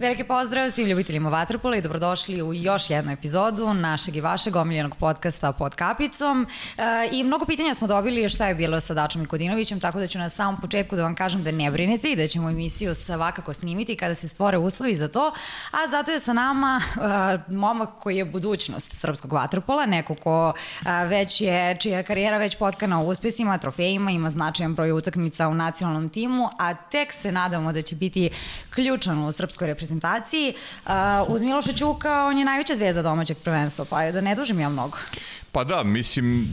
Veliki pozdrav svim ljubiteljima Vatrpola i dobrodošli u još jednu epizodu našeg i vašeg omiljenog podcasta Pod kapicom. E, I mnogo pitanja smo dobili šta je bilo sa Dačom i Kodinovićem, tako da ću na samom početku da vam kažem da ne brinete i da ćemo emisiju svakako snimiti kada se stvore uslovi za to. A zato je sa nama e, momak koji je budućnost srpskog Vatrpola, neko ko e, već je, čija karijera već potkana u uspesima, trofejima, ima značajan broj utakmica u nacionalnom timu, a tek se nadamo da će biti ključan u srpskoj reprezentaciji reprezentaciji. Uh, uz Miloša Ćuka, on je najveća zvezda domaćeg prvenstva, pa da ne dužim ja mnogo. Pa da, mislim,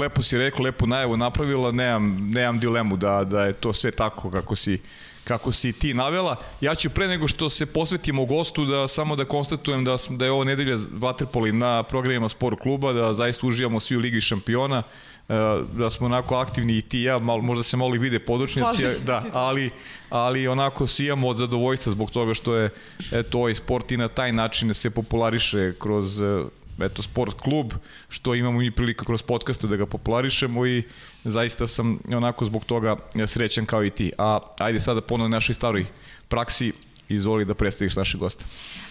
lepo si rekao, lepo najavu napravila, nemam, nemam dilemu da, da je to sve tako kako si kako si ti navela. Ja ću pre nego što se posvetimo gostu da samo da konstatujem da, da je ovo nedelja Vaterpoli na programima Sport kluba, da zaista uživamo svi u Ligi šampiona, da smo onako aktivni i ti i ja, malo, možda se malo vide podočnici, da, ali, ali onako sijamo od zadovoljstva zbog toga što je eto, ovaj sport i na taj način se populariše kroz eto, sport klub, što imamo i prilika kroz podcaste da ga popularišemo i zaista sam onako zbog toga srećan kao i ti. A ajde sada ponovno našoj staroj praksi izvoli da predstaviš našeg gosta.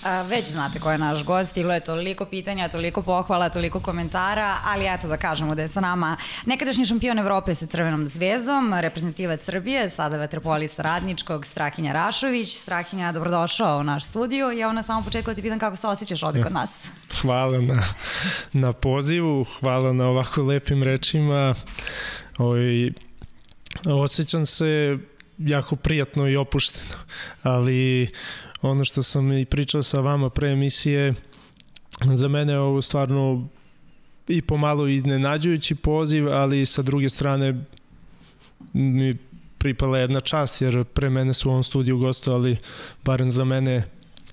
A, već znate ko je naš gost, stiglo je toliko pitanja, toliko pohvala, toliko komentara, ali eto da kažemo da je sa nama nekadašnji šampion Evrope sa Crvenom zvezdom, reprezentativac Srbije, sada vetropolista radničkog, Strahinja Rašović. Strahinja, dobrodošao u naš studiju. Ja na samom početku da ti pitan kako se osjećaš ovde kod nas. Hvala na, na pozivu, hvala na ovako lepim rečima. Oj, osjećam se jako prijatno i opušteno, ali ono što sam i pričao sa vama pre emisije, za mene je ovo stvarno i pomalo iznenađujući poziv, ali sa druge strane mi pripala jedna čast, jer pre mene su u ovom studiju gostovali, barem za mene,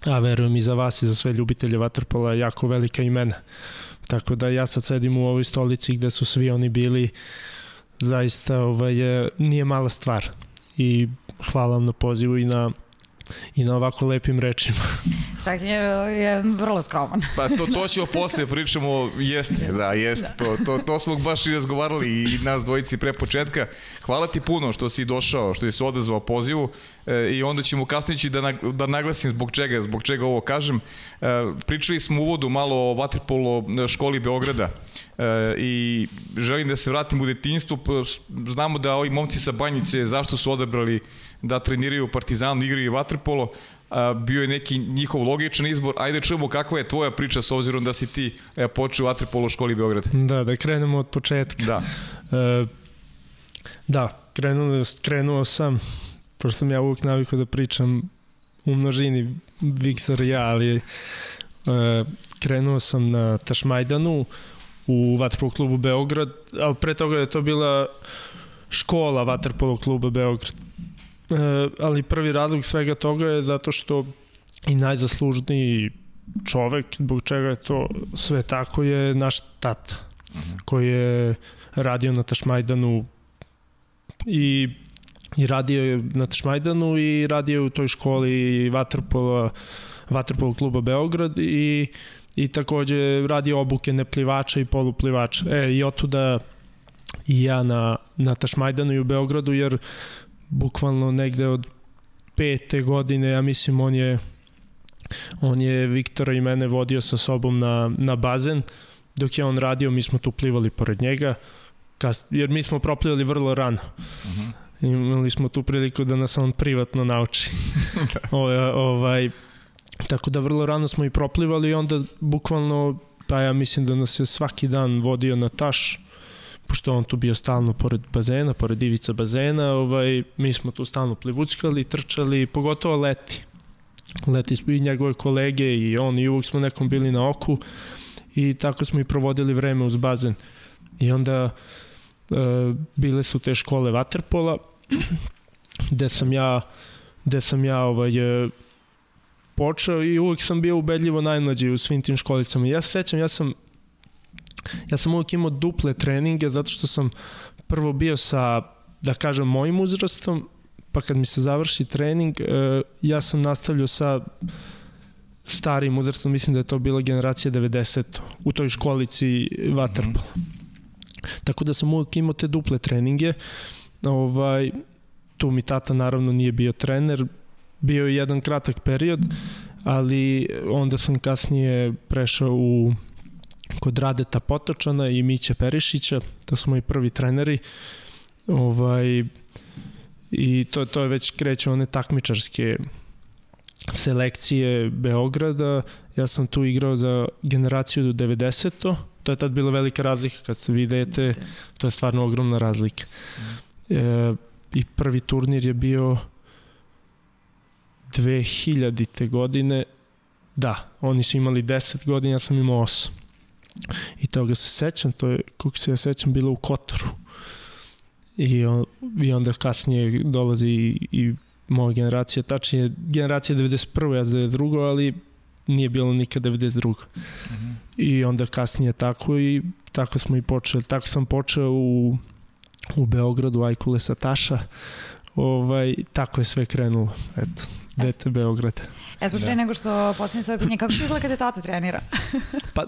a verujem i za vas i za sve ljubitelje Waterpola, jako velika imena. Tako da ja sad sedim u ovoj stolici gde su svi oni bili, zaista ovaj, nije mala stvar i hvala vam na pozivu i na i na ovako lepim rečima. Čak je, vrlo skroman. Pa to, to ćemo posle pričamo, jeste, da, jeste, da. to, to, to smo baš i razgovarali i nas dvojici pre početka. Hvala ti puno što si došao, što si odazvao pozivu e, i onda ćemo kasnije da, da naglasim zbog čega, zbog čega ovo kažem. E, pričali smo u uvodu malo o Vatrpolo školi Beograda e, i želim da se vratim u detinjstvo. Znamo da ovi momci sa Banjice zašto su odabrali da treniraju u Partizanu, igraju vaterpolo, bio je neki njihov logičan izbor. Ajde čujemo kakva je tvoja priča s obzirom da si ti e, počeo vaterpolo u školi Beograd. Da, da krenemo od početka. Da. E, da, krenuo, krenuo sam, pošto sam ja uvijek navikao da pričam u množini Viktor i ja, ali e, krenuo sam na Tašmajdanu u Vaterpolo klubu Beograd, ali pre toga je to bila škola Vaterpolo kluba Beograd ali prvi razlog svega toga je zato što i najzaslužniji čovek, zbog čega je to sve tako, je naš tata, mhm. -huh. koji je radio na Tašmajdanu i i radio je na Tašmajdanu i radio je u toj školi Vatrpola, Vatrpola kluba Beograd i, i takođe radio obuke neplivača i poluplivača. E, i otuda i ja na, na Tašmajdanu i u Beogradu, jer bukvalno negde od pete godine, ja mislim on je on je Viktora i mene vodio sa sobom na, na bazen, dok je on radio, mi smo tu plivali pored njega, kas, jer mi smo proplivali vrlo rano. Uh mhm. -huh. Imali smo tu priliku da nas on privatno nauči. o, ovaj, tako da vrlo rano smo i proplivali i onda bukvalno, pa ja mislim da nas je svaki dan vodio na taš, pošto on tu bio stalno pored bazena, pored ivica bazena, ovaj, mi smo tu stalno plivuckali, trčali, pogotovo leti. Leti smo i njegove kolege i on i uvijek smo nekom bili na oku i tako smo i provodili vreme uz bazen. I onda e, bile su te škole vaterpola gde sam ja gde sam ja ovaj, e, počeo i uvek sam bio ubedljivo najmlađi u svim tim školicama. Ja se sećam, ja sam ja sam uvijek imao duple treninge zato što sam prvo bio sa, da kažem, mojim uzrastom, pa kad mi se završi trening, e, ja sam nastavljao sa starim uzrastom, mislim da je to bila generacija 90 u toj školici Waterpola. Mm -hmm. Tako da sam uvijek imao te duple treninge. Ovaj, tu mi tata naravno nije bio trener, bio je jedan kratak period, ali onda sam kasnije prešao u kod Radeta Potočana i Miće Perišića, to su moji prvi treneri. Ovaj, I to, to je već kreće one takmičarske selekcije Beograda. Ja sam tu igrao za generaciju do 90. To je tad bila velika razlika kad se videte, to je stvarno ogromna razlika. E, I prvi turnir je bio 2000. godine, da, oni su imali 10 godina, ja sam imao 8. I toga se sećam, to je, kako se ja sećam, bilo u Kotoru. I, on, i onda kasnije dolazi i, i moja generacija, tačnije generacija 91. ja za drugo, ali nije bilo nikad 92. Mm -hmm. I onda kasnije tako i tako smo i počeli. Tako sam počeo u, u Beogradu, Ajkule Sataša. Ovaj, tako je sve krenulo. Eto, dete Beograd. E sad pre da. nego što posljednje svoje pitanje, kako ti izgleda kada tata trenira? pa,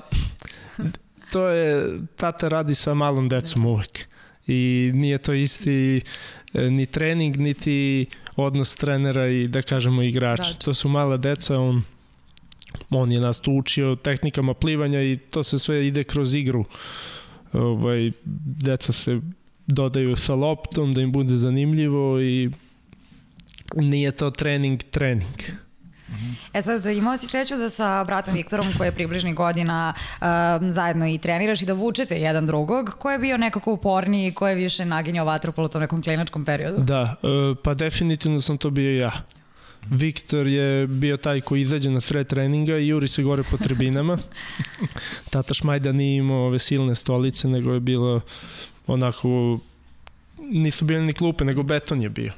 to je, tata radi sa malom decom uvek. I nije to isti e, ni trening, niti odnos trenera i da kažemo igrača. Igrač. To su mala deca, on on je nas tu učio tehnikama plivanja i to se sve ide kroz igru. Ovaj, deca se dodaju sa loptom da im bude zanimljivo i nije to trening, trening. E sad, imao si sreću da sa bratom Viktorom, koji je približni godina, uh, zajedno i treniraš i da vučete jedan drugog. Ko je bio nekako uporniji, ko je više naginjao vatropolu u tom nekom klinačkom periodu? Da, uh, pa definitivno sam to bio ja. Viktor je bio taj koji izađe na sred treninga i juri se gore po tribinama. Tata Šmajda nije imao ove silne stolice, nego je bilo onako, nisu bili ni klupe, nego beton je bio.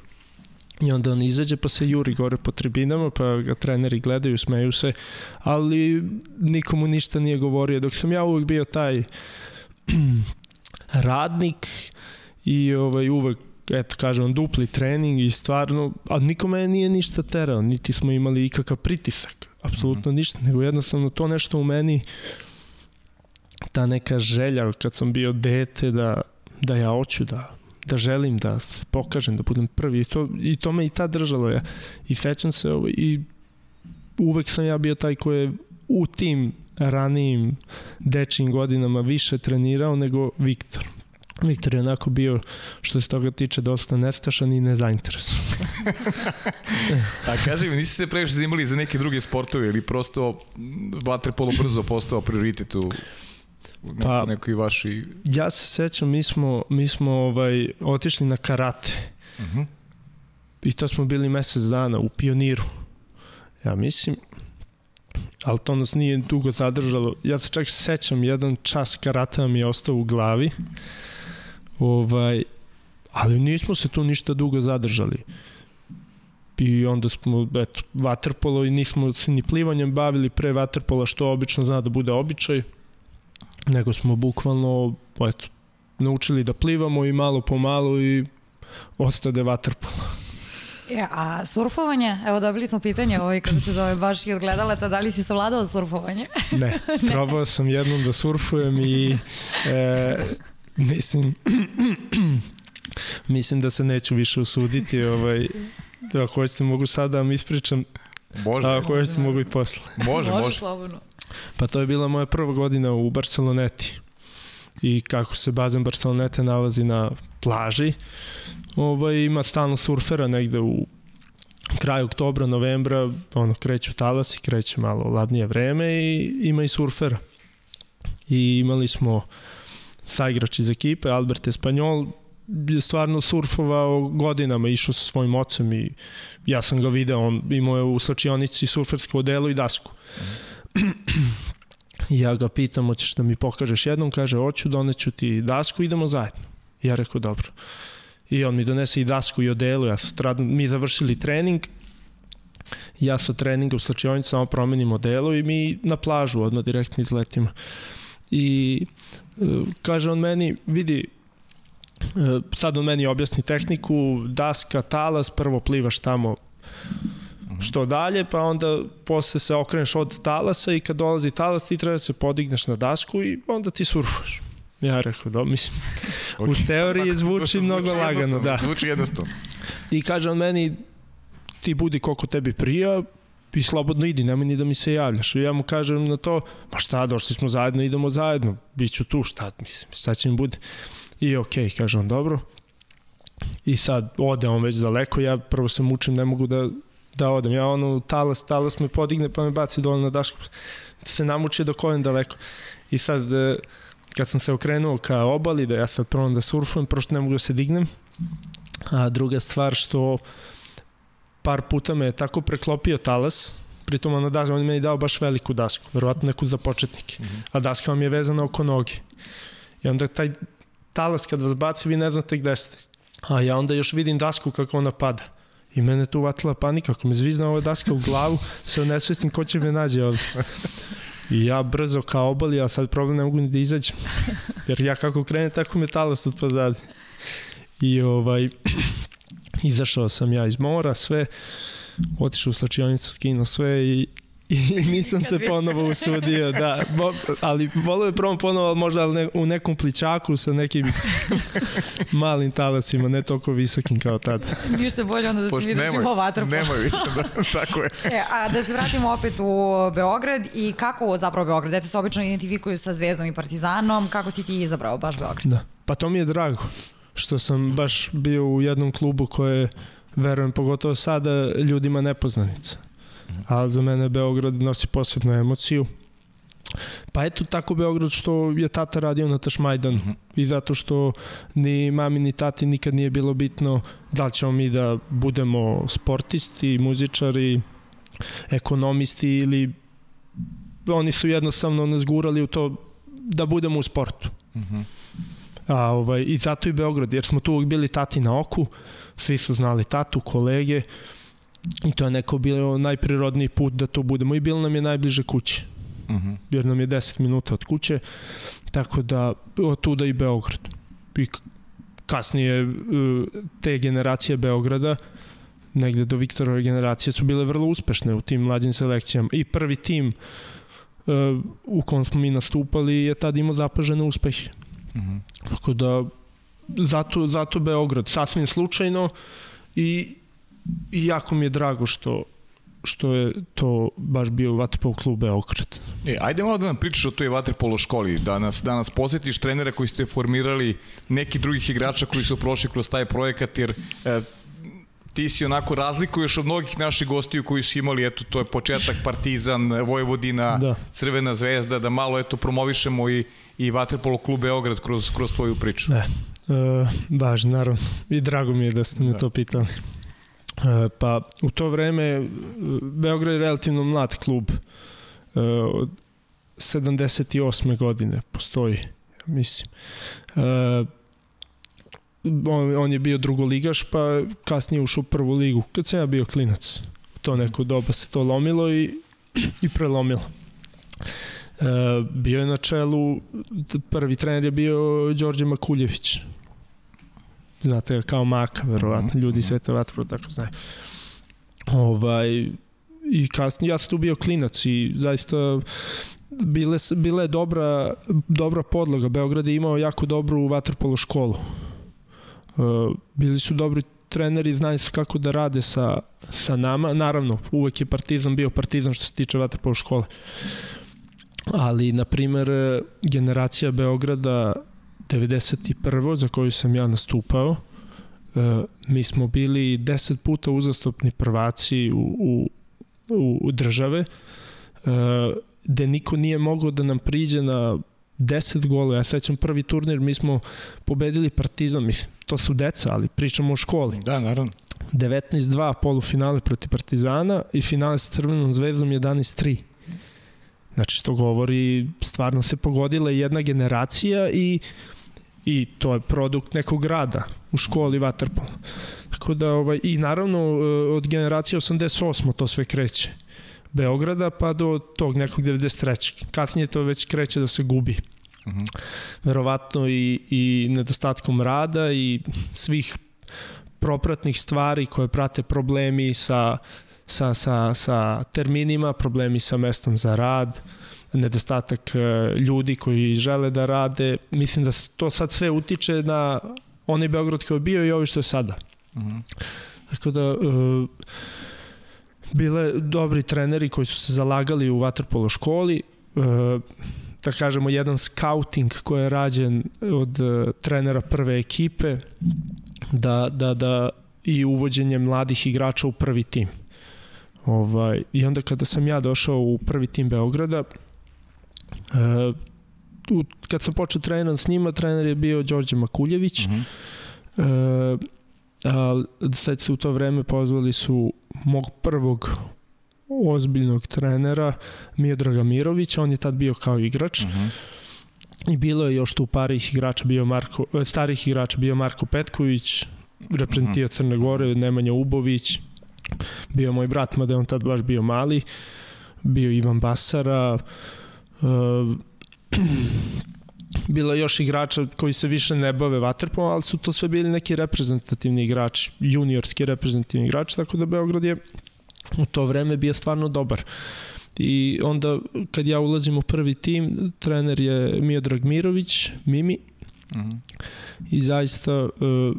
I onda on izađe pa se juri gore po tribinama, pa ga treneri gledaju, smeju se, ali nikomu ništa nije govorio. Dok sam ja uvek bio taj radnik i ovaj, uvek eto kažem, dupli trening i stvarno, a nikome nije ništa terao, niti smo imali ikakav pritisak, apsolutno mm -hmm. ništa, nego jednostavno to nešto u meni, ta neka želja kad sam bio dete da, da ja hoću da da želim da pokažem, da budem prvi i to, i to me i ta držalo ja. I sećam se i uvek sam ja bio taj koji je u tim ranijim dečijim godinama više trenirao nego Viktor. Viktor je onako bio, što se toga tiče, dosta nestašan i nezainteresovan. A kaži mi, nisi se previše zanimali za neke druge sportove ili prosto vaterpolo brzo postao prioritet u neko, pa, nekoj vaši... Ja se sećam, mi smo, mi smo ovaj, otišli na karate. Uh mhm. -huh. I to smo bili mesec dana u pioniru. Ja mislim, ali to nas nije dugo zadržalo. Ja se čak sećam, jedan čas karata mi je ostao u glavi. Ovaj, ali nismo se tu ništa dugo zadržali. I onda smo, eto, vaterpolo i nismo se ni plivanjem bavili pre vaterpola, što obično zna da bude običaj nego smo bukvalno eto, naučili da plivamo i malo po malo i ostade vaterpolo. Ja, a surfovanje? Evo dobili smo pitanje ovaj kako se zove baš i od gledalaca, da li si savladao surfovanje? ne, probao sam jednom da surfujem i e, mislim mislim da se neću više usuditi ovaj, ako hoćete mogu sada da vam ispričam Može. Ako hoćete mogu i posle. Može, može. može. slobodno. Pa to je bila moja prva godina u Barceloneti. I kako se bazen Barcelonete nalazi na plaži, ovaj, ima stalno surfera negde u kraju oktobra, novembra, ono, kreću talasi, kreće malo ladnije vreme i ima i surfera. I imali smo saigrač iz ekipe, Albert Espanjol, je stvarno surfovao godinama, išao sa svojim ocem i ja sam ga video, on imao je u slačionici surfersko odelo i dasku. Ja ga pitam, hoćeš da mi pokažeš jednom, kaže, hoću, doneću ti dasku, idemo zajedno. Ja rekao, dobro. I on mi donese i dasku i odelu, ja sad, mi završili trening, ja sa treninga u slačionici samo promenim odelo i mi na plažu odmah direktno izletimo. I e, kaže on meni, vidi, sad on meni objasni tehniku, daska, talas, prvo plivaš tamo što dalje, pa onda posle se okreneš od talasa i kad dolazi talas ti treba da se podigneš na dasku i onda ti surfaš. Ja rekao, da, mislim, u teoriji zvuči mnogo lagano, da. Zvuči jednostavno. I kaže on meni, ti budi koliko tebi prija, i slobodno idi, nemoj ni da mi se javljaš. I ja mu kažem na to, pa šta, došli smo zajedno, idemo zajedno, bit ću tu, šta, mislim, šta će mi bude. I okej, okay, kažem, dobro. I sad ode on već daleko, ja prvo se mučim, ne mogu da, da odem. Ja ono, talas, talas me podigne pa me baci dole na dašku. Se namuči dok odem daleko. I sad, e, kad sam se okrenuo ka obali, da ja sad probam da surfujem, prošto ne mogu da se dignem. A druga stvar što par puta me je tako preklopio talas, pritom na dašku, on je meni dao baš veliku dasku, verovatno neku za početnike, mm -hmm. a daska vam je vezana oko noge. I onda taj talas kad vas baci, vi ne znate gde ste. A ja onda još vidim dasku kako ona pada. I mene tu vatila panika, ako me zvizna ova daska u glavu, se onesvestim ko će me nađe ovde. I ja brzo kao obali, a sad problem ne mogu ni da izađem. Jer ja kako krenem, tako me talas od pozadi. I ovaj, izašao sam ja iz mora, sve, otišao u slačionicu, skinuo sve i, i nisam se ponovo usudio, da, bo, ali volio je prvom ponovo, možda ne, u nekom pličaku sa nekim malim talasima, ne toliko visokim kao tada. Ništa bolje onda da se vidiš u vatrpolu. Nemoj više, da, tako je. E, a da se vratimo opet u Beograd i kako zapravo Beograd? Deca se obično identifikuju sa Zvezdom i Partizanom, kako si ti izabrao baš Beograd? Da, pa to mi je drago što sam baš bio u jednom klubu koje, verujem, pogotovo sada ljudima nepoznanica. A za mene Beograd nosi posebnu emociju. Pa eto tako Beograd što je tata radio na Tašmajdanu uh -huh. i zato što ni mami ni tati nikad nije bilo bitno da li ćemo mi da budemo sportisti, muzičari, ekonomisti ili oni su jednostavno nas gurali u to da budemo u sportu. Uh -huh. A, ovaj, I zato i Beograd, jer smo tu uvijek bili tati na oku, svi su znali tatu, kolege, i to je neko bilo najprirodniji put da to budemo i bilo nam je najbliže kuće. Uh -huh. Jer nam je 10 minuta od kuće, tako da od tuda i Beograd. I kasnije te generacije Beograda, negde do Viktorove generacije su bile vrlo uspešne u tim mlađim selekcijama. I prvi tim u kom smo mi nastupali je tad imao zapažene uspehe. Mm -hmm. Tako da, zato, zato Beograd, sasvim slučajno i, i jako mi je drago što, što je to baš bio vaterpolo klub Beograd. E, ajde malo da nam pričaš o toj vaterpolo školi, da nas, da nas posjetiš trenera koji ste formirali, neki drugih igrača koji su prošli kroz taj projekat, jer e, ti si onako razlikuješ od mnogih naših gostiju koji su imali, eto, to je početak Partizan, Vojvodina, da. Crvena zvezda, da malo, eto, promovišemo i, i Vatrepolo klub Beograd kroz, kroz tvoju priču. Ne, e, važno, naravno. I drago mi je da ste me da. to pitali. E, pa, u to vreme Beograd je relativno mlad klub. E, od 78. godine postoji, mislim. E, on, on je bio drugoligaš, pa kasnije ušao u prvu ligu. Kad sam ja bio klinac, to neko doba se to lomilo i, i prelomilo. E, bio je na čelu, prvi trener je bio Đorđe Makuljević. Znate, kao Maka, verovatno, mhm, ljudi mhm. Sveta Vatro, tako znaju. Ovaj, I kasnije, ja sam tu bio klinac i zaista bile, bile je dobra, dobra podloga. Beograd je imao jako dobru vaterpolo školu Uh, bili su dobri treneri, znali su kako da rade sa, sa nama. Naravno, uvek je Partizan bio Partizan što se tiče vaterpolo škole. Ali, na primer, generacija Beograda 91. za koju sam ja nastupao, uh, mi smo bili 10 puta uzastopni prvaci u, u, u države, uh, gde niko nije mogao da nam priđe na 10 golova. Ja sećam prvi turnir, mi smo pobedili Partizan, mislim, to su deca, ali pričamo o školi. Da, naravno. 19-2 polufinale protiv Partizana i finale sa Crvenom zvezdom 11-3. Znači, to govori, stvarno se pogodila jedna generacija i i to je produkt nekog grada u školi Waterpolo. Tako da, ovaj, i naravno od generacije 88. to sve kreće. Beograda pa do tog nekog 93. Kasnije to već kreće da se gubi. Uh mhm. Verovatno i, i nedostatkom rada i svih propratnih stvari koje prate problemi sa, sa, sa, sa terminima, problemi sa mestom za rad, nedostatak e, ljudi koji žele da rade. Mislim da to sad sve utiče na onaj Beograd koji je bio i ovo što je sada. Mhm. Tako da, uh, bile dobri treneri koji su se zalagali u vaterpolo školi, e, da kažemo jedan scouting koji je rađen od e, trenera prve ekipe da, da, da i uvođenje mladih igrača u prvi tim. Ovaj, I onda kada sam ja došao u prvi tim Beograda, e, tu, kad sam počeo treniran s njima, trener je bio Đorđe Makuljević. Mhm. -huh. e, a, sad se u to vreme pozvali su mog prvog ozbiljnog trenera Miodraga Mirovića, on je tad bio kao igrač. Mhm. -huh. I bilo je još tu parih igrača, bio Marko, e, starih igrača, bio Marko Petković, reprezentija uh mhm. Crne Gore, Nemanja Ubović, bio moj brat, mada on tad baš bio mali, bio Ivan Basara, uh, bilo još igrača koji se više ne bave vaterpolom, ali su to sve bili neki reprezentativni igrači, juniorski reprezentativni igrači, tako da Beograd je u to vreme bio stvarno dobar. I onda kad ja ulazim u prvi tim, trener je Miodrag Mirović, Mimi, mhm. i zaista uh,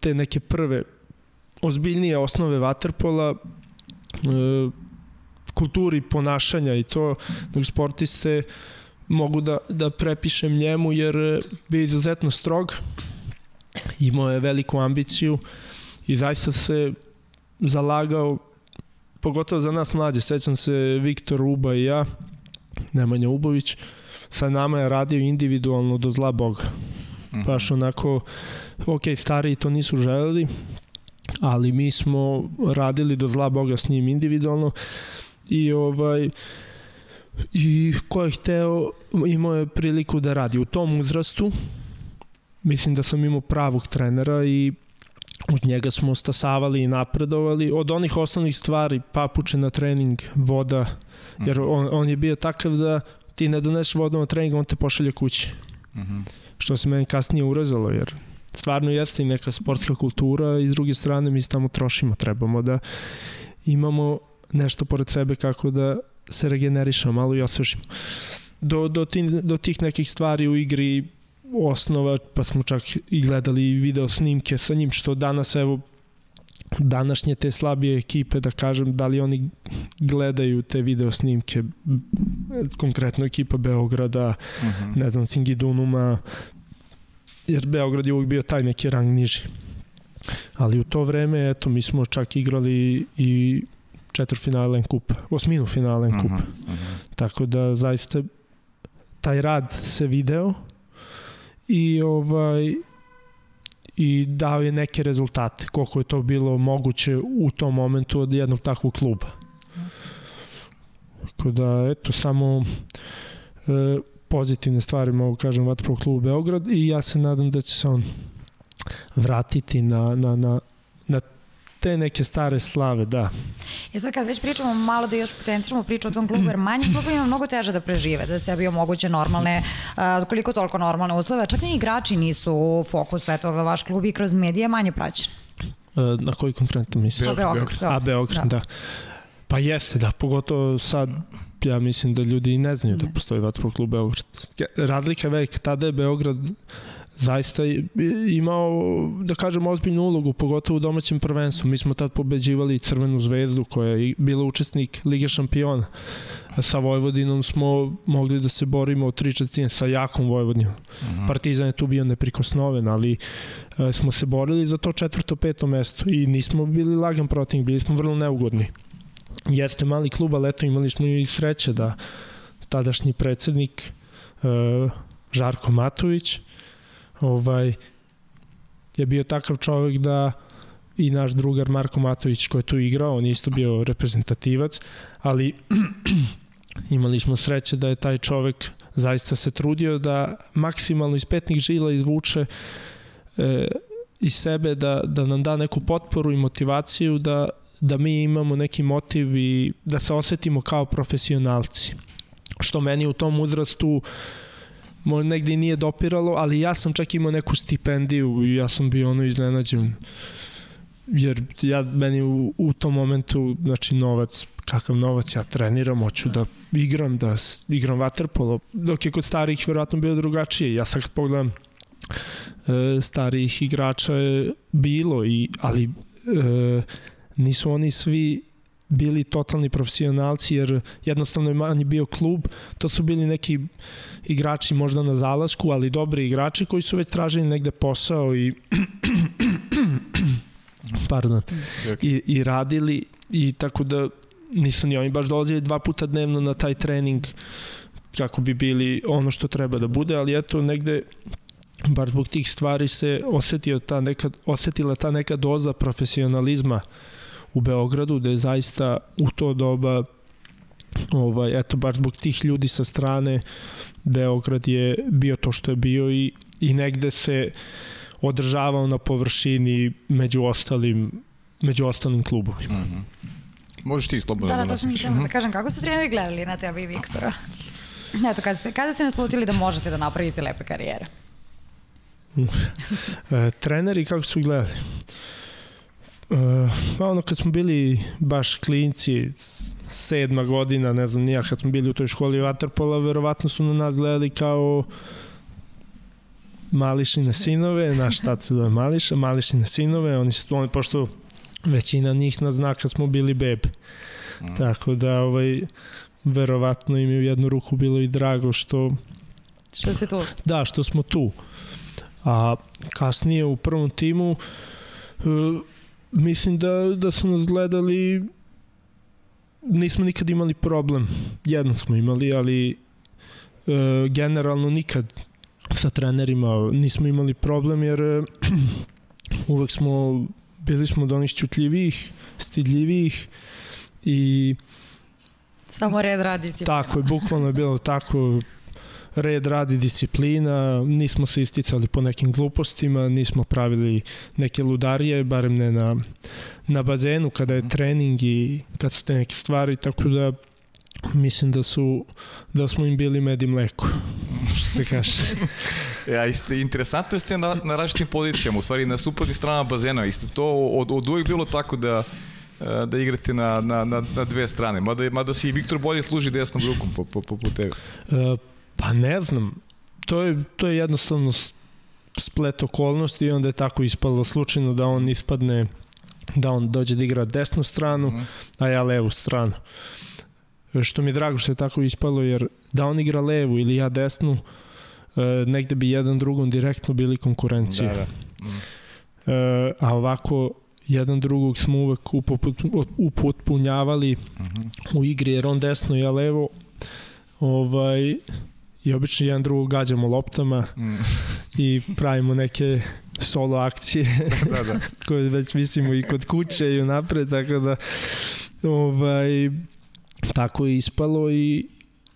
te neke prve ozbiljnije osnove vaterpola uh, kulturi ponašanja i to dok sportiste mogu da, da prepišem njemu jer bi izuzetno strog imao je veliku ambiciju i zaista se zalagao pogotovo za nas mlađe sećam se Viktor Uba i ja Nemanja Ubović sa nama je radio individualno do zla Boga -hmm. baš onako ok, stariji to nisu želeli ali mi smo radili do zla Boga s njim individualno i ovaj i ko je hteo imao je priliku da radi u tom uzrastu mislim da sam imao pravog trenera i od njega smo stasavali i napredovali od onih osnovnih stvari papuče na trening, voda jer on, on je bio takav da ti ne doneseš vodu na trening on te pošalje kući mhm. -huh. što se meni kasnije urezalo jer stvarno jeste i neka sportska kultura i s druge strane mi se tamo trošimo trebamo da imamo nešto pored sebe kako da se regenerišemo, malo i osvežimo. Do, do, tih, do tih nekih stvari u igri osnova, pa smo čak i gledali video snimke sa njim, što danas, evo, današnje te slabije ekipe, da kažem, da li oni gledaju te video snimke, konkretno ekipa Beograda, uh mhm. -huh. ne znam, Singidunuma, jer Beograd je uvijek bio taj neki rang niži. Ali u to vreme, eto, mi smo čak igrali i četvrfinalen kup, osminu finalen kup. Uh -huh, uh -huh. Tako da zaista taj rad se video i ovaj i dao je neke rezultate koliko je to bilo moguće u tom momentu od jednog takvog kluba. Tako da, eto, samo e, pozitivne stvari mogu kažem Vatprov klubu Beograd i ja se nadam da će se on vratiti na, na, na te neke stare slave, da. E sad kad već pričamo malo da još potenciramo priču o tom klubu, jer manji klubu ima mnogo teže da prežive, da se bi omoguće normalne, uh, koliko toliko normalne uslove, čak ni igrači nisu u fokusu, eto, vaš klub i kroz medije manje praćen. Uh, na koji konkretno misliš? A Beograd. A Beograd, da. da. Pa jeste, da, pogotovo sad ja mislim da ljudi i ne znaju da ne. da postoji vatrov klub Beograd. Razlika je velika, tada je Beograd zaista imao, da kažem, ozbiljnu ulogu, pogotovo u domaćem prvenstvu. Mi smo tad pobeđivali Crvenu zvezdu koja je bila učesnik Lige šampiona. Sa Vojvodinom smo mogli da se borimo u tri četvrtine sa jakom Vojvodinom. Uh mhm. -huh. Partizan je tu bio neprikosnoven, ali e, smo se borili za to četvrto, peto mesto i nismo bili lagan protivnik, bili smo vrlo neugodni. Jeste mali klub, ali eto imali smo i sreće da tadašnji predsednik e, Žarko Matović ovaj, je bio takav čovek da i naš drugar Marko Matović koji je tu igrao, on isto bio reprezentativac, ali imali smo sreće da je taj čovek zaista se trudio da maksimalno iz petnih žila izvuče e, iz sebe da, da nam da neku potporu i motivaciju da, da mi imamo neki motiv i da se osetimo kao profesionalci. Što meni u tom uzrastu možda negde i nije dopiralo, ali ja sam čak imao neku stipendiju i ja sam bio ono iznenađen. Jer ja meni u, u tom momentu znači novac kakav novac ja treniram, hoću da igram da igram vaterpolo dok je kod starih verovatno bilo drugačije. Ja sad kad pogledam e, starijih igrača je bilo i ali e, nisu oni svi bili totalni profesionalci jer jednostavno je manji bio klub, to su bili neki igrači možda na zalasku, ali dobri igrači koji su već tražili negde posao i pardon, i, i radili i tako da nisu ni oni baš dolazili dva puta dnevno na taj trening kako bi bili ono što treba da bude, ali eto negde bar zbog tih stvari se osetio ta neka, osetila ta neka doza profesionalizma u Beogradu, da je zaista u to doba ovaj, eto, bar zbog tih ljudi sa strane Beograd je bio to što je bio i, i negde se održavao na površini među ostalim među ostalim klubovima. Mm -hmm. Možeš ti slobodno. Da, da, to sam htjela da kažem. Kako su treneri gledali na tebe i Viktora? Eto, kada ste, kada ste naslutili da možete da napravite lepe karijere? e, treneri kako su gledali? E, ono kad smo bili baš klinci, sedma godina, ne znam nija, kad smo bili u toj školi Waterpola, verovatno su na nas gledali kao mališine sinove, naš tat se zove Mališa, mališine sinove, oni su, oni, pošto većina njih nas zna kad smo bili bebe. Mm. Tako da, ovaj, verovatno im je u jednu ruku bilo i drago što... Što ste tu? Da, što smo tu. A kasnije u prvom timu uh, mislim da, da su nas gledali nismo nikad imali problem. Jedno smo imali, ali uh, generalno nikad sa trenerima nismo imali problem jer uh, uvek smo bili smo od onih čutljivih, stidljivih i Samo red radi disciplina. Tako je, bukvalno je bilo tako red radi disciplina, nismo se isticali po nekim glupostima, nismo pravili neke ludarije, barem ne na, na bazenu kada je trening i kad su te neke stvari, tako da mislim da su da smo im bili med i mleko, što se kaže. ja, iste, interesantno ste na, na različitim pozicijama, u stvari na suprotnim stranama bazena, isto to od, od uvijek bilo tako da e, da igrate na, na, na, na dve strane. Mada, mada si i Viktor bolje služi desnom rukom po, po, po, po tebe. Uh, pa ne znam. To je, to je jednostavno splet okolnosti i onda je tako ispalo slučajno da on ispadne da on dođe da igra desnu stranu, mm. a ja levu stranu. Što mi je drago što je tako ispalo, jer da on igra levu ili ja desnu, e, negde bi jedan drugom direktno bili konkurencija. Da, da. Mm. E, a ovako jedan drugog smo uvek upotpunjavali mm -hmm. u igri, jer on desno ja levo. Ovaj, i obično jedan drugog gađamo loptama mm. i pravimo neke solo akcije da, da. koje već mislimo i kod kuće i unapred, tako da ovaj, tako je ispalo i,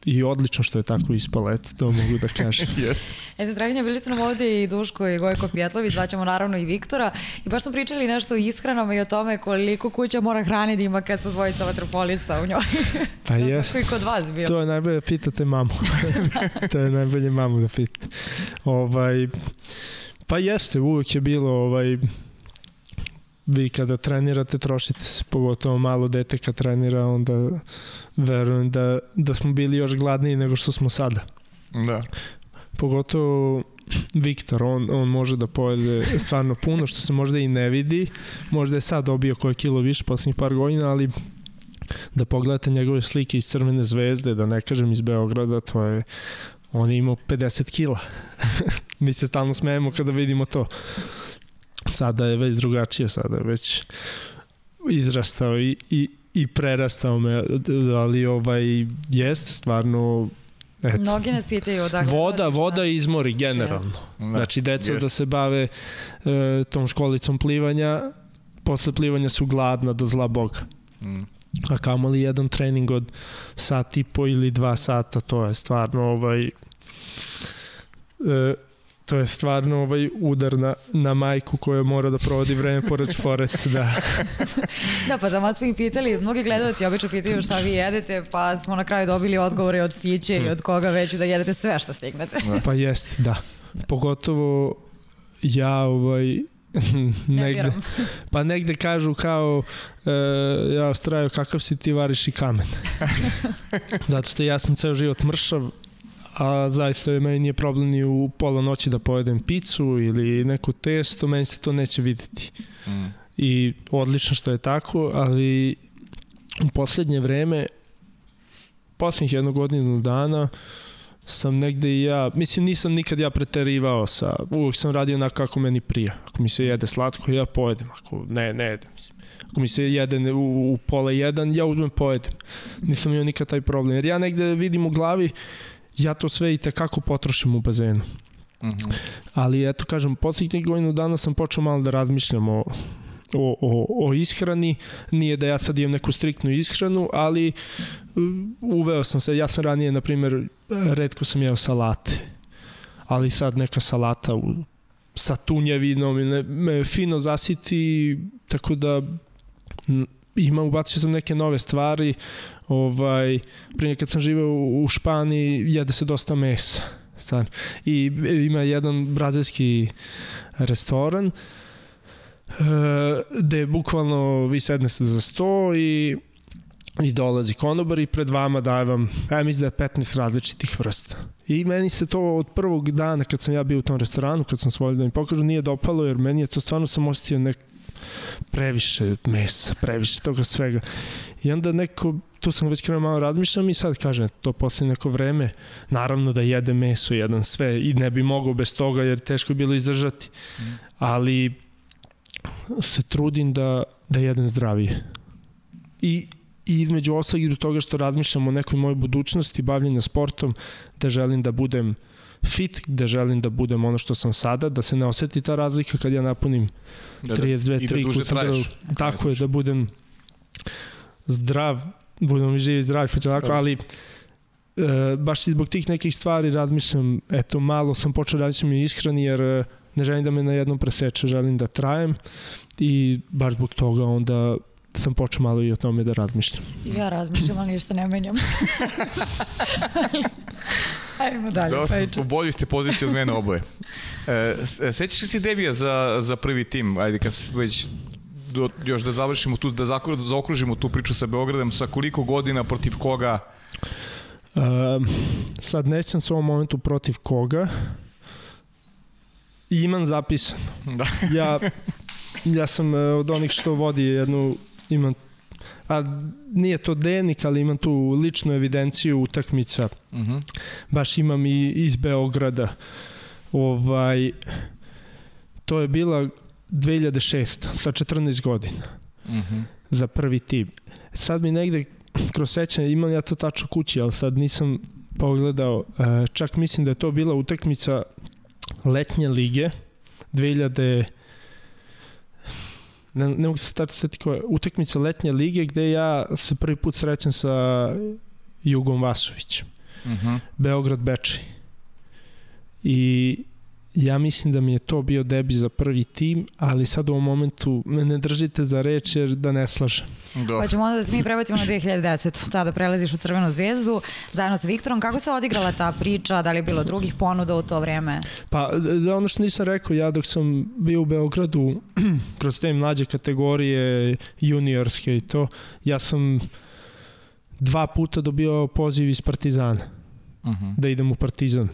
I odlično što je tako ispalo, eto, to mogu da kažem. yes. Eto, Draganja, bili su nam ovde i Duško i Gojko Pjetlović, zvaćemo naravno i Viktora i baš smo pričali nešto o ishranama i o tome koliko kuća mora hrani da ima kad su dvojica vatropolista u njoj. Pa jes. Koji kod vas bio. To je najbolje, pitate mamu. to je najbolje mamu da pitate. Ovaj, pa jeste, uvek je bilo ovaj, vi kada trenirate trošite se, pogotovo malo dete kad trenira, onda verujem da, da smo bili još gladniji nego što smo sada. Da. Pogotovo Viktor, on, on može da pojede stvarno puno, što se možda i ne vidi. Možda je sad dobio koje kilo više poslednjih par godina, ali da pogledate njegove slike iz Crvene zvezde, da ne kažem iz Beograda, to je on je imao 50 kila. Mi se stalno smejemo kada vidimo to. Sada je već drugačije, sada je već izrastao i, i, i prerastao me, ali ovaj, jeste stvarno Eto. Mnogi nas pitaju odakle Voda, voda izmori generalno. Yes. Znači, deca yes. da se bave e, tom školicom plivanja, posle plivanja su gladna do zla boga. Mm. A kamoli jedan trening od sat i po ili dva sata, to je stvarno ovaj, e, to je stvarno ovaj udar na, na majku koja mora da provodi vreme pored šporet, da. da, pa da smo ih pitali, mnogi gledalci obično pitaju šta vi jedete, pa smo na kraju dobili odgovore od Fiće i od koga već da jedete sve što stignete. pa jest, da. Pogotovo ja ovaj, negde, pa negde kažu kao e, ja ostraju kakav si ti variš i kamen. Zato što ja sam ceo život mršav, a zaista je meni nije problem ni u pola noći da pojedem picu ili neko testo, meni se to neće videti. Mm. i odlično što je tako, ali u poslednje vreme, poslednjih jednog godinu dana, sam negde i ja, mislim nisam nikad ja preterivao sa, uvek sam radio onako kako meni prija. Ako mi se jede slatko, ja pojedem, ako ne, ne jedem. Mislim. Ako mi se jede u, u pola jedan, ja uzmem pojedem. Nisam imao nikad taj problem. Jer ja negde vidim u glavi, ja to sve i tekako potrošim u bazenu. Mm -hmm. Ali eto kažem, poslednjih godinu dana sam počeo malo da razmišljam o, o, o, o ishrani, nije da ja sad imam neku striktnu ishranu, ali uveo sam se, ja sam ranije, na primjer, redko sam jeo salate, ali sad neka salata u, sa tunjevinom me, me fino zasiti, tako da ima, ubacio sam neke nove stvari, ovaj, prije kad sam živeo u Španiji, jede se dosta mesa, stvarno. I ima jedan brazilski restoran, gde bukvalno vi sednete za sto i i dolazi konobar i pred vama daje vam, ja mislim da je 15 različitih vrsta. I meni se to od prvog dana kad sam ja bio u tom restoranu, kad sam svoj da mi pokažu, nije dopalo jer meni je to stvarno sam osetio nek previše mesa, previše toga svega. I onda neko, tu sam već krenuo malo razmišljam i sad kažem, to posle neko vreme, naravno da jede meso, jedan sve i ne bi mogao bez toga jer teško je bilo izdržati. Mm. Ali se trudim da, da jedem zdravije. I, i između ostalog i do toga što razmišljam o nekoj mojoj budućnosti, bavljenja sportom, da želim da budem fit, da želim da budem ono što sam sada, da se ne oseti ta razlika kad ja napunim 32, da, 3 da duže traješ. Tako je, da budem zdrav, budem i živi zdrav, pa tako, ali e, baš i zbog tih nekih stvari razmišljam, eto, malo sam počeo raditi mi ishrani, jer e, ne želim da me na jednom preseče, želim da trajem i baš zbog toga onda sam počeo malo i o tome da razmišljam. Ja razmišljam, ali ništa ne menjam. Ajmo dalje, Dobro, U bolji ste poziciji od mene oboje. E, e sećaš li si debija za, za prvi tim? Ajde, kad se već do, još da završimo tu, da zaokružimo tu priču sa Beogradom, sa koliko godina, protiv koga? Uh, sad nećem se u ovom momentu protiv koga. I imam zapisano. Da. ja, ja sam uh, od onih što vodi jednu, imam a nije to denik, ali imam tu ličnu evidenciju utakmica. Uh mhm. -huh. Baš imam i iz Beograda. Ovaj, to je bila 2006. sa 14 godina. Uh mhm. -huh. Za prvi tim. Sad mi negde kroz sećanje, imam ja to tačno kući, ali sad nisam pogledao. E, čak mislim da je to bila utakmica letnje lige 2000 ne, ne mogu se stati seti koja utakmica letnje lige gde ja se prvi put srećem sa Jugom Vasovićem. Uh mhm. -huh. Beograd Bečej. I ja mislim da mi je to bio debi za prvi tim, ali sad u ovom momentu me ne držite za reč jer da ne slažem. Dobro. Pa ćemo onda da se mi prebacimo na 2010. Tada prelaziš u Crvenu zvezdu zajedno sa Viktorom. Kako se odigrala ta priča? Da li je bilo drugih ponuda u to vreme? Pa da ono što nisam rekao, ja dok sam bio u Beogradu kroz te mlađe kategorije juniorske i to, ja sam dva puta dobio poziv iz Partizana uh mhm. -huh. da idem u Partizan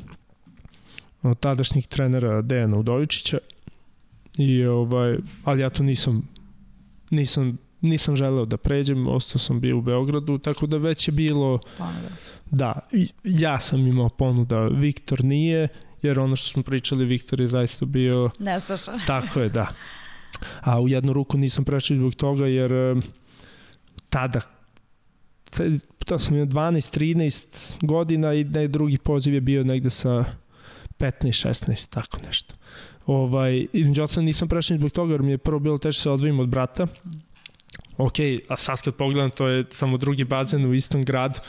tadašnjih trenera Dejana Udovičića i ovaj ali ja to nisam nisam nisam želeo da pređem, ostao sam bio u Beogradu, tako da već je bilo ponuda. Da, ja sam imao ponuda, Viktor nije, jer ono što smo pričali, Viktor je zaista bio... Nestašan. Tako je, da. A u jednu ruku nisam prešao zbog toga, jer tada to sam imao 12, 13 godina i ne, drugi poziv je bio negde sa 15, 16, tako nešto. Ovaj, između osam nisam prešao zbog toga jer mi je prvo bilo teže da se odvojim od brata. Ok, a sad kad pogledam, to je samo drugi bazen u istom gradu,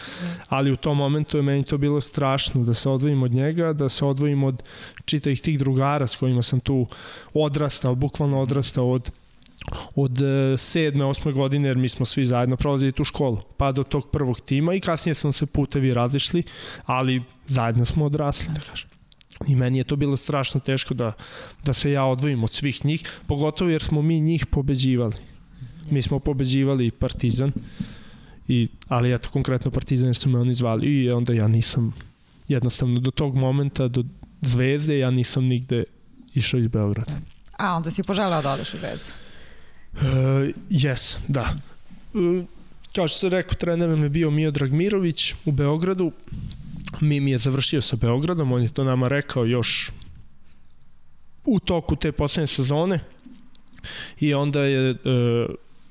ali u tom momentu je meni to bilo strašno da se odvojim od njega, da se odvojim od čitavih tih drugara s kojima sam tu odrastao, bukvalno odrastao od od e, sedme, osme godine, jer mi smo svi zajedno prolazili tu školu, pa do tog prvog tima i kasnije sam se putevi razišli, ali zajedno smo odrasli, da kažem. I meni je to bilo strašno teško da, da se ja odvojim od svih njih, pogotovo jer smo mi njih pobeđivali. Mi smo pobeđivali Partizan, i, ali eto konkretno Partizan jer su me oni zvali i onda ja nisam jednostavno do tog momenta, do Zvezde, ja nisam nigde išao iz Beograda. A onda si poželeo da odeš u Zvezdu? jes, da. E, kao što sam rekao, trener nam je bio Miodrag Mirović u Beogradu. Mimi je završio sa Beogradom, on je to nama rekao još u toku te poslednje sezone. I onda je e,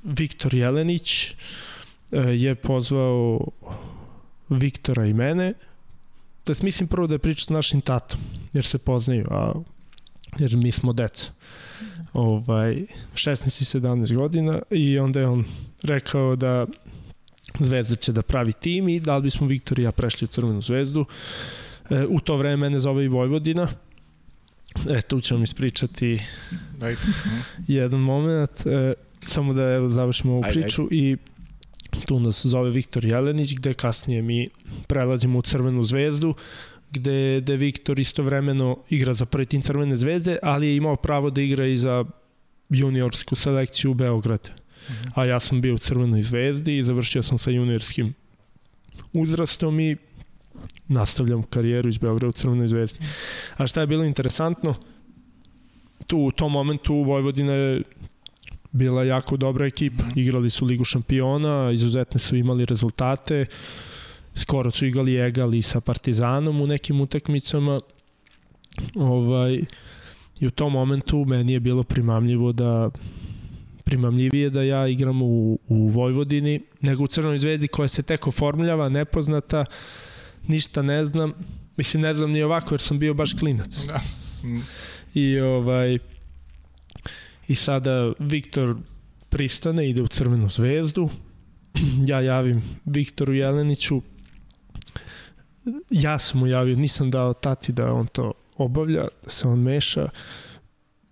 Viktor Jelenić e, je pozvao Viktora i mene, da mislim prvo da je pričao s našim tatom, jer se poznaju, a jer mi smo deca. Ovaj, 16 i 17 godina i onda je on rekao da Zvezda će da pravi tim i da li bismo Viktor i ja prešli u Crvenu zvezdu. E, u to vreme mene zove i Vojvodina. E, tu ću vam ispričati jedan moment. E, samo da evo, završimo ovu priču ajde. i tu nas zove Viktor Jelenić, gde kasnije mi prelazimo u Crvenu zvezdu, gde, gde Viktor istovremeno igra za prvi tim Crvene zvezde, ali je imao pravo da igra i za juniorsku selekciju u Beogradu. A ja sam bio u Crvenoj zvezdi i završio sam sa juniorskim uzrastom i nastavljam karijeru iz Beograda u Crvenoj zvezdi. A šta je bilo interesantno, tu u tom momentu Vojvodina je bila jako dobra ekipa. Igrali su Ligu šampiona, izuzetne su imali rezultate. Skoro su igrali egali sa Partizanom u nekim utakmicama. Ovaj, I u tom momentu meni je bilo primamljivo da primamljivije da ja igram u, u Vojvodini nego u Crnoj zvezdi koja se teko formljava, nepoznata, ništa ne znam. Mislim, ne znam ni ovako jer sam bio baš klinac. Da. I ovaj I sada Viktor pristane, ide u Crvenu zvezdu. Ja javim Viktoru Jeleniću. Ja sam mu javio, nisam dao tati da on to obavlja, da se on meša.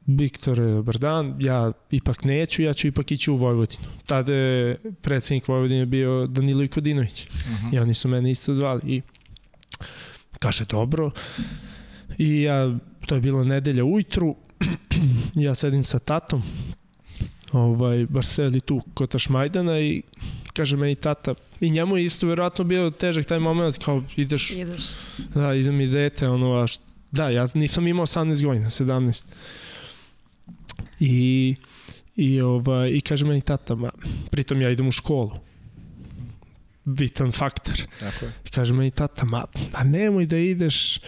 Viktor, dobar dan, ja ipak neću, ja ću ipak ići u Vojvodinu. Tada je predsednik Vojvodine bio Danilo Ikodinović. Uh mhm. -huh. I oni su mene isto zvali. I kaže, dobro. I ja, to je bilo nedelja ujutru, ja sedim sa tatom, ovaj, baš sedi tu kod Tašmajdana i kaže meni tata, i njemu je isto verovatno bio težak taj moment, kao ideš, ideš. da, idem i dete, ono, a šta, da, ja nisam imao 18 godina, 17. I, i, ovaj, i kaže meni tata, ma, pritom ja idem u školu bitan faktor. Tako je. Kaže meni tata, ma, ma nemoj da ideš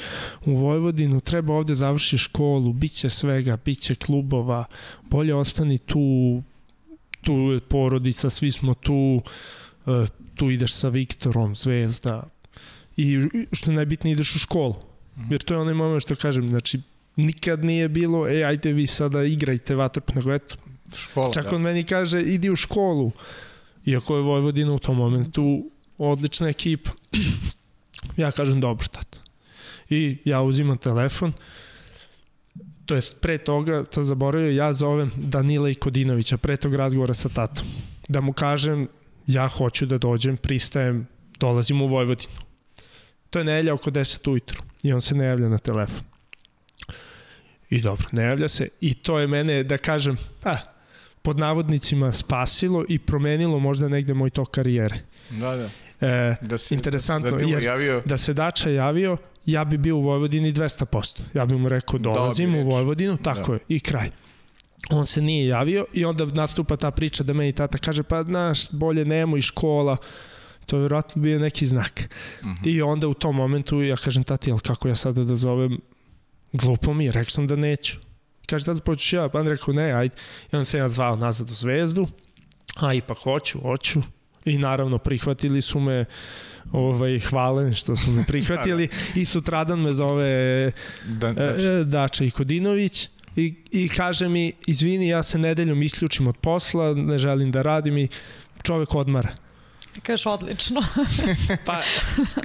u Vojvodinu, treba ovde završi školu, bit će svega, bit će klubova, bolje ostani tu, tu je porodica, svi smo tu, uh, tu ideš sa Viktorom, zvezda, i što je najbitnije ideš u školu. Mhm. Jer to je onaj moment što kažem, znači, nikad nije bilo, e, ajde vi sada igrajte vatrp, nego eto, Škola, Čak da. on meni kaže, idi u školu. Iako je Vojvodina u tom momentu odlična ekipa. ja kažem, dobro, tata. I ja uzimam telefon, to jest pre toga, to zaboravio, ja zovem Danila Ikodinovića, pre tog razgovora sa tatom. Da mu kažem, ja hoću da dođem, pristajem, dolazim u Vojvodinu. To je nelja oko 10 ujutru i on se ne javlja na telefon. I dobro, ne javlja se i to je mene, da kažem, pa, pod navodnicima spasilo i promenilo možda negde moj tok karijere. Da, da. E, da se, interesantno, da, da, jer javio. da se Dača javio, ja bi bio u Vojvodini 200%. Ja bih mu rekao, dolazim da, u Vojvodinu, tako da. je, i kraj. On se nije javio i onda nastupa ta priča da meni tata kaže, pa znaš, bolje nemo i škola, to je vjerojatno bio neki znak. Mhm. -huh. I onda u tom momentu ja kažem, tati, jel kako ja sada da zovem, glupo mi, rekao sam da neću. Kaže, tada počeš ja, pa on rekao, ne, ajde. I on se ja zvao nazad u zvezdu, a ipak hoću, hoću. I naravno prihvatili su me ovaj, hvalen što su me prihvatili i sutradan me zove da, e, Dača Ikodinović i, i kaže mi, izvini, ja se nedeljom isključim od posla, ne želim da radim i čovek odmara. Ti kažeš odlično. pa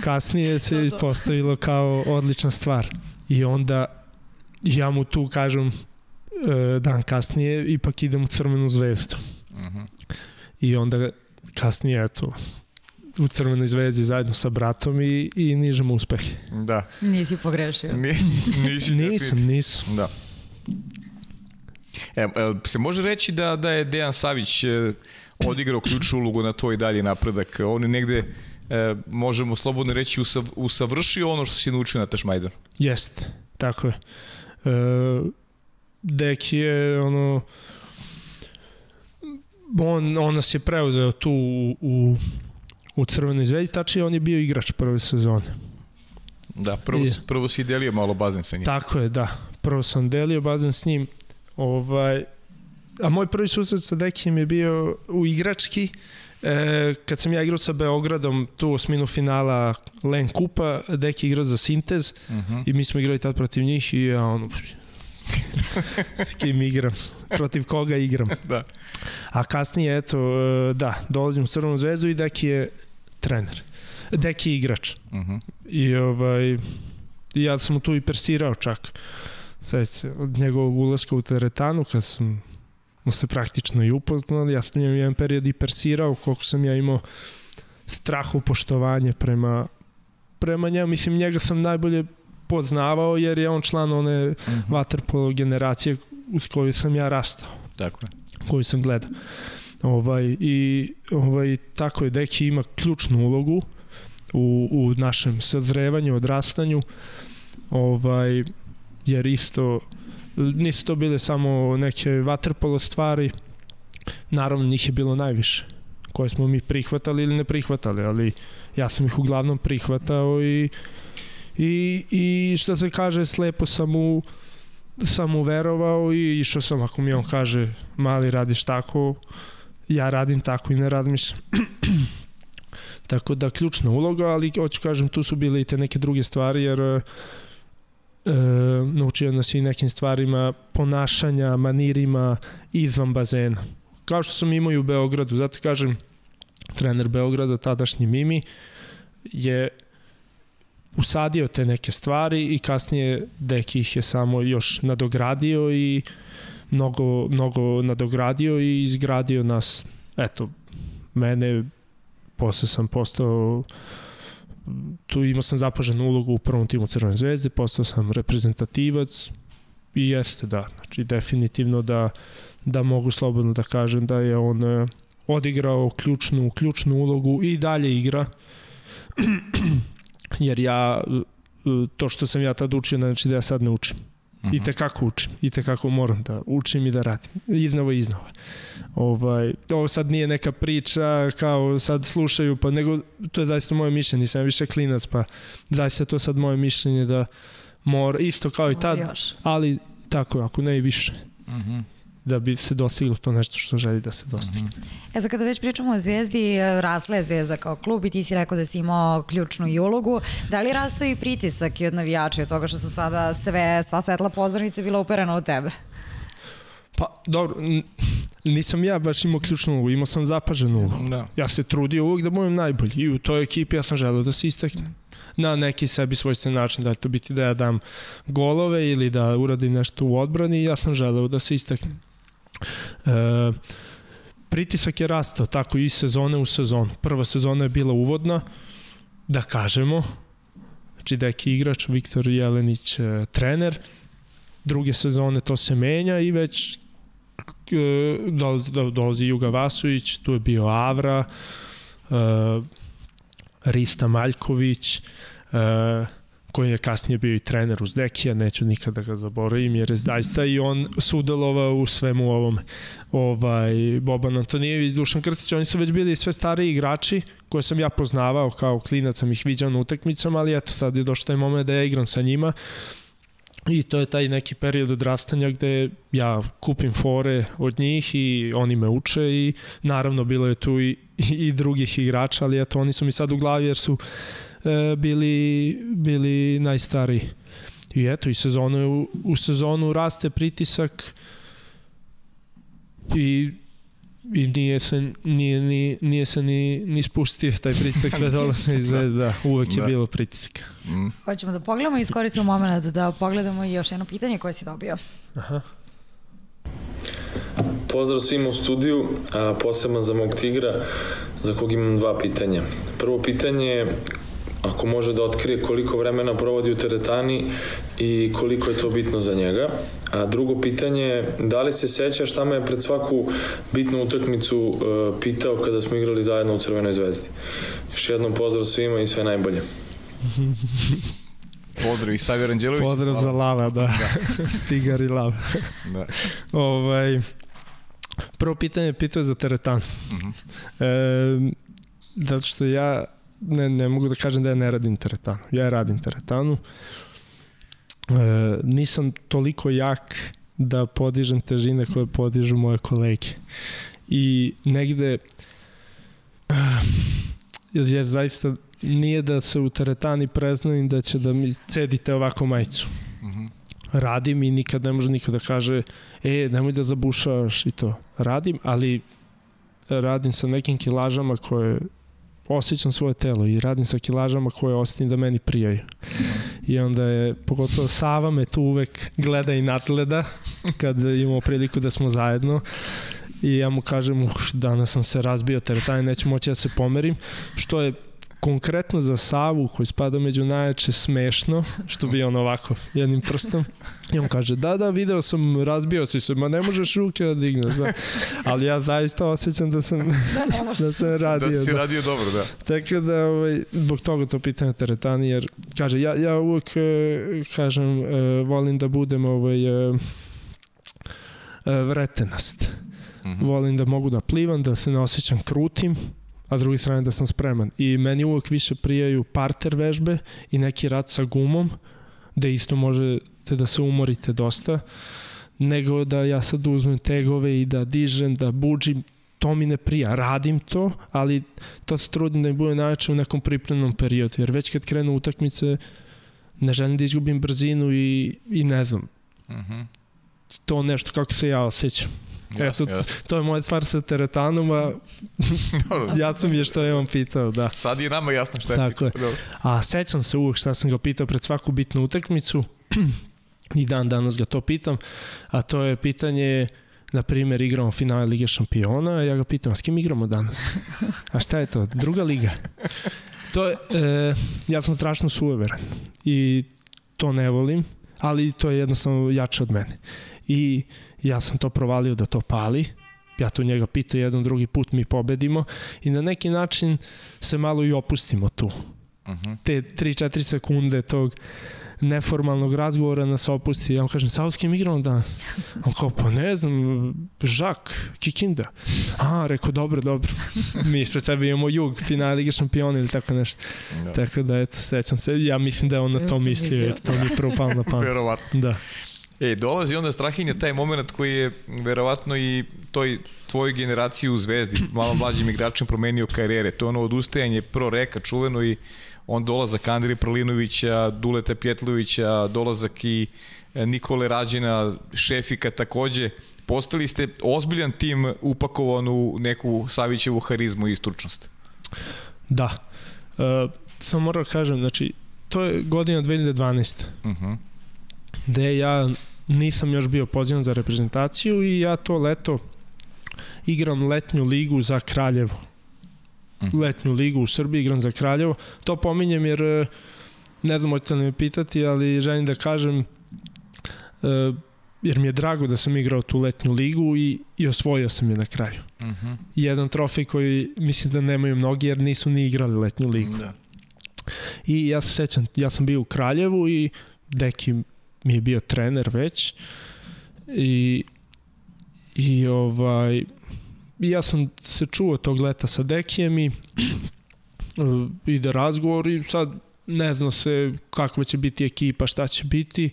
kasnije se postavilo kao odlična stvar. I onda ja mu tu kažem e, dan kasnije ipak idem u Crvenu zvezdu. Uh mhm. -huh. I onda kasnije, eto, u Crvenoj zvezdi zajedno sa bratom i, i nižemo uspehe. Da. Nisi pogrešio. Ni, nisi nisam, nisam. Da. E, se može reći da, da je Dejan Savić e, odigrao ključnu ulogu na tvoj dalji napredak. On je negde, e, možemo slobodno reći, usav, usavršio ono što si naučio na Tašmajdanu. Jeste, tako je. E, Dek je ono on, on nas je preuzeo tu u, u, u Crvenoj zvezdi, tačnije on je bio igrač prve sezone. Da, prvo, I- prvo si delio malo bazen sa njim. Tako je, da. Prvo sam delio bazen s njim. Ovaj, a moj prvi susret sa Dekijem je bio u igrački. E, kad sam ja igrao sa Beogradom tu osminu finala Len Kupa, Deki igrao za Sintez Uh -huh. i mi smo igrali tad protiv njih i ja ono s kim igram, protiv koga igram. Da. A kasnije, eto, e, da, dolazim u Crvenu zvezdu i Deki je trener. Deki je igrač. Uh -huh. I ovaj, ja sam mu tu i persirao čak. Sad od njegovog ulaska u teretanu, kad sam mu se praktično i upoznali, ja sam njemu jedan period i persirao koliko sam ja imao strahu poštovanje prema, prema njemu. Mislim, njega sam najbolje poznavao jer je on član one Uh -huh. vaterpolo generacije uz koju sam ja rastao Tako je. koju sam gledao. Ovaj, I ovaj, tako je, Deki ima ključnu ulogu u, u našem sazrevanju, odrastanju, ovaj, jer isto nisu to bile samo neke vaterpolo stvari, naravno njih je bilo najviše koje smo mi prihvatali ili ne prihvatali, ali ja sam ih uglavnom prihvatao i i, i što se kaže slepo sam mu sam mu verovao i išao sam ako mi on kaže mali radiš tako ja radim tako i ne razmišljam. Tako da ključna uloga ali hoću kažem tu su bile i te neke druge stvari jer e, naučio nas i nekim stvarima ponašanja, manirima izvan bazena kao što sam imao i u Beogradu zato kažem trener Beograda tadašnji Mimi je usadio te neke stvari i kasnije Deki ih je samo još nadogradio i mnogo, mnogo nadogradio i izgradio nas. Eto, mene, posle sam postao tu imao sam zapaženu ulogu u prvom timu Crvene zvezde, postao sam reprezentativac i jeste da, znači definitivno da, da mogu slobodno da kažem da je on e, odigrao ključnu, ključnu ulogu i dalje igra. Jer ja e, to što sam ja tad učio znači da ja sad ne učim -huh. i te kako učim, i te kako moram da učim i da radim, iznova i iznova. Ovaj, ovo sad nije neka priča kao sad slušaju, pa nego to je zaista moje mišljenje, nisam više klinac, pa zaista to sad moje mišljenje da mora, isto kao i tad, ali tako, ako ne i više, Uh -huh. Da bi se dostiglo to nešto što želi da se dostigne. E sad kada već pričamo o Zvezdi, rasla je Zvezda kao klub i ti si rekao da si imao ključnu i ulogu. Da li rastao i pritisak i od navijača i od toga što su sada sve, sva svetla pozornica bila uperena u tebe? Pa, dobro, nisam ja baš imao ključnu ulogu, imao sam zapaženu ulogu. Da. Ja se trudio uvijek da budem najbolji i u toj ekipi ja sam želeo da se istaknem na neki sebi svojstven način, da je to biti da ja dam golove ili da uradim nešto u odbrani, ja sam želeo da se istaknem. E, pritisak je rastao tako i sezone u sezonu. Prva sezona je bila uvodna, da kažemo, znači deki igrač, Viktor Jelenić e, trener, druge sezone to se menja i već e, dolazi, do- dolazi Juga Vasović, tu je bio Avra, e, Rista Maljković, e, koji je kasnije bio i trener uz Dekija, neću nikada ga zaboravim, jer je zaista i on sudelovao u svemu ovome. Ovaj, Boban Antonijević, Dušan Krstić, oni su već bili sve stariji igrači koje sam ja poznavao kao klinac, sam ih viđao na utakmicama, ali eto sad je došao taj moment da ja igram sa njima I to je taj neki period odrastanja gde ja kupim fore od njih i oni me uče i naravno bilo je tu i, i drugih igrača, ali eto oni su mi sad u glavi jer su bili, bili najstariji. I eto, i sezonu, u sezonu raste pritisak i i nije se, nije, nije, nije se ni, ni spustio taj pritisak sve dolaze iz Zvezde, da, uvek je Da. bilo pritiska. Mm. Hoćemo da pogledamo i iskoristimo moment da pogledamo i još jedno pitanje koje si dobio. Pozdrav svima u studiju, a poseban za mog tigra, za kog imam dva pitanja. Prvo pitanje je, ako može da otkrije koliko vremena provodi u teretani i koliko je to bitno za njega. A drugo pitanje je, da li se seća šta me je pred svaku bitnu utakmicu uh, pitao kada smo igrali zajedno u Crvenoj zvezdi. Još jednom pozdrav svima i sve najbolje. Pozdrav i Savir Anđelović. Pozdrav za Lava, da. Tigar i Lava. Da. ovaj, Prvo pitanje pitao je za teretanu. Uh -huh. e, zato što ja ne, ne mogu da kažem da ja ne radim teretanu. Ja radim teretanu. E, nisam toliko jak da podižem težine koje podižu moje kolege. I negde uh, je zaista nije da se u teretani preznojim da će da mi cedite ovako majicu. Mhm. -huh. Radim i nikad ne može nikada da kaže e, nemoj da zabušavaš i to. Radim, ali radim sa nekim kilažama koje osjećam svoje telo i radim sa kilažama koje osetim da meni prijaju. I onda je, pogotovo Sava me tu uvek gleda i nadgleda kad imamo priliku da smo zajedno i ja mu kažem, uh, danas sam se razbio teretanje, neću moći da se pomerim, što je konkretno za Savu koji spada među najjače smešno, što bi on ovako jednim prstom i on kaže da da video sam razbio si se, ma ne možeš ruke da digneš da. ali ja zaista osjećam da sam da, da sam radio da si da. radio dobro da tako da ovaj, zbog toga to pitanje teretani jer kaže ja, ja uvek e, kažem e, volim da budem ovaj, e, vretenast mm -hmm. volim da mogu da plivam da se ne osjećam krutim a s druge strane da sam spreman. I meni uvek više prijaju parter vežbe i neki rad sa gumom, da isto možete da se umorite dosta, nego da ja sad uzmem tegove i da dižem, da buđim, to mi ne prija. Radim to, ali to se trudim da mi bude najče u nekom pripremnom periodu, jer već kad krenu utakmice, ne želim da izgubim brzinu i, i ne znam. Uh mhm. -huh. To nešto kako se ja osjećam. Eto, jasne. to je moja stvar sa teretanom, a jasno mi je što je on pitao, da. Sad je nama jasno što je Tako pitao. Je. A sećam se uvek šta sam ga pitao pred svaku bitnu utakmicu i dan danas ga to pitam, a to je pitanje na primjer igramo finale Lige šampiona, ja ga pitam, s kim igramo danas? A šta je to? Druga liga? To je, e, ja sam strašno sueveran i to ne volim, ali to je jednostavno jače od mene. I ja sam to provalio da to pali, ja to njega pitao jedan drugi put mi pobedimo i na neki način se malo i opustimo tu. Uh mhm. -huh. Te 3-4 sekunde tog neformalnog razgovora nas opusti. Ja mu kažem, sa kim igramo danas? On kao, pa ne znam, Žak, Kikinda. A, rekao, dobro, dobro. Mi ispred sebe imamo jug, finale Lige šampiona ili tako nešto. Da. Tako da, eto, sećam se. Ja mislim da je on na to mislio, jer to mi je prvo palo na pamet. Verovatno. Da. E, dolazi onda Strahinja taj moment koji je verovatno i toj tvojoj generaciji u Zvezdi, malo mlađim igračem promenio karijere. To je ono odustajanje pro reka čuveno i on dolazak Andrija Prlinovića, Duleta Pjetlovića, dolazak i e, Nikole Rađena, Šefika takođe. Postali ste ozbiljan tim upakovan u neku Savićevu harizmu i stručnost. Da. E, samo moram da kažem, znači, to je godina 2012. Uh -huh. Gde ja nisam još bio pozivan za reprezentaciju i ja to leto igram letnju ligu za Kraljevo. Mhm. Letnju ligu u Srbiji igram za Kraljevo. To pominjem jer e, ne znam hoćete li me pitati, ali želim da kažem e, jer mi je drago da sam igrao tu letnju ligu i, i osvojio sam je na kraju. Uh mhm. -huh. Jedan trofej koji mislim da nemaju mnogi jer nisu ni igrali letnju ligu. Da. I ja se sećam, ja sam bio u Kraljevu i Deki mi je bio trener već i i ovaj ja sam se čuo tog leta sa Dekijem i ide razgovor i sad ne zna se kakva će biti ekipa, šta će biti.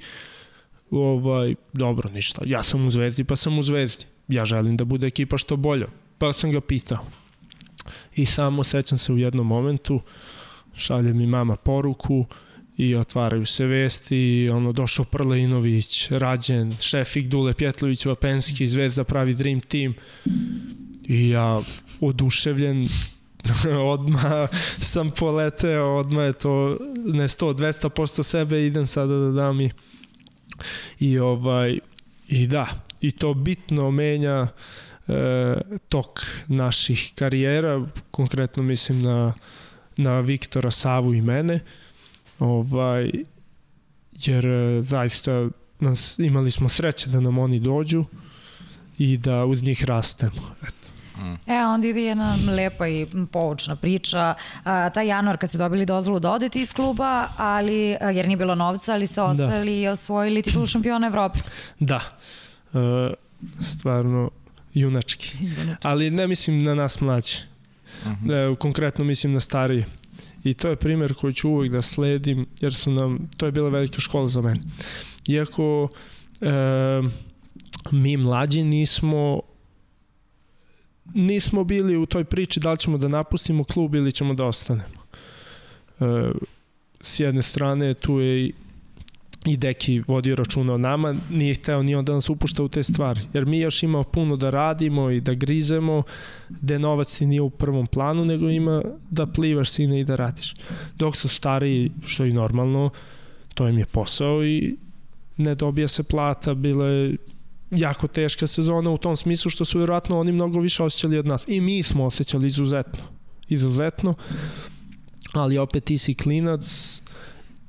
Ovaj, dobro, ništa. Ja sam u Zvezdi, pa sam u Zvezdi. Ja želim da bude ekipa što bolja. Pa sam ga pitao. I samo sećam se u jednom momentu, šalje mi mama poruku, uh, i otvaraju se vesti, ono, došao Prlinović, Rađen, Šefik, Dule Pjetlović, Vapenski, Zvezda pravi Dream Team. I ja oduševljen odma sam poleteo, odma je to ne 100, 200% sebe idem sada da dam i, i ovaj i da, i to bitno menja e, tok naših karijera, konkretno mislim na, na Viktora Savu i mene, Ovaj, jer e, zaista nas, imali smo sreće da nam oni dođu i da uz njih rastemo. Eto. Mm. E, onda ide jedna lepa i poučna priča. A, taj januar kad ste dobili dozvolu da odete iz kluba, ali, e, jer nije bilo novca, ali ste da. ostali da. i osvojili titulu šampiona Evrope. Da. E, stvarno, junački. Ali ne mislim na nas mlađe. Mhm. -huh. e, konkretno mislim na starije. I to je primer koji ću uvek da sledim, jer su nam, to je bila velika škola za mene. Iako e, mi mlađi nismo nismo bili u toj priči da li ćemo da napustimo klub ili ćemo da ostanemo. E, s jedne strane tu je i Deki vodio računa o nama, nije hteo ni on da nas upušta u te stvari. Jer mi još imamo puno da radimo i da grizemo, gde novac ti nije u prvom planu, nego ima da plivaš sine i da radiš. Dok su stariji, što je normalno, to im je posao i ne dobija se plata, bila je jako teška sezona u tom smislu što su vjerojatno oni mnogo više osjećali od nas. I mi smo osjećali izuzetno. Izuzetno. Ali opet ti si klinac,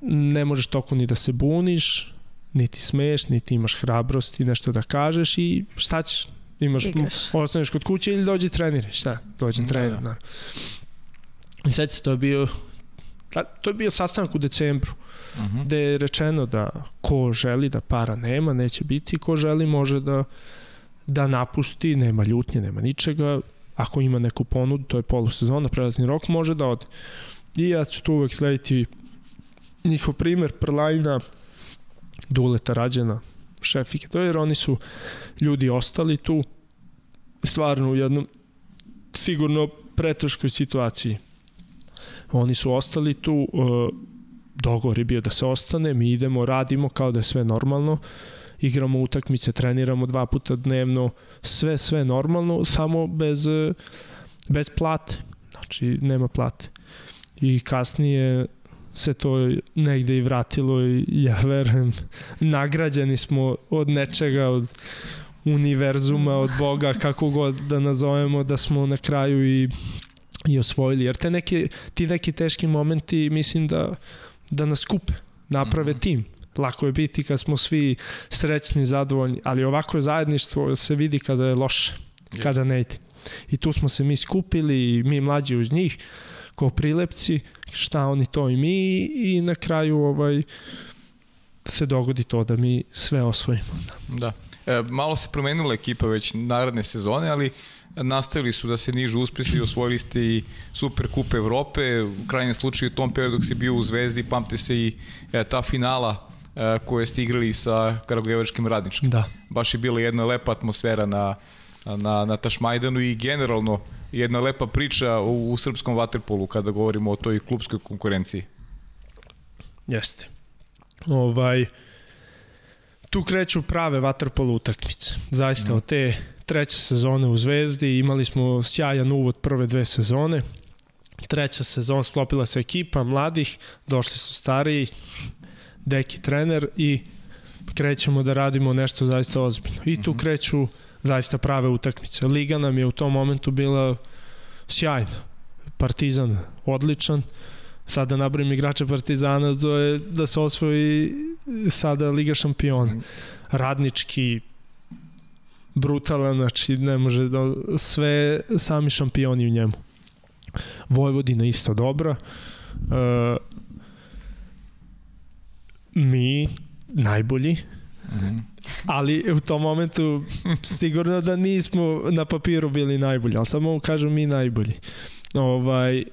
ne možeš toliko ni da se buniš, niti smeš, niti imaš hrabrosti nešto da kažeš i šta ćeš? Imaš, ostaneš kod kuće ili dođi treniraj, šta? Dođi Da, trener, da. naravno. I sad se to je bio da, to je bio sastanak u decembru Uh -huh. gde je rečeno da ko želi da para nema, neće biti, ko želi može da da napusti, nema ljutnje, nema ničega, ako ima neku ponudu, to je polusezona, prelazni rok, može da ode. I ja ću tu uvek slediti njihov primer Prlajna, Duleta Rađena, Šefike, to je jer oni su ljudi ostali tu stvarno u jednom sigurno preteškoj situaciji. Oni su ostali tu, uh, dogovor je bio da se ostane, mi idemo, radimo kao da je sve normalno, igramo utakmice, treniramo dva puta dnevno, sve, sve normalno, samo bez, eh, bez plate. Znači, nema plate. I kasnije se to negde i vratilo i ja verujem, nagrađeni smo od nečega, od univerzuma, od Boga, kako god da nazovemo, da smo na kraju i, i osvojili. Jer te neke, ti neki teški momenti, mislim da, da nas kupe, naprave Mhm. tim. Lako je biti kad smo svi srećni, zadovoljni, ali ovako je zajedništvo se vidi kada je loše, kada ne ide. I tu smo se mi skupili, i mi mlađi uz njih, ko prilepci, šta oni to i mi i na kraju ovaj se dogodi to da mi sve osvojimo. Da. E, malo se promenila ekipa već naredne sezone, ali nastavili su da se nižu uspesi i osvojili ste i Super Kup Evrope, u krajnjem slučaju u tom periodu dok si bio u Zvezdi, pamte se i e, ta finala e, koje ste igrali sa Karagujevačkim radničkim. Da. Baš je bila jedna lepa atmosfera na, na, na Tašmajdanu i generalno jedna lepa priča u, u srpskom vaterpolu kada govorimo o toj klubskoj konkurenciji. Jeste. Ovaj, tu kreću prave vaterpolo utakmice. Zaista, od te treće sezone u Zvezdi imali smo sjajan uvod prve dve sezone. Treća sezona sklopila se ekipa mladih, došli su stariji, deki trener i krećemo da radimo nešto zaista ozbiljno. I tu kreću zaista prave utakmice. Liga nam je u tom momentu bila sjajna. Partizan odličan, sada nabrojim igrača Partizana, to je da se osvoji sada Liga šampiona. Radnički, brutalan, znači ne može da, sve sami šampioni u njemu. Vojvodina isto dobra. E, mi najbolji, ali u tom momentu sigurno da nismo na papiru bili najbolji, ali samo kažem mi najbolji. Ovaj, e,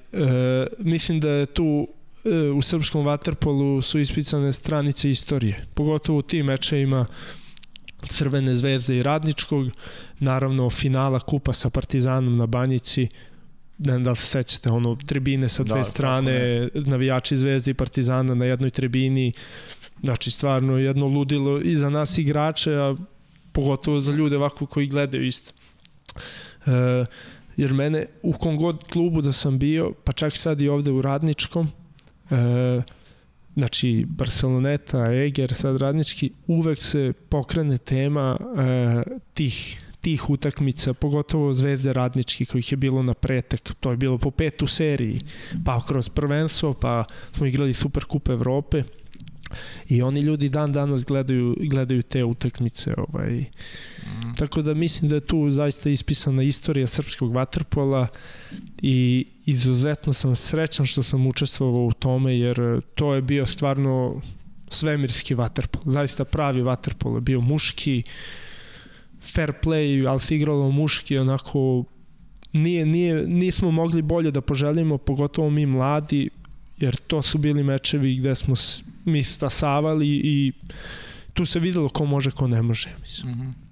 mislim da je tu e, u srpskom vaterpolu su ispisane stranice istorije, pogotovo u tim mečevima Crvene zvezde i Radničkog, naravno finala kupa sa Partizanom na Banjici, ne znam da li se sećate, ono, tribine sa dve Da, strane, navijači Zvezde i Partizana na jednoj tribini, znači stvarno jedno ludilo i za nas igrače, a pogotovo za ljude ovako koji gledaju isto. E, jer mene u kom god klubu da sam bio, pa čak sad i ovde u Radničkom, e, znači Barceloneta, Eger, sad Radnički, uvek se pokrene tema e, tih tih utakmica, pogotovo Zvezde Radnički kojih je bilo na pretek, to je bilo po pet u seriji, pa kroz prvenstvo, pa smo igrali Super Kup Evrope i oni ljudi dan danas gledaju, gledaju te utakmice ovaj. Mm. tako da mislim da je tu zaista ispisana istorija srpskog vaterpola i izuzetno sam srećan što sam učestvovao u tome jer to je bio stvarno svemirski vaterpol, zaista pravi vaterpol, bio muški, fair play, ali se igralo muški, onako nije, nije, nismo mogli bolje da poželimo, pogotovo mi mladi, jer to su bili mečevi gde smo mi stasavali i tu se videlo ko može, ko ne može. Mislim. Mm -hmm.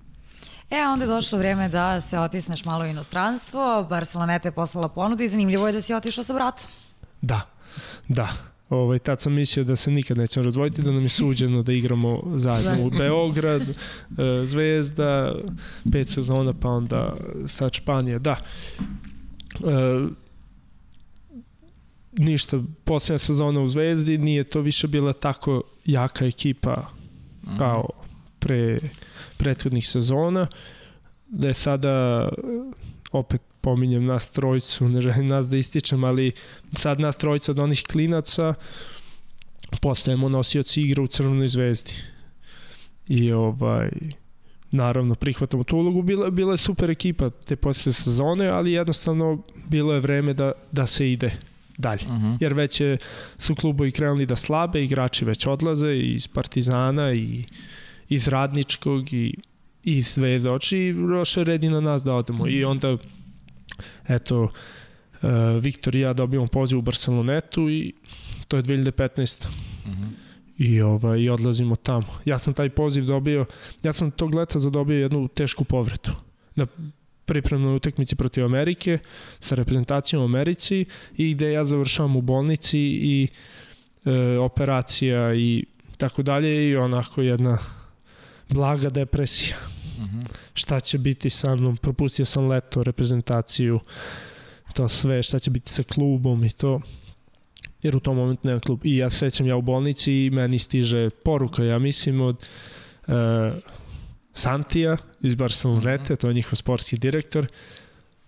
E, onda je došlo vreme da se otisneš malo u inostranstvo, Barceloneta je poslala ponudu i zanimljivo je da si otišao sa bratom. Da, da. Ovaj, tad sam mislio da se nikad nećemo razvojiti, da nam je suđeno da igramo zajedno u Beograd, e, Zvezda, pet sezona, pa onda sad Španija. Da. E, ništa, posljednja sezona u Zvezdi, nije to više bila tako jaka ekipa kao pre prethodnih sezona, da je sada opet pominjem nas trojicu, ne želim nas da ističem, ali sad nas trojica od onih klinaca postajemo nosioci igra u Crvenoj zvezdi. I ovaj naravno prihvatamo tu ulogu. Bila, bila je super ekipa te posle sezone, ali jednostavno bilo je vreme da, da se ide dalje. Uh mhm. -huh. Jer već je, su klubovi krenuli da slabe, igrači već odlaze iz Partizana i iz Radničkog i, i iz Zvezde. Oči roše redi na nas da odemo. I onda eto, uh, Viktor i ja dobijamo poziv u Barcelonetu i to je 2015. Uh -huh. I, ovaj, I odlazimo tamo. Ja sam taj poziv dobio, ja sam tog leta zadobio jednu tešku povretu. Na pripremnoj utekmici protiv Amerike sa reprezentacijom u Americi i gde ja završavam u bolnici i e, operacija i tako dalje i onako jedna blaga depresija. -huh. Šta će biti sa mnom? Propustio sam leto, reprezentaciju, to sve, šta će biti sa klubom i to jer u tom momentu nema klub. I ja sećam ja u bolnici i meni stiže poruka, ja mislim, od uh, Santija iz Barcelonete, to je njihov sportski direktor,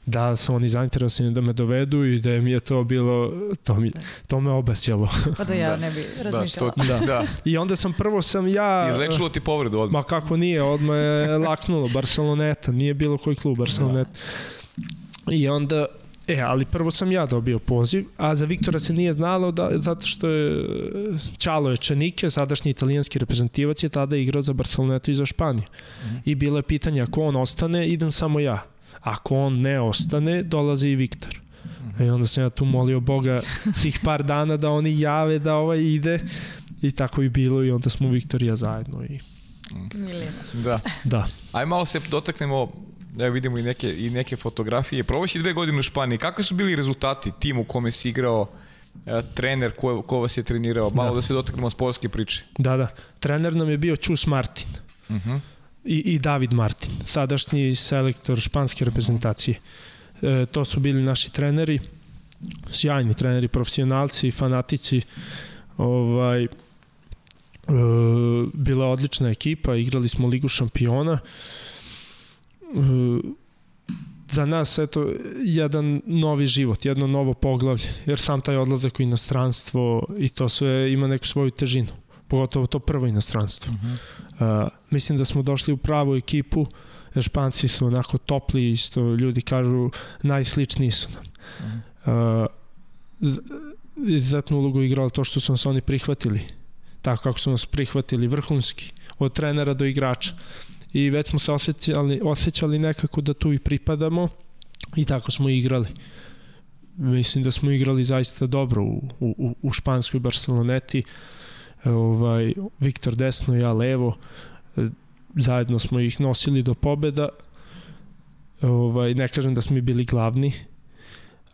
da su oni zainteresovani da me dovedu i da mi je to bilo, to, mi, to me obasjelo. Pa da ja da. ne bi razmišljala. Da, to, da. da. I onda sam prvo sam ja... Izlečilo ti povredu odmah. Ma kako nije, odmah je laknulo, Barceloneta, nije bilo koji klub Barceloneta. Da. I onda E, ali prvo sam ja dobio poziv, a za Viktora se nije znalo da, zato što je Čalo je Čenike, sadašnji italijanski reprezentativac je tada igrao za Barcelonetu i za Španiju. Mm -hmm. I bilo je pitanje ako on ostane, idem samo ja. Ako on ne ostane, dolazi i Viktor. Mm -hmm. I onda sam ja tu molio Boga tih par dana da oni jave da ovaj ide i tako i bilo i onda smo Viktor i ja zajedno i Milina. Da. Da. Aj malo se dotaknemo Evo vidimo i neke, i neke fotografije. Probaš si dve godine u Španiji. Kakvi su bili rezultati tim u kome si igrao, e, trener ko, ko vas je trenirao? Malo da, da se dotaknemo sportske priče. Da, da. Trener nam je bio Čus Martin. Uh mhm. -huh. I, I David Martin, sadašnji selektor španske reprezentacije. E, to su bili naši treneri, sjajni treneri, profesionalci, fanatici. Ovaj, e, bila odlična ekipa, igrali smo Ligu šampiona za nas eto jedan novi život, jedno novo poglavlje, jer sam taj odlazak u inostranstvo i to sve ima neku svoju težinu, pogotovo to prvo inostranstvo. Uh -huh. uh, mislim da smo došli u pravu ekipu, jer Španci su onako topli, isto ljudi kažu najsličniji su nam. Uh -huh. uh, izuzetnu ulogu igrali to što su nas oni prihvatili, tako kako su nas prihvatili, vrhunski, od trenera do igrača i već smo se osjećali, osjećali nekako da tu i pripadamo i tako smo igrali. Mislim da smo igrali zaista dobro u, u, u španskoj Barceloneti. Ovaj, Viktor desno, ja levo. Zajedno smo ih nosili do pobeda. Ovaj, ne kažem da smo bili glavni,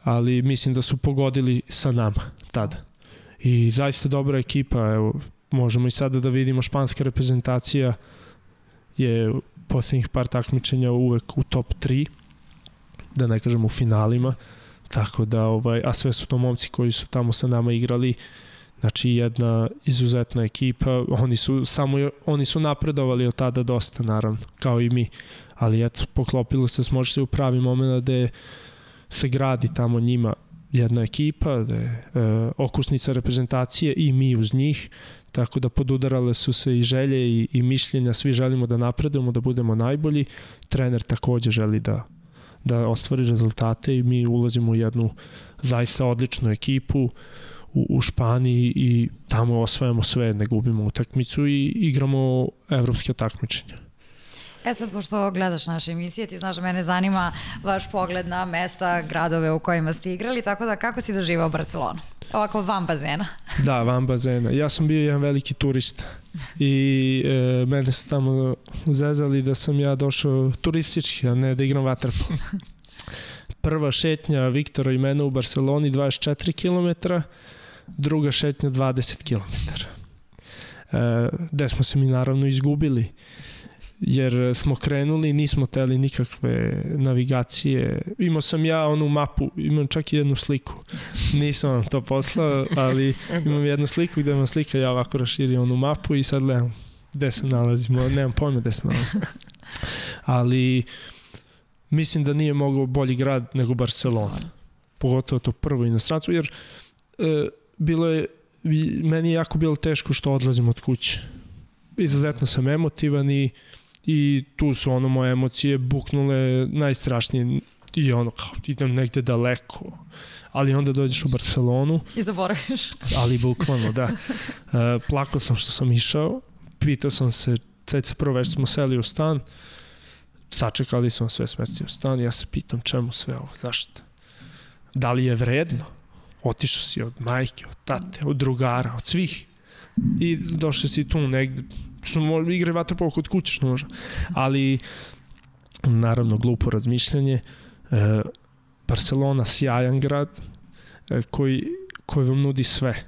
ali mislim da su pogodili sa nama tada. I zaista dobra ekipa, evo, možemo i sada da vidimo španska reprezentacija uh, je poslednjih par takmičenja uvek u top 3, da ne kažem u finalima, tako da, ovaj, a sve su to momci koji su tamo sa nama igrali, znači jedna izuzetna ekipa, oni su samo oni su napredovali od tada dosta naravno, kao i mi. Ali eto, poklopilo se, smoži se u pravi moment da se gradi tamo njima jedna ekipa, da je e, okusnica reprezentacije i mi uz njih, tako da podudarale su se i želje i, i mišljenja, svi želimo da napredujemo, da budemo najbolji, trener takođe želi da, da ostvari rezultate i mi ulazimo u jednu zaista odličnu ekipu u, u Španiji i tamo osvajamo sve, ne gubimo utakmicu i igramo evropske takmičenja. E sad, pošto gledaš naše emisije, ti znaš da mene zanima vaš pogled na mesta, gradove u kojima ste igrali, tako da kako si doživao Barcelonu? Ovako van bazena. Da, van bazena. Ja sam bio jedan veliki turista i e, mene su tamo zezali da sam ja došao turistički, a ne da igram vaterpolo. Prva šetnja Viktora i mene u Barceloni 24 km, druga šetnja 20 km. E, gde smo se mi naravno izgubili jer smo krenuli, nismo teli nikakve navigacije. Imao sam ja onu mapu, imam čak i jednu sliku. Nisam vam to poslao, ali imam jednu sliku gde vam slika ja ovako raširio onu mapu i sad gledam gde se nalazimo, nemam pojma gde se nalazimo. Ali mislim da nije mogao bolji grad nego Barcelona. Pogotovo to prvo inostranstvo, jer e, bilo je, meni je jako bilo teško što odlazim od kuće. Izuzetno sam emotivan i i tu su ono moje emocije buknule najstrašnije i ono kao idem negde daleko ali onda dođeš u Barcelonu. I zaboraviš. Ali bukvalno da. Uh, plakao sam što sam išao pitao sam se se prvo već smo seli u stan. Sačekali smo sve smesti u stan ja se pitam čemu sve ovo zašto? Da li je vredno otišao si od majke, od tate, od drugara, od svih i došao si tu negde što može igre vaterpolo kod kuće što može. Ali naravno glupo razmišljanje. E, Barcelona sjajan grad e, koji koji vam nudi sve.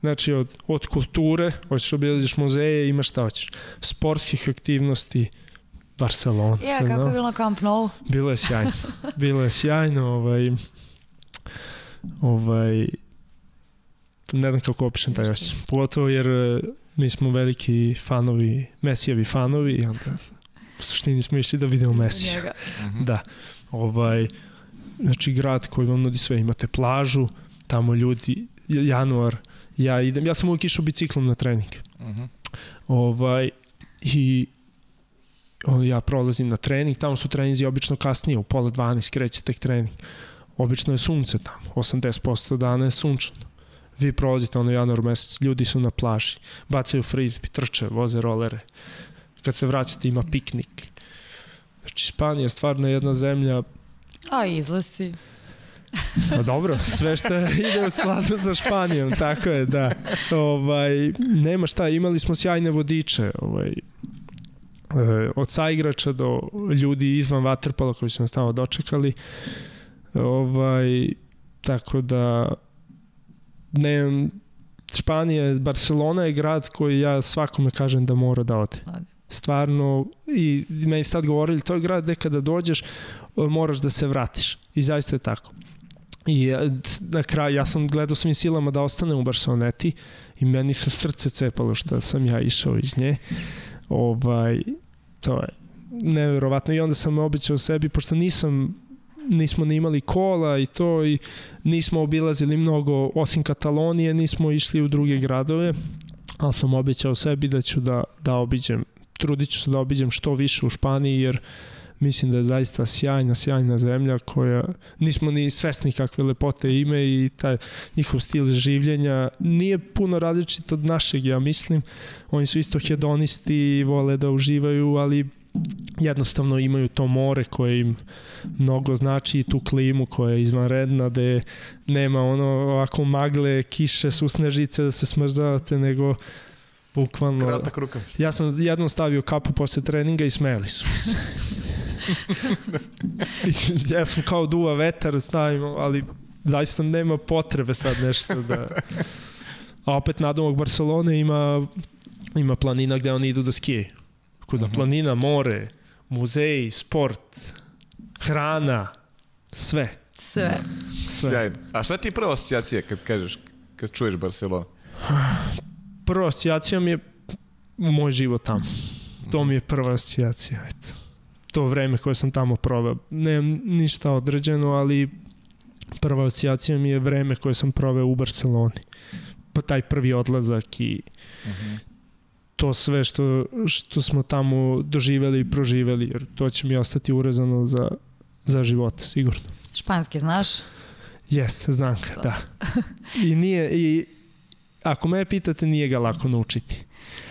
Znači od, od kulture, hoćeš obilaziš muzeje, imaš šta hoćeš. Sportskih aktivnosti, Barcelona. Ja, kako je bilo na Camp Nou? Bilo je sjajno. Bilo je sjajno, ovaj, ovaj, ne znam kako opišem taj osjećaj. Pogotovo jer mi smo veliki fanovi, Mesijevi fanovi i onda u suštini smo išli da vidimo Mesija. Mhm. Da. Ovaj, znači grad koji vam nudi sve, imate plažu, tamo ljudi, januar, ja idem, ja sam uvijek išao biciklom na trening. Uh mhm. -huh. Ovaj, i ja prolazim na trening, tamo su treninzi obično kasnije, u pola 12 kreće tek trening. Obično je sunce tamo, 80% dana je sunčano vi prolazite ono januar mesec, ljudi su na plaži, bacaju frizbi, trče, voze rolere. Kad se vraćate ima piknik. Znači, Španija je stvarno jedna zemlja... A izlasi. Pa dobro, sve što ide u skladu sa Španijom, tako je, da. Ovaj, nema šta, imali smo sjajne vodiče, ovaj, eh, od saigrača do ljudi izvan Waterpola koji su nas tamo dočekali. Ovaj, tako da ne, Španija, Barcelona je grad koji ja svakome kažem da mora da ode. Stvarno, i meni ste tad govorili, to je grad gde kada dođeš moraš da se vratiš. I zaista je tako. I e, na kraju, ja sam gledao svim silama da ostane u Barceloneti i meni se srce cepalo što sam ja išao iz nje. Ovaj, to je neverovatno. I onda sam običao sebi, pošto nisam nismo ni imali kola i to i nismo obilazili mnogo osim Katalonije, nismo išli u druge gradove, ali sam obećao sebi da ću da, da obiđem, trudit ću se da obiđem što više u Španiji jer mislim da je zaista sjajna, sjajna zemlja koja nismo ni svesni kakve lepote ime i taj njihov stil življenja nije puno različit od našeg, ja mislim. Oni su isto hedonisti vole da uživaju, ali jednostavno imaju to more koje im mnogo znači i tu klimu koja je izvanredna gde nema ono ovako magle, kiše, susnežice da se smrzavate nego bukvalno kratak rukav. Ja sam jednom stavio kapu posle treninga i smeli su se. ja sam kao duva vetar stavim, ali zaista nema potrebe sad nešto da... A opet nadomak Barcelone ima ima planina gde oni idu da skijaju. Kuda uh -huh. planina, more, muzeji, sport, hrana, sve. Sve. Sve. Sjajno. A šta ti je prva asocijacija kad kažeš, kad čuješ Barcelona? Prva asocijacija mi je moj život tamo. To mi je prva asocijacija, eto. To vreme koje sam tamo proveo. Nemam ništa određeno, ali prva asocijacija mi je vreme koje sam proveo u Barceloni. Pa taj prvi odlazak i uh -huh to sve što, što smo tamo doživeli i proživeli, jer to će mi ostati urezano za, za život, sigurno. Španski znaš? Jeste, znam ga, da. I nije, i ako me pitate, nije ga lako naučiti.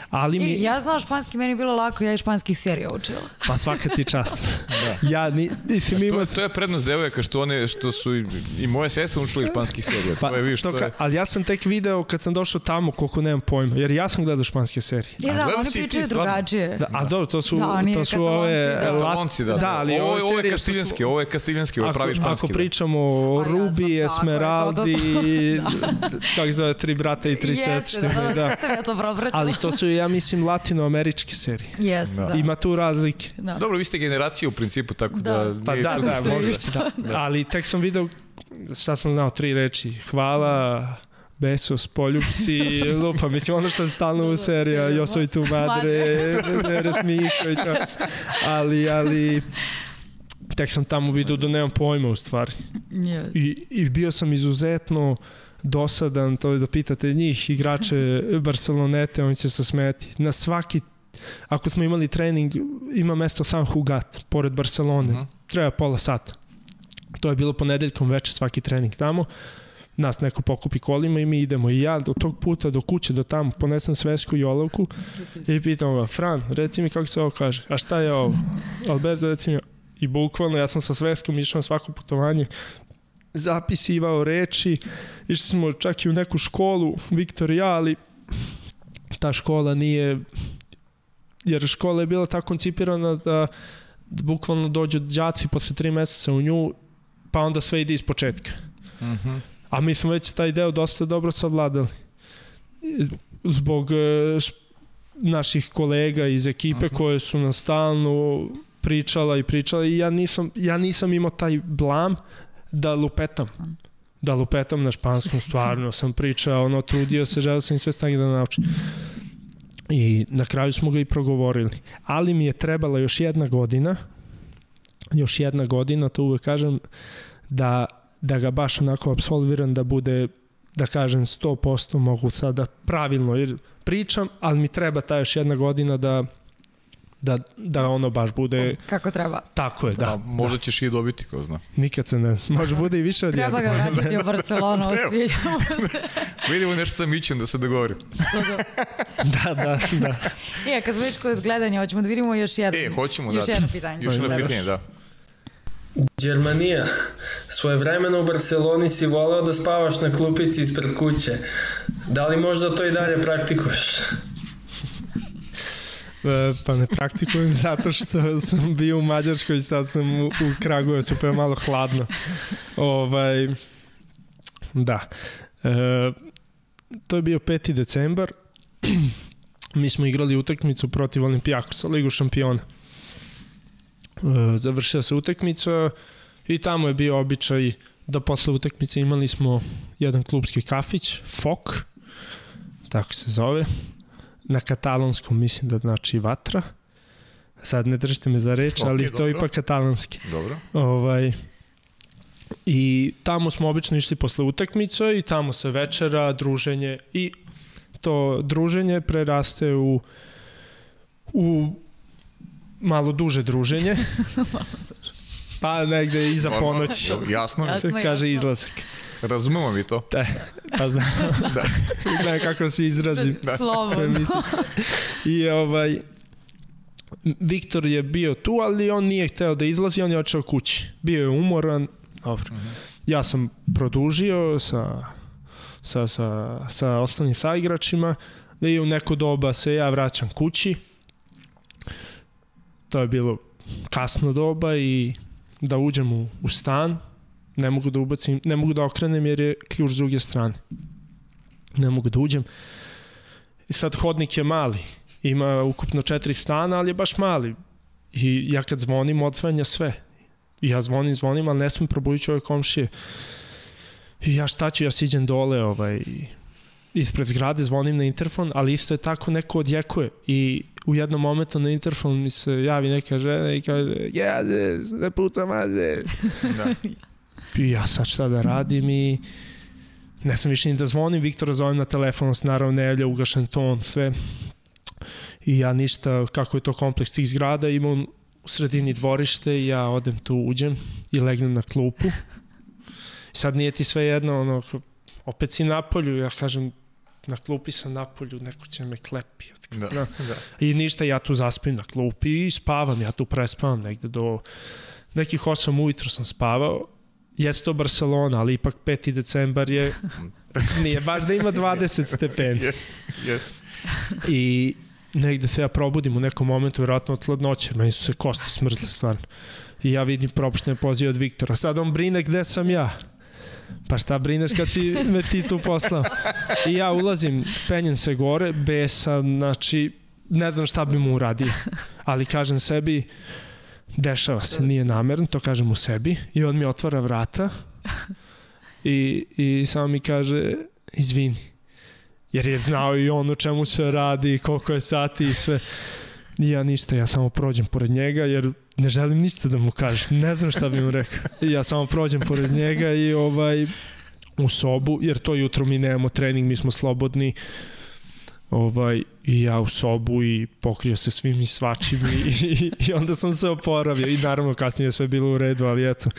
Ali mi... I, ja znao španski, meni je bilo lako, ja i španskih serija učila. Pa svaka ti čast. da. Ja, ni, mislim, ima... To, to je prednost devojaka što one, što su i, i moje sestre učili španski serije. Pa, to je, vidiš, to to ka, je... ali ja sam tek video kad sam došao tamo koliko nemam pojma, jer ja sam gledao španske serije. Je, da, oni pričaju drugačije. Da, a dobro, to su, Da, oni to su ove... da. Katalonci, da. Da, ali ovo, ovo je kastiljanski, ovo je kastiljanski, ovo je pravi španski. ako da. pričamo o Rubi, Esmeraldi, kako se zove, tri brata i tri Jeste, sestre. da, da, Da. Ali to su, ja mislim, latinoameričke serije. Jes, da. Da. Ima tu razlike. da. Dobro, vi ste generacija u principu, tako da... Da. Pa da, da, može se, da. Ali tek sam video, šta sam znao, tri reči. Hvala, Besos, poljupci, lupa. Mislim, ono što je stalno u seriji, yo soy tu madre, eres mi hijo i to. Ali, ali, tek sam tamo video da nemam pojma u stvari. Yes. I, i bio sam izuzetno dosadan, to je da pitate njih, igrače Barcelonete, oni će se smeti. Na svaki, ako smo imali trening, ima mesto San Hugat, pored Barcelone. Mhm. Treba pola sata. To je bilo ponedeljkom veče svaki trening tamo. Nas neko pokupi kolima i mi idemo. I ja do tog puta, do kuće, do tamo, ponesem svesku i olovku i pitam ga, Fran, reci mi kako se ovo kaže. A šta je ovo? Alberto, reci mi. I bukvalno, ja sam sa sveskom išao na svako putovanje, zapisivao reči, išli smo čak i u neku školu, Viktor i ja, ali ta škola nije, jer škola je bila tako koncipirana da, da bukvalno dođu đaci posle tri meseca u nju, pa onda sve ide iz početka. Mhm. A mi smo već taj deo dosta dobro savladali. Zbog e, naših kolega iz ekipe Mhm. koje su nas stalno pričala i pričala i ja nisam, ja nisam imao taj blam da lupetam. Da lupetam na španskom, stvarno sam pričao, ono, trudio se, želeo sam i sve snage da naučim. I na kraju smo ga i progovorili. Ali mi je trebala još jedna godina, još jedna godina, to uvek kažem, da, da ga baš onako absolviram, da bude, da kažem, 100% mogu sada pravilno, jer pričam, ali mi treba ta još jedna godina da da, da ono baš bude Kako treba. tako je, Da, da, možda ćeš i dobiti, ko zna. nikad se ne može bude i više od Treba ga jednog. vratiti u Barcelonu, osvijeljamo se. Vidimo nešto sa Mićem da se dogovorim. da, da, da. I, a kad smo već kod gledanja, hoćemo da vidimo još jedno. E, hoćemo još da. jedno pitanje. Još jedno pitanje, da. Germanija. Svoje vremeno u Barceloni si voleo da spavaš na klupici ispred kuće. Da li možda to i dalje praktikuješ? E, Pa ne praktikujem zato što sam bio u Mađarskoj, sad sam u, u Kragujevcu, pa je malo hladno. Ovaj, da. E, to je bio 5. decembar. Mi smo igrali utakmicu protiv Olimpijakosa, Ligu šampiona. E, završila se utakmica i tamo je bio običaj da posle utakmice imali smo jedan klubski kafić, Fok, tako se zove, na katalonskom mislim da znači vatra. Sad ne držite me za reč, Ok, ali to je dobro. ipak katalonski. Dobro. Ovaj, I tamo smo obično išli posle utakmice i tamo se večera, druženje i to druženje preraste u u malo duže druženje. pa negde iza ponoći. Dobro, Jasno. Jasno, se jasno. kaže izlazak. Razumemo mi to. Te, pa znam. Da. Gledam kako se izrazim. Slobodno. Mislim. I ovaj, Viktor je bio tu, ali on nije hteo da izlazi, on je očeo kući. Bio je umoran, dobro. Ja sam produžio sa, sa, sa, sa ostalim saigračima i u neko doba se ja vraćam kući. To je bilo kasno doba i da uđem u, u stan, ne mogu da ubacim, ne mogu da okrenem jer je ključ s druge strane. Ne mogu da uđem. I sad hodnik je mali. Ima ukupno četiri stana, ali je baš mali. I ja kad zvonim, odsvanja sve. I ja zvonim, zvonim, ali ne smem probuditi ove komšije. I ja šta ću, ja siđem dole ovaj, ispred zgrade, zvonim na interfon, ali isto je tako neko odjekuje. I u jednom momentu na interfon mi se javi neka žena i kaže jade, ne puta maže. Da. I ja sad šta da radim i ne sam više ni da zvonim, Viktora zovem na telefon, on se naravno ne javlja, ugašen ton, sve. I ja ništa, kako je to kompleks tih zgrada, imam u sredini dvorište i ja odem tu, uđem i legnem na klupu. I sad nije ti sve jedno, ono, opet si na polju, ja kažem, na klupi sam napolju, neko će me klepi. Da, Da. da. I ništa, ja tu zaspim na klupi i spavam, ja tu prespavam negde do nekih 8 ujutro sam spavao. Jeste to Barcelona, ali ipak 5. decembar je, nije baš da ima 20 stepeni. Jest, jest. I negde se ja probudim u nekom momentu, vjerojatno od hladnoće, meni su se kosti smrzle stvarno. I ja vidim propuštene pozive od Viktora. Sad on brine gde sam ja. Pa šta brineš kad si me ti tu poslao? I ja ulazim, penjem se gore, besa, znači, ne znam šta bi mu uradio. Ali kažem sebi, dešava se, nije namerno, to kažem u sebi. I on mi otvara vrata i, i samo mi kaže, izvini. Jer je znao i on o čemu se radi, koliko je sati i sve. I ja ništa, ja samo prođem pored njega jer ne želim ništa da mu kažem. Ne znam šta bi mu rekao. I ja samo prođem pored njega i ovaj u sobu, jer to jutro mi nemamo trening, mi smo slobodni. Ovaj, I ja u sobu i pokrio se svim i svačim i, i, i onda sam se oporavio i naravno kasnije je sve bilo u redu, ali eto,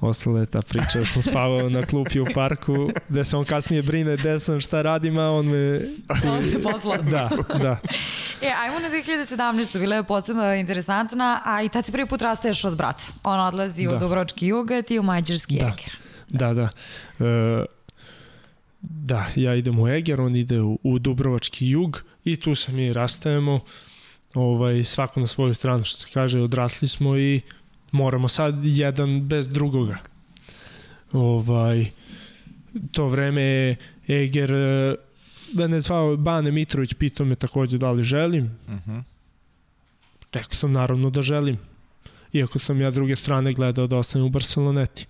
ostala je ta priča. Da sam spavao na klupi u parku, gde se on kasnije brine gde sam, šta radim, a on me... On te poslao. Da, da. E, ajmo na 2017. Bila je posebno interesantna, a i tad si prvi put rastaješ od brata. On odlazi Da. u Dubrovački jug, a ti u Mađarski Da. Eger. Da, da. E, da, ja idem u Eger, on ide u, u Dubrovački jug i tu se mi rastajemo ovaj, svako na svoju stranu, što se kaže, odrasli smo i moramo sad jedan bez drugoga. Ovaj, to vreme je Eger, e, mene je zvao Bane Mitrović, pitao me takođe da li želim. Mhm. Rekao sam naravno da želim. Iako sam ja druge strane gledao da ostanem u Barceloneti.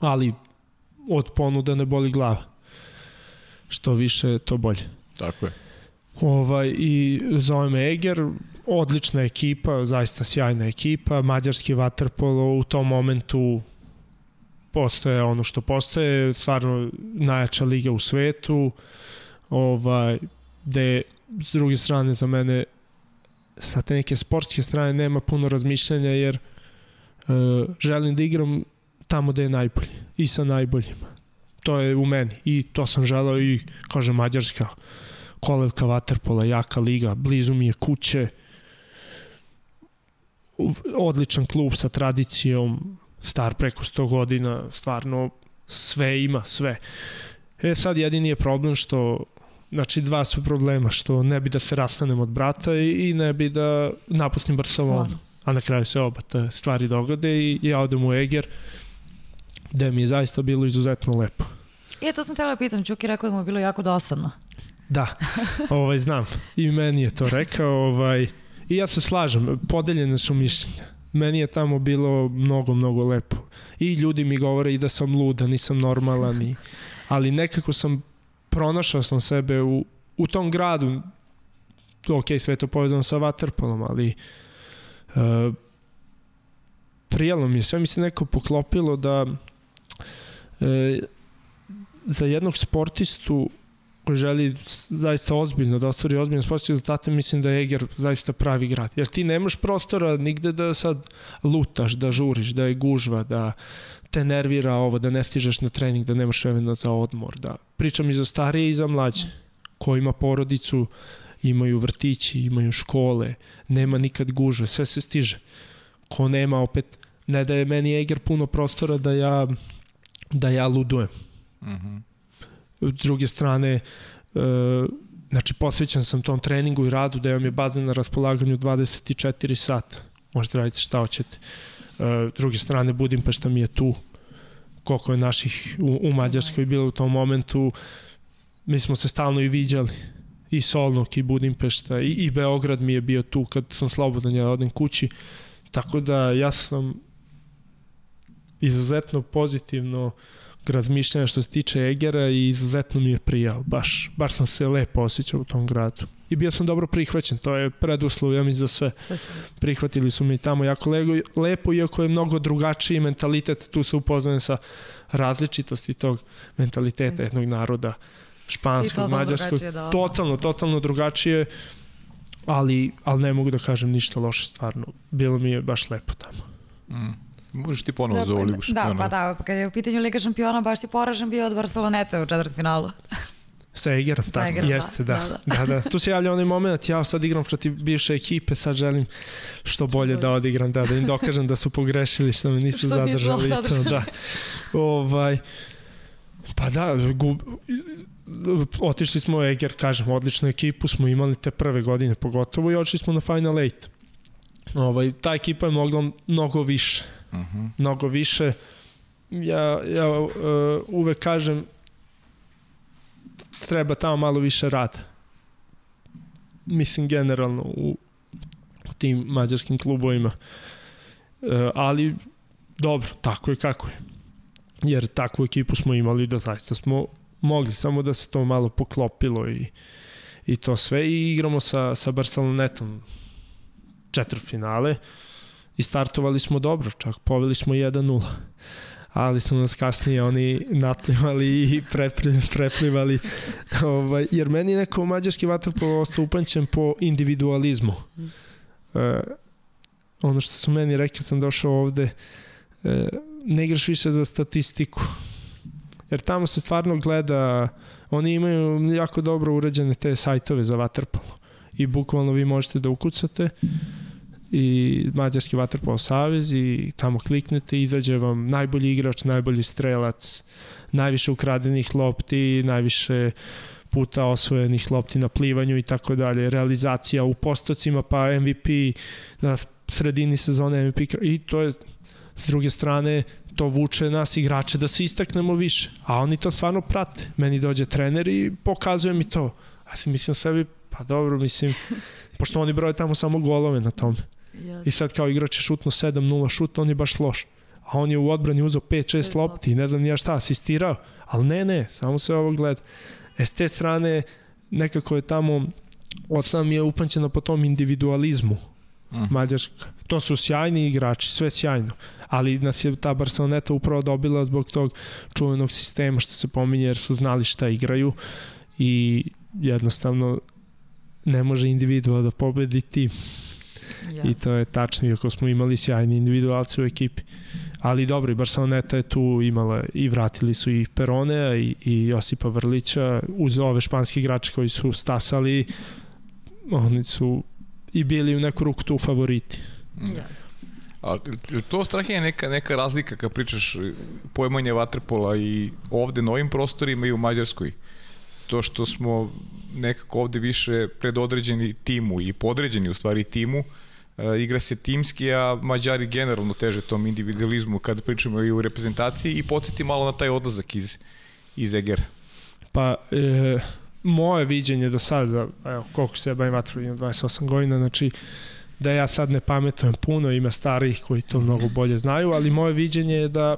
Ali od ponuda ne boli glava. Što više, to bolje. Tako je. Ovaj, I zove me Eger, odlična ekipa, zaista sjajna ekipa, mađarski vaterpolo u tom momentu postoje ono što postoje, stvarno najjača liga u svetu, ovaj, gde s druge strane za mene sa te neke sportske strane nema puno razmišljanja jer e, želim da igram tamo gde je najbolji i sa najboljima. To je u meni i to sam želeo i kaže Mađarska kolevka vaterpola, jaka liga, blizu mi je kuće, odličan klub sa tradicijom, star preko 100 godina, stvarno sve ima, sve. E sad jedini je problem što Znači dva su problema, što ne bi da se rastanem od brata i, i ne bi da napustim Barcelonu. Stvarno. A na kraju se oba te stvari dogode i ja odem u Eger, gde mi je zaista bilo izuzetno lepo. E, to sam htjela da pitam, Čuki rekao da mu je bilo jako dosadno. Da, ovaj, znam. I meni je to rekao. Ovaj, I ja se slažem, podeljene su mišljenja. Meni je tamo bilo mnogo, mnogo lepo. I ljudi mi govore i da sam luda, nisam normalan. I, ali nekako sam pronašao sam sebe u, u tom gradu. Ok, sve je to povezano sa Waterpolom, ali uh, prijelo mi je. Sve mi se neko poklopilo da e, za jednog sportistu koji želi zaista ozbiljno da ostvari ozbiljno sportske rezultate, mislim da je Eger zaista pravi grad. Jer ti nemaš prostora nigde da sad lutaš, da žuriš, da je gužva, da te nervira ovo, da ne stižeš na trening, da nemaš vremena za odmor. Da. Pričam i za starije i za mlađe. Ko ima porodicu, imaju vrtići, imaju škole, nema nikad gužve, sve se stiže. Ko nema, opet, ne da je meni Eger puno prostora da ja, da ja ludujem. Mhm. s druge strane e, znači posvećan sam tom treningu i radu da vam je bazen na raspolaganju 24 sata. Možete raditi šta hoćete. E, druge strane Budimpešta mi je tu. Koliko je naših u, u Mađarskoj bilo u tom momentu mi smo se stalno i viđali. I Solnok i Budimpešta i, i Beograd mi je bio tu kad sam slobodan ja odem kući. Tako da ja sam izuzetno pozitivno razmišljanja što se tiče Egera i izuzetno mi je prijao. Baš, baš sam se lepo osjećao u tom gradu. I bio sam dobro prihvaćen, to je preduslov, ja mi za sve. Prihvatili su mi tamo jako lego, lepo, iako je mnogo drugačiji mentalitet, tu se upoznajem sa različitosti tog mentaliteta jednog naroda, španskog, mađarskog, da. totalno, totalno drugačije, ali, ali ne mogu da kažem ništa loše, stvarno. Bilo mi je baš lepo tamo. Mm. Možeš ti ponovo Da, za ovu ligu da, šampiona. pa da, pa kad je u pitanju Liga šampiona, baš si poražen bio od Barceloneta u četvrtfinalu. Sa Egerom, tako, Egerom, da, jeste, da, da, da, da. Tu se javlja onaj moment, ja sad igram protiv bivše ekipe, sad želim što bolje da odigram, da, da im dokažem da su pogrešili, što me nisu Što nisu zadržali. To, da. Ovaj, pa da, gub, otišli smo u Eger, kažem, odličnu ekipu smo imali te prve godine pogotovo i otišli smo na Final 8. Ovaj, ta ekipa je mogla mnogo više. Uh -huh. Mnogo više. Ja, ja uh, uvek kažem treba tamo malo više rada. Mislim generalno u, u tim mađarskim klubovima. Uh, ali dobro, tako je kako je. Jer takvu ekipu smo imali da zaista smo mogli, samo da se to malo poklopilo i, i to sve. I igramo sa, sa Barcelonetom četiri finale i startovali smo dobro, čak poveli smo 1-0 ali su nas kasnije oni naplivali i prepli, preplivali ovaj, jer meni neko mađarski vaterpolo ostao upančen po individualizmu. E, ono što su meni rekli kad sam došao ovde e, ne igraš više za statistiku. Jer tamo se stvarno gleda oni imaju jako dobro uređene te sajtove za vaterpolo. I bukvalno vi možete da ukucate i Mađarski vaterpolo savez i tamo kliknete izađe vam najbolji igrač, najbolji strelac, najviše ukradenih lopti, najviše puta osvojenih lopti na plivanju i tako dalje, realizacija u postocima pa MVP na sredini sezone MVP i to je s druge strane to vuče nas igrače da se istaknemo više, a oni to stvarno prate. Meni dođe trener i pokazuje mi to. Ja si mislim sebi, pa dobro, mislim, pošto oni broje tamo samo golove na tome. I sad kao igrač je šutno 7-0 šut, on je baš loš. A on je u odbrani uzao 5-6 lopti i ne znam nija šta, asistirao. Ali ne, ne, samo se ovo gleda. E s te strane, nekako je tamo, osnovno mi je upančeno po tom individualizmu. Mm. Mađarska. To su sjajni igrači, sve sjajno. Ali nas je ta Barceloneta upravo dobila zbog tog čuvenog sistema što se pominje jer su znali šta igraju i jednostavno ne može individual da pobedi tim. Yes. I to je tačno, iako smo imali sjajni individualci u ekipi. Ali dobro, i Barceloneta je tu imala i vratili su i Perone i, i Josipa Vrlića uz ove španski igrače koji su stasali oni su i bili u neku ruku tu favoriti. Yes. A to strah je neka, neka razlika kad pričaš pojmanje vaterpola i ovde na ovim prostorima i u Mađarskoj? To što smo nekako ovde više predodređeni timu i podređeni u stvari timu, uh, igra se timski, a Mađari generalno teže tom individualizmu kada pričamo i u reprezentaciji i podsjeti malo na taj odlazak iz, iz Egera. Pa, e, moje viđenje do sada, evo, koliko se ja bavim vatrom, 28 godina, znači, da ja sad ne pametujem puno, ima starih koji to mnogo bolje znaju, ali moje viđenje je da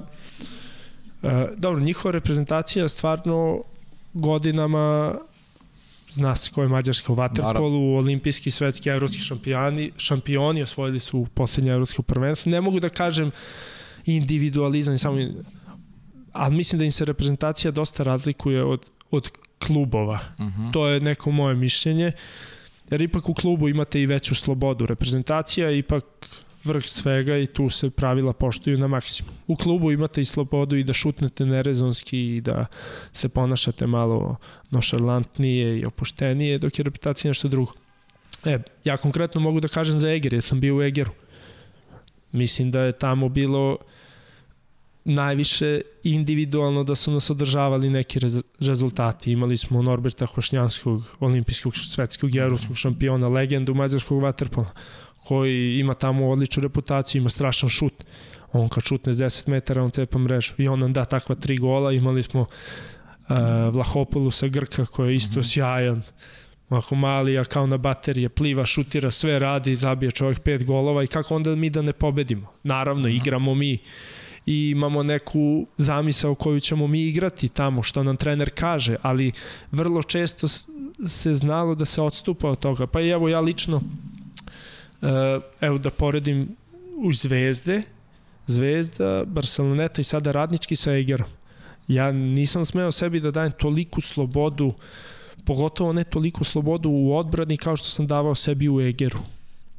e, dobro, njihova reprezentacija stvarno godinama zna se ko je Mađarska u Waterpolu, olimpijski, svetski, evropski šampioni, šampioni osvojili su poslednje evropsko prvenstvo. Ne mogu da kažem individualizam, samo ali mislim da im se reprezentacija dosta razlikuje od, od klubova. Uh Mhm. -huh. To je neko moje mišljenje. Jer ipak u klubu imate i veću slobodu. Reprezentacija ipak vrh svega i tu se pravila poštuju na maksimum. U klubu imate i slobodu i da šutnete nerezonski i da se ponašate malo nošalantnije i opuštenije, dok je reputacija nešto drugo. E, ja konkretno mogu da kažem za Eger, jer sam bio u Egeru. Mislim da je tamo bilo najviše individualno da su nas održavali neki rez rezultati. Imali smo Norberta Hošnjanskog, olimpijskog, svetskog i evropskog šampiona, legendu mađarskog vaterpola, koji ima tamo odličnu reputaciju, ima strašan šut. On kad šutne s 10 metara, on cepa mrežu. I on nam da takva tri gola. Imali smo uh, Vlahopolusa Grka, koji je isto mm -hmm. sjajan. Ovako mali, a kao na baterije, pliva, šutira, sve radi, zabija čovjek pet golova i kako onda mi da ne pobedimo? Naravno, igramo mi i imamo neku zamisao koju ćemo mi igrati tamo, što nam trener kaže, ali vrlo često se znalo da se odstupa od toga. Pa evo ja lično, evo da poredim u Zvezde, Zvezda, Barceloneta i sada radnički sa Egerom. Ja nisam smeo sebi da dajem toliku slobodu, pogotovo ne toliku slobodu u odbrani kao što sam davao sebi u Egeru.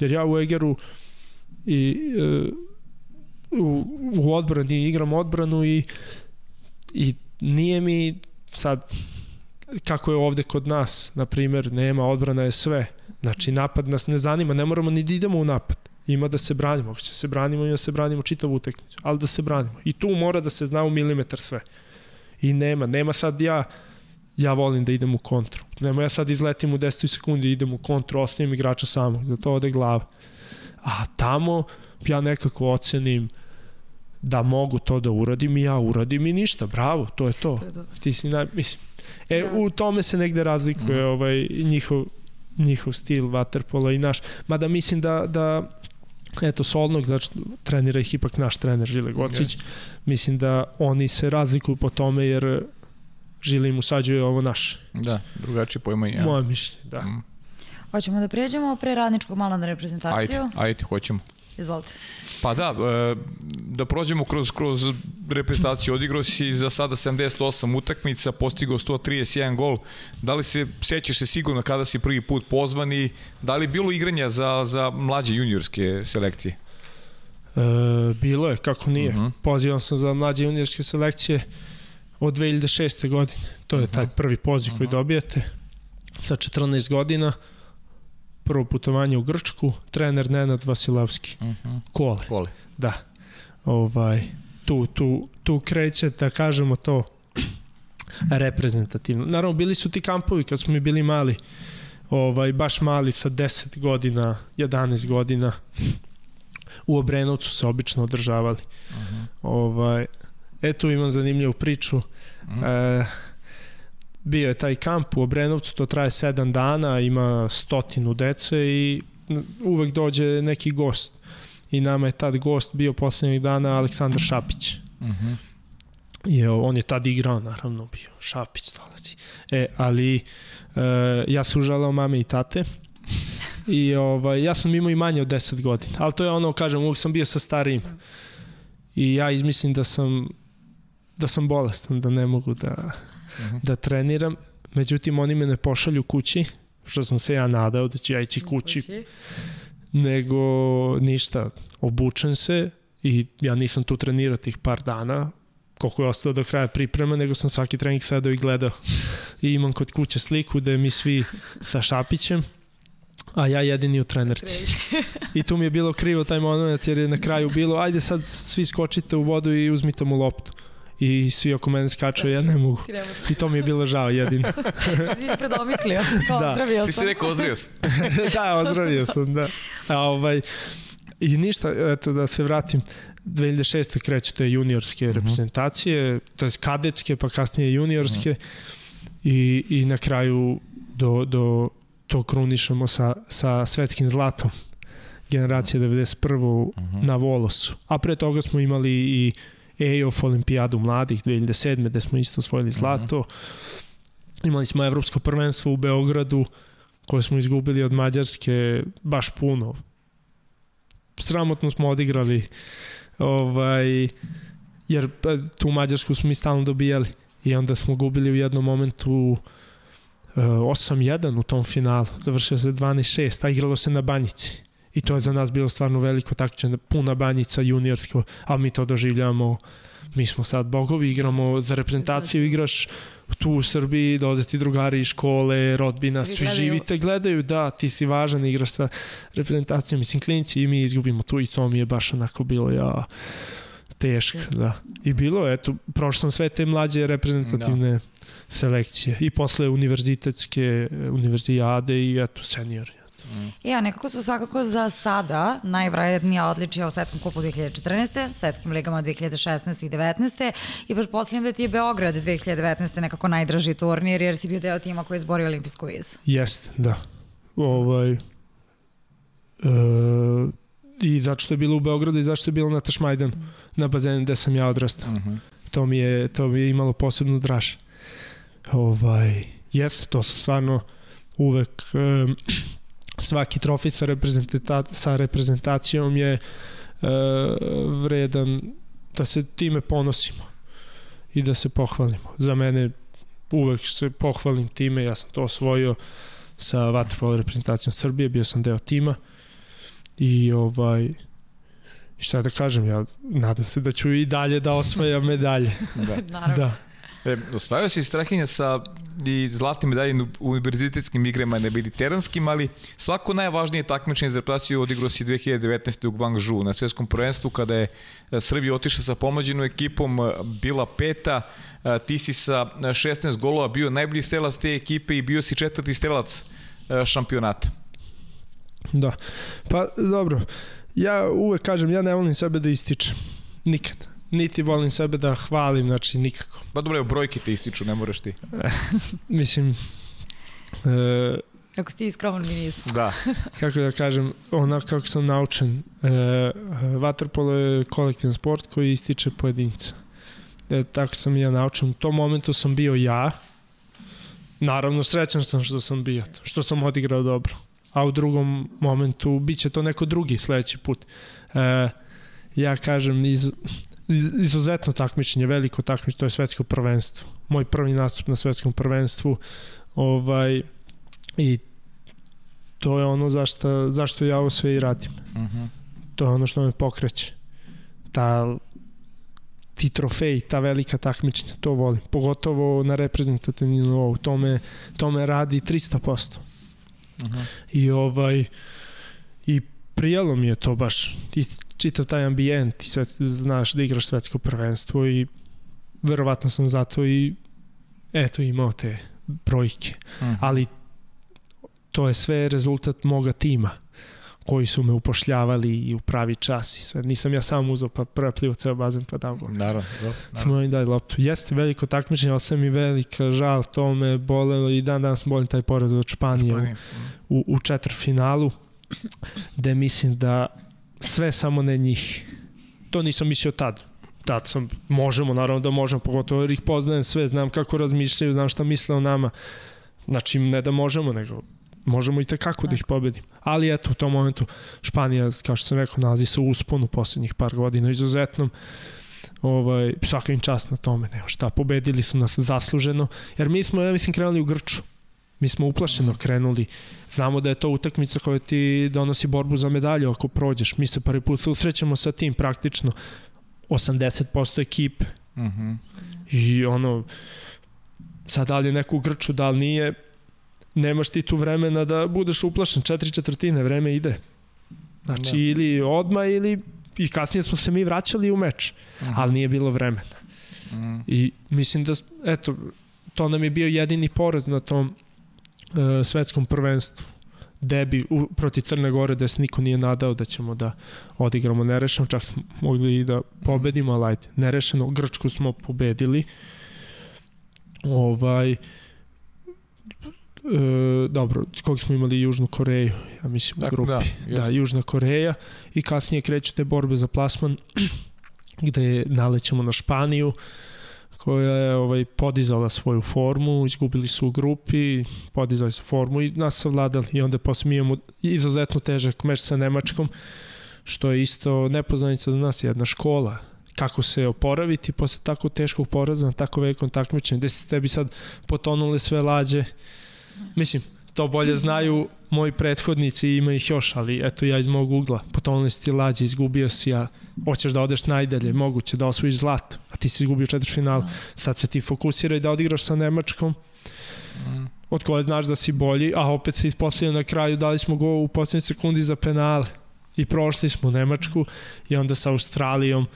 Jer ja u Egeru i e, u, u odbrani igram odbranu i, i nije mi sad kako je ovde kod nas, na primer, nema odbrana je sve. Znači, napad nas ne zanima, ne moramo ni da idemo u napad. Ima da se branimo, ako će se branimo, ima da se branimo čitavu utekmicu, ali da se branimo. I tu mora da se zna u milimetar sve. I nema, nema sad ja, ja volim da idem u kontru. Nema ja sad izletim u 10 sekundi i idem u kontru, ostavim igrača samog, za to ode glava. A tamo ja nekako ocenim da mogu to da uradim i ja uradim i ništa, bravo, to je to. Ti si naj, mislim, e, u tome se negde razlikuje mm. ovaj, njihov, njihov stil waterpola i naš. Mada mislim da, da eto, Solnog, znači trenira ih ipak naš trener Žile Gocić, okay. mislim da oni se razlikuju po tome jer Žile im usađuje ovo naš. Da, drugačije pojma Ja. Moje mišljenje, da. Mm. Hoćemo da prijeđemo pre radničkog malo na reprezentaciju? Ajde, ajde, hoćemo. Izvolite. Pa da, e, da prođemo kroz, kroz reprezentaciju. Odigrao si za sada 78 utakmica, postigao 131 gol. Da li se sećaš se sigurno kada si prvi put pozvan i da li bilo igranja za, za mlađe juniorske selekcije? E, bilo je, kako nije. Uh mhm. -huh. Pozivan sam za mlađe juniorske selekcije od 2006. godine. To je taj mhm. prvi poziv uh -huh. koji mhm. dobijete sa 14 godina prvo putovanje u Grčku, trener Nenad Vasilovski. Uh mhm. -huh. Kole. Kole. Da. Ovaj, tu, tu, tu kreće, da kažemo to, reprezentativno. Naravno, bili su ti kampovi kad smo mi bili mali, ovaj, baš mali sa 10 godina, 11 godina. U Obrenovcu se obično održavali. Uh mhm. -huh. ovaj, eto imam zanimljivu priču. Uh. -huh. e, bio je taj kamp u Obrenovcu, to traje 7 dana, ima stotinu dece i uvek dođe neki gost. I nama je tad gost bio poslednjeg dana Aleksandar Šapić. Uh mhm. -huh. I on je tad igrao, naravno, bio Šapić dolazi. E, ali e, ja se užalao mame i tate. I ovaj, ja sam imao i manje od 10 godina. Ali to je ono, kažem, uvek sam bio sa starijim. I ja izmislim da sam da sam bolestan, da ne mogu da -huh. da treniram, međutim oni me ne pošalju kući, što sam se ja nadao da ću ja ići kući, kući. nego ništa, obučen se i ja nisam tu trenirao tih par dana, koliko je ostao do kraja priprema, nego sam svaki trening sedao i gledao. I imam kod kuće sliku da mi svi sa Šapićem, a ja jedini u trenerci. I tu mi je bilo krivo taj moment jer je na kraju bilo ajde sad svi skočite u vodu i uzmite mu loptu i svi oko mene skaču, ja ne mogu. I to mi je bilo žao jedino. si ispred omislio, kao da. ozdravio sam. Ti si rekao ozdravio sam. da, ozdravio sam, da. A, ovaj, I ništa, eto da se vratim, 2006. kreću te juniorske mhm. -huh. reprezentacije, to je kadetske, pa kasnije juniorske mhm. -huh. i, i na kraju do, do to krunišemo sa, sa svetskim zlatom generacije 91. Uh -huh. na Volosu. A pre toga smo imali i EOF olimpijadu mladih 2007. gde smo isto osvojili zlato. Mm -hmm. Imali smo evropsko prvenstvo u Beogradu koje smo izgubili od Mađarske baš puno. Sramotno smo odigrali ovaj, jer pa, tu Mađarsku smo mi stalno dobijali i onda smo gubili u jednom momentu uh, 8-1 u tom finalu. Završio se 12-6, a igralo se na Banjici. I to je za nas bilo stvarno veliko takmičenje, puna banjica juniorsko, a mi to doživljamo mi smo sad bogovi, igramo za reprezentaciju, igraš tu u Srbiji, dolaze ti drugari iz škole, rodbina, svi, svi živite, gledaju, da, ti si važan, igraš sa reprezentacijom, mislim, klinci i mi izgubimo tu i to mi je baš onako bilo, ja, teško, da. I bilo, eto, prošao sam sve te mlađe reprezentativne da. selekcije i posle univerzitetske univerzijade i eto, senior. Mm. Ja, nekako su svakako za sada najvrednija odličija u Svetskom kupu 2014. Svetskim ligama 2016. i 19. I pretpostavljam da ti je Beograd 2019. nekako najdraži turnir jer si bio deo tima koji je izborio olimpijsku vizu. Jeste, da. Ovaj, e, I zašto je bilo u Beogradu i zašto je bilo na Tašmajdan, mm. na bazenu gde sam ja odrastao. Mm -hmm. To mi je, to mi je imalo posebnu draž. Ovaj, jeste, to su stvarno uvek um, svaki trofej sa, reprezenta sa reprezentacijom je e, vredan da se time ponosimo i da se pohvalimo. Za mene uvek se pohvalim time, ja sam to osvojio sa vaterpolo reprezentacijom Srbije, bio sam deo tima i ovaj šta da kažem, ja nadam se da ću i dalje da osvajam medalje. da. Naravno. Da. E, osvajao si Strahinja sa i zlatnim medaljem u univerzitetskim igrama na mediteranskim, ali svako najvažnije takmičenje za reprezentaciju odigrao si 2019. u Guangzhou na svetskom prvenstvu kada je e, Srbija otišla sa pomođenom ekipom, e, bila peta, e, ti si sa 16 golova bio najbolji strelac te ekipe i bio si četvrti strelac šampionata. Da, pa dobro, ja uvek kažem, ja ne volim sebe da ističem, nikad niti volim sebe da hvalim, znači nikako. Pa dobro, brojke te ističu, ne moraš ti. Mislim, e, Kako si ti iskrovan, mi nismo. Da. kako da kažem, onako kako sam naučen, e, vaterpolo je kolektivni sport koji ističe pojedinca. E, tako sam i ja naučen. U tom momentu sam bio ja, naravno srećan sam što sam bio, što sam odigrao dobro. A u drugom momentu bit će to neko drugi sledeći put. E, ja kažem, iz, izuzetno takmičenje, veliko takmičenje, to je svetsko prvenstvo. Moj prvi nastup na svetskom prvenstvu. Ovaj, I to je ono zašto, zašto ja ovo sve i radim. Uh mhm. -huh. To je ono što me pokreće. Ta, ti trofeji, ta velika takmičenja, to volim. Pogotovo na reprezentativnom nivou. To me, to me radi 300%. Uh -huh. I ovaj i prijelo mi je to baš i čitav taj ambijent i sve, znaš da igraš svetsko prvenstvo i verovatno sam zato i eto imao te brojke. Mhm. -huh. Ali to je sve rezultat moga tima koji su me upošljavali i u pravi čas i sve. Nisam ja sam uzao pa prepljivo ceo bazen pa dao gol. Naravno, naravno. Smo im dali loptu. Jeste veliko takmičenje, ali sve mi velika žal, to me bolelo i dan danas bolim taj poraz od Španije, Španije. U, u, u četvrfinalu gde mislim da sve samo ne njih. To nisam mislio tad. Tad sam, možemo, naravno da možemo, pogotovo jer ih poznajem sve, znam kako razmišljaju, znam šta misle o nama. Znači, ne da možemo, nego možemo i tekako da ih pobedim. Ali eto, u tom momentu Španija, kao što sam rekao, nalazi se u usponu poslednjih par godina, izuzetnom ovaj, svaka im čast na tome, nema šta, pobedili su nas zasluženo, jer mi smo, ja mislim, krenuli u Grču. Mi smo uplašeno krenuli. Znamo da je to utakmica koja ti donosi borbu za medalju ako prođeš. Mi se prvi put susrećemo sa tim praktično 80% ekipe. Uh mhm. -huh. I ono, sad da li je neko u Grču, da li nije, nemaš ti tu vremena da budeš uplašen. Četiri četvrtine, vreme ide. Znači, da. ili odma ili i kasnije smo se mi vraćali u meč, uh mhm. -huh. ali nije bilo vremena. Uh. -huh. I mislim da, eto, to nam je bio jedini poraz na tom uh, svetskom prvenstvu debi u, proti Crne Gore da se niko nije nadao da ćemo da odigramo nerešeno, čak smo mogli i da pobedimo, ali ajde, nerešeno, Grčku smo pobedili. Ovaj, e, dobro, kog smo imali Južnu Koreju, ja mislim dakle, u grupi. Da, da, Južna Koreja i kasnije kreću te borbe za plasman gde nalećemo na Španiju. E, koja je ovaj, podizala svoju formu, izgubili su u grupi, podizali su formu i nas savladali. I onda posle mi imamo izuzetno težak meč sa Nemačkom, što je isto nepoznanica za nas, jedna škola kako se oporaviti posle tako teškog poraza na tako velikom takmičenju, gde se tebi sad potonule sve lađe. Mislim, to bolje znaju moji prethodnici ima ih još, ali eto ja iz mog ugla, potonuli si ti lađe, izgubio si, a hoćeš da odeš najdalje, moguće da osvojiš zlato, a ti si izgubio četiri final, sad se ti fokusiraj da odigraš sa Nemačkom, od koje znaš da si bolji, a opet se ispostavio na kraju, dali smo go u poslednjoj sekundi za penale. I prošli smo Nemačku i onda sa Australijom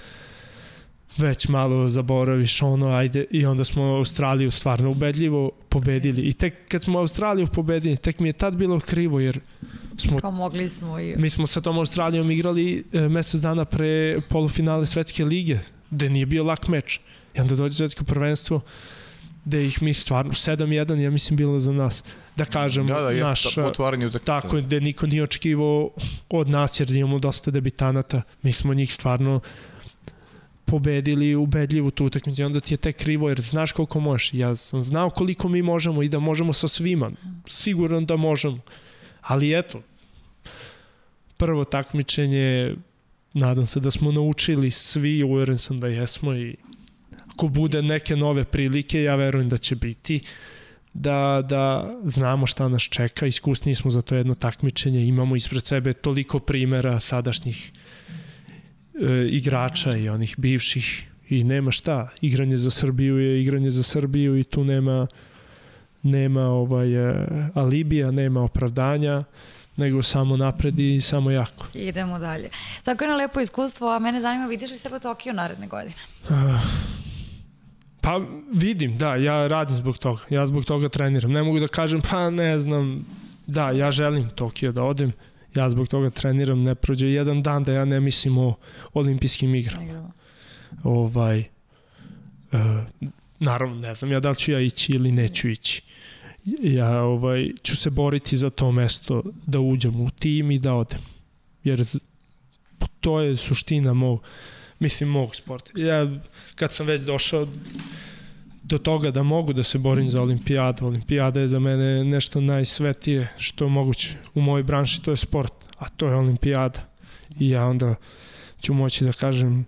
već malo zaboraviš ono, ajde, i onda smo Australiju stvarno ubedljivo pobedili. I tek kad smo Australiju pobedili, tek mi je tad bilo krivo, jer smo... Kao mogli smo i... Mi smo sa tom Australijom igrali e, mesec dana pre polufinale Svetske lige, gde nije bio lak meč. I onda dođe svetsko prvenstvo, gde ih mi stvarno 7-1 ja mislim bilo za nas da kažem da, da, naš otvaranje tako je da niko nije očekivao od nas jer imamo dosta debitanata mi smo njih stvarno pobedili ubedljivu tu utakmicu i onda ti je tek krivo jer znaš koliko možeš. Ja sam znao koliko mi možemo i da možemo sa svima. Sigurno da možemo. Ali eto, prvo takmičenje, nadam se da smo naučili svi, uveren sam da jesmo i ako bude neke nove prilike, ja verujem da će biti da, da znamo šta nas čeka, iskusniji smo za to jedno takmičenje, imamo ispred sebe toliko primera sadašnjih e, igrača i onih bivših i nema šta. Igranje za Srbiju je igranje za Srbiju i tu nema nema ovaj e, alibija, nema opravdanja nego samo napred i samo jako. Idemo dalje. Svako je na lepo iskustvo, a mene zanima, vidiš li sebe u Tokiju naredne godine? Pa vidim, da, ja radim zbog toga. Ja zbog toga treniram. Ne mogu da kažem, pa ne znam, da, ja želim Tokio da odem. Ja zbog toga treniram, ne prođe jedan dan da ja ne mislim o olimpijskim igrama. Igramo. Ovaj, e, naravno, ne znam ja da li ću ja ići ili neću ići. Ja ovaj, ću se boriti za to mesto da uđem u tim i da odem. Jer to je suština mog, mislim, mog sporta. Ja, kad sam već došao do toga da mogu da se borim za olimpijadu, olimpijada je za mene nešto najsvetije što moguće. U mojoj branši to je sport, a to je olimpijada. I ja onda ću moći da kažem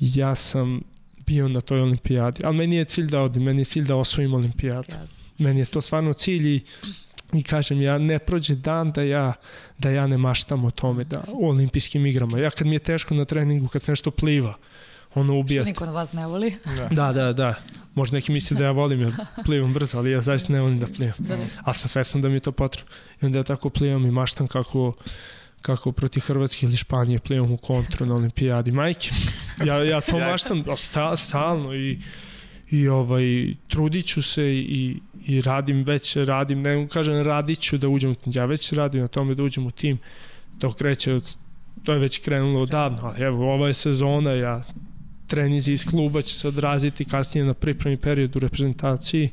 ja sam bio na toj olimpijadi, ali meni je cilj da odim, meni je cilj da osvojim olimpijadu. Meni je to stvarno cilj i i kažem ja ne prođe dan da ja da ja ne maštam o tome da o olimpijskim igrama. Ja kad mi je teško na treningu, kad se nešto pliva, ono ubija. Što niko na vas ne voli. Da, da, da. Možda neki misle da ja volim, ja plivam brzo, ali ja zaista ne volim da plivam. Da, da. A sam svestan da mi je to potrebno. I onda ja tako plivam i maštam kako kako protiv Hrvatske ili Španije plivam u kontru na olimpijadi. Majke, ja, ja to maštam sta, stalno i, i ovaj, trudit ću se i, i radim, već radim, ne kažem radit ću da uđem u tim, ja već radim na tome da uđem u tim, to kreće od, to je već krenulo odavno, ali evo, ova je sezona, ja trenizi iz kluba će se odraziti kasnije na pripremi period u reprezentaciji,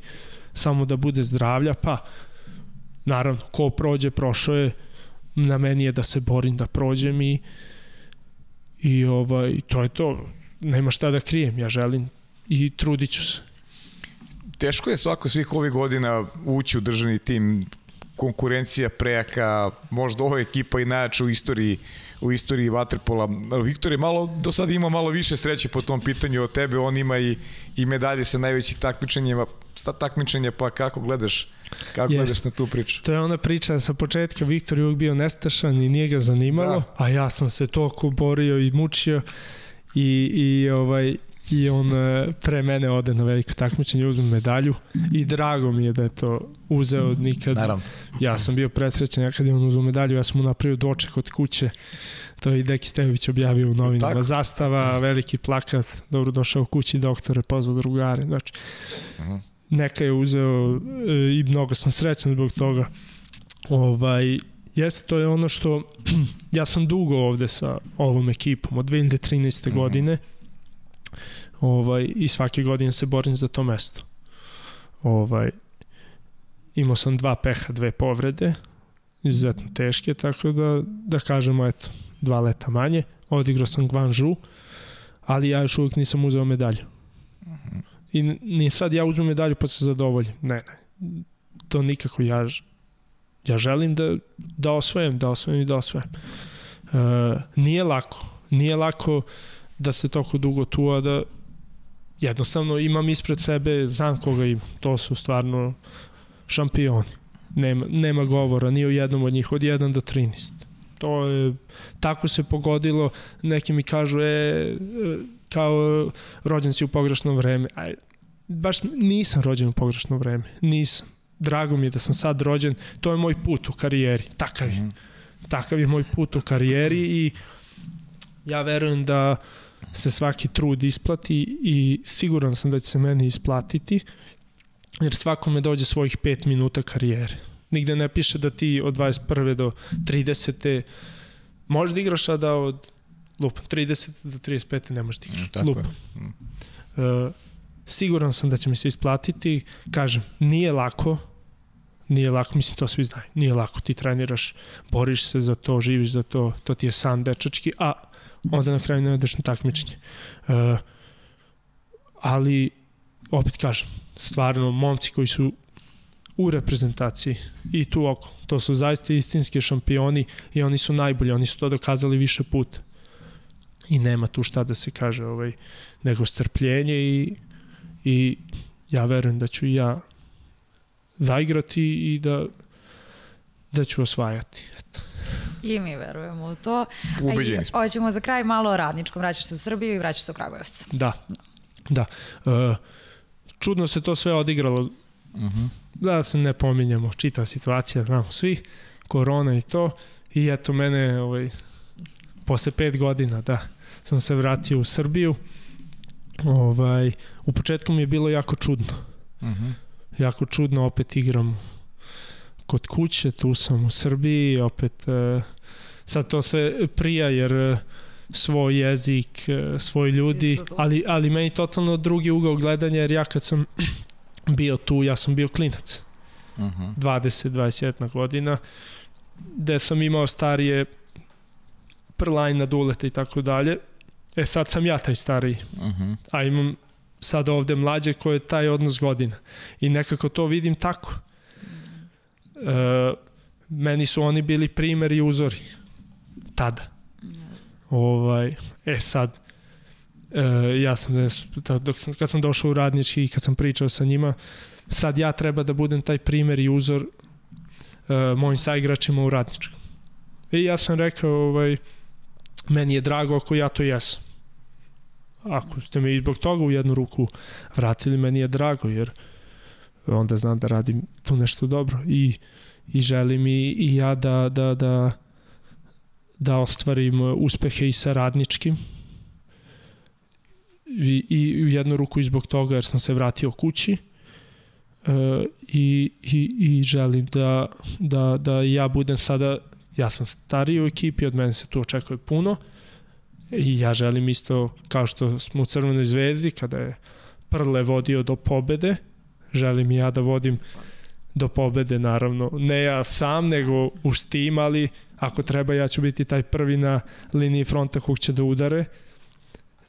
samo da bude zdravlja, pa naravno, ko prođe, prošao je, na meni je da se borim da prođem i i ovaj, to je to, nema šta da krijem, ja želim i trudit ću se. Teško je svako svih ovih godina ući u državni tim, konkurencija prejaka, možda ova ekipa i najjača u istoriji u istoriji Waterpola. Viktor je malo, do sada ima malo više sreće po tom pitanju od tebe, on ima i, i medalje sa najvećih takmičenjima, takmičenja, pa kako gledaš Kako yes. gledaš na tu priču? To je ona priča sa početka, Viktor je uvijek bio nestašan i nije ga zanimalo, da. a ja sam se toliko borio i mučio i, i ovaj i on e, pre mene ode na veliko takmičenje, uzme medalju i drago mi je da je to uzeo nikad. Naravno. Ja sam bio presrećen, ja kad je on uzeo medalju, ja sam mu napravio doček od kuće, to je i Deki Stević objavio u novinama. Tako. Zastava, veliki plakat, dobro došao u kući doktore, pozvao drugare, znači. Uh -huh. Neka je uzeo e, i mnogo sam srećan zbog toga. Ovaj, jeste, to je ono što ja sam dugo ovde sa ovom ekipom od 2013. Mm -hmm. godine ovaj, i svake godine se borim za to mesto. Ovaj, imao sam dva peha, dve povrede, izuzetno teške, tako da, da kažemo, eto, dva leta manje. Odigrao sam Gvanžu, ali ja još uvijek nisam uzeo medalju. -huh. I ni sad ja uzmem medalju pa se zadovoljim. Ne, ne. To nikako ja ja želim da, da osvojem, da osvojem i da osvojem. Uh, nije lako. Nije lako da se toko dugo tu, a da jednostavno imam ispred sebe, znam koga ima. To su stvarno šampioni. Nema, nema govora ni o jednom od njih, od 1 do 13. To je, tako se pogodilo, neki mi kažu, e, kao rođen si u pogrešno vreme. Aj, baš nisam rođen u pogrešno vreme, nisam. Drago mi je da sam sad rođen, to je moj put u karijeri, takav je. Mm -hmm. Takav je moj put u karijeri i ja verujem da se svaki trud isplati i siguran sam da će se meni isplatiti jer svakome dođe svojih 5 minuta karijere. Nigde ne piše da ti od 21. do 30. možeš da igraš, a da od lup, 30. do 35. ne možeš da igraš. Mm, lup. Mm. Uh, siguran sam da će mi se isplatiti. Kažem, nije lako, nije lako, mislim to svi znaju, nije lako, ti treniraš, boriš se za to, živiš za to, to ti je san dečački, a onda na kraju ne odeš na takmičenje. Uh, ali, opet kažem, stvarno, momci koji su u reprezentaciji i tu oko, to su zaista istinski šampioni i oni su najbolji, oni su to dokazali više puta. I nema tu šta da se kaže, ovaj, nego strpljenje i, i ja verujem da ću ja zaigrati i da da ću osvajati. I mi verujemo u to. Ubeđeni smo. Hoćemo za kraj malo o radničkom. Vraćaš se u Srbiju i vraćaš se u Kragujevac. Da, da. E, čudno se to sve odigralo. Uh -huh. Da se ne pominjamo, čita situacija, znamo svi, korona i to. I eto mene, ovaj, posle pet godina, da, sam se vratio u Srbiju. Ovaj, u početku mi je bilo jako čudno. Uh -huh. Jako čudno, opet igram kod kuće, tu sam u Srbiji, opet uh, sad to sve prija jer uh, svoj jezik, uh, svoj ljudi, ali, ali meni totalno drugi ugao gledanja jer ja kad sam bio tu, ja sam bio klinac. Uh -huh. 20-21 godina, gde sam imao starije prlajna duleta i tako dalje. E sad sam ja taj stariji, uh -huh. a imam sad ovde mlađe koje je taj odnos godina. I nekako to vidim tako. E, meni su oni bili primeri i uzori. Tada. Yes. Ovaj, e sad, e, ja sam, dok sam, kad sam došao u radnički i kad sam pričao sa njima, sad ja treba da budem taj primer i uzor e, mojim saigračima u radničkom. I ja sam rekao, ovaj, meni je drago ako ja to jesam. Ako ste me i zbog toga u jednu ruku vratili, meni je drago, jer onda znam da radim tu nešto dobro i, i želim i, i ja da, da, da, da ostvarim uspehe i sa radničkim. I, i u jednu ruku i zbog toga jer sam se vratio kući uh, i, i, i želim da, da, da ja budem sada ja sam stariji u ekipi, od mene se tu očekuje puno i ja želim isto kao što smo u Crvenoj zvezdi kada je Prle vodio do pobede, želim i ja da vodim do pobede naravno. Ne ja sam, nego uz tim, ali ako treba ja ću biti taj prvi na liniji fronta kog će da udare,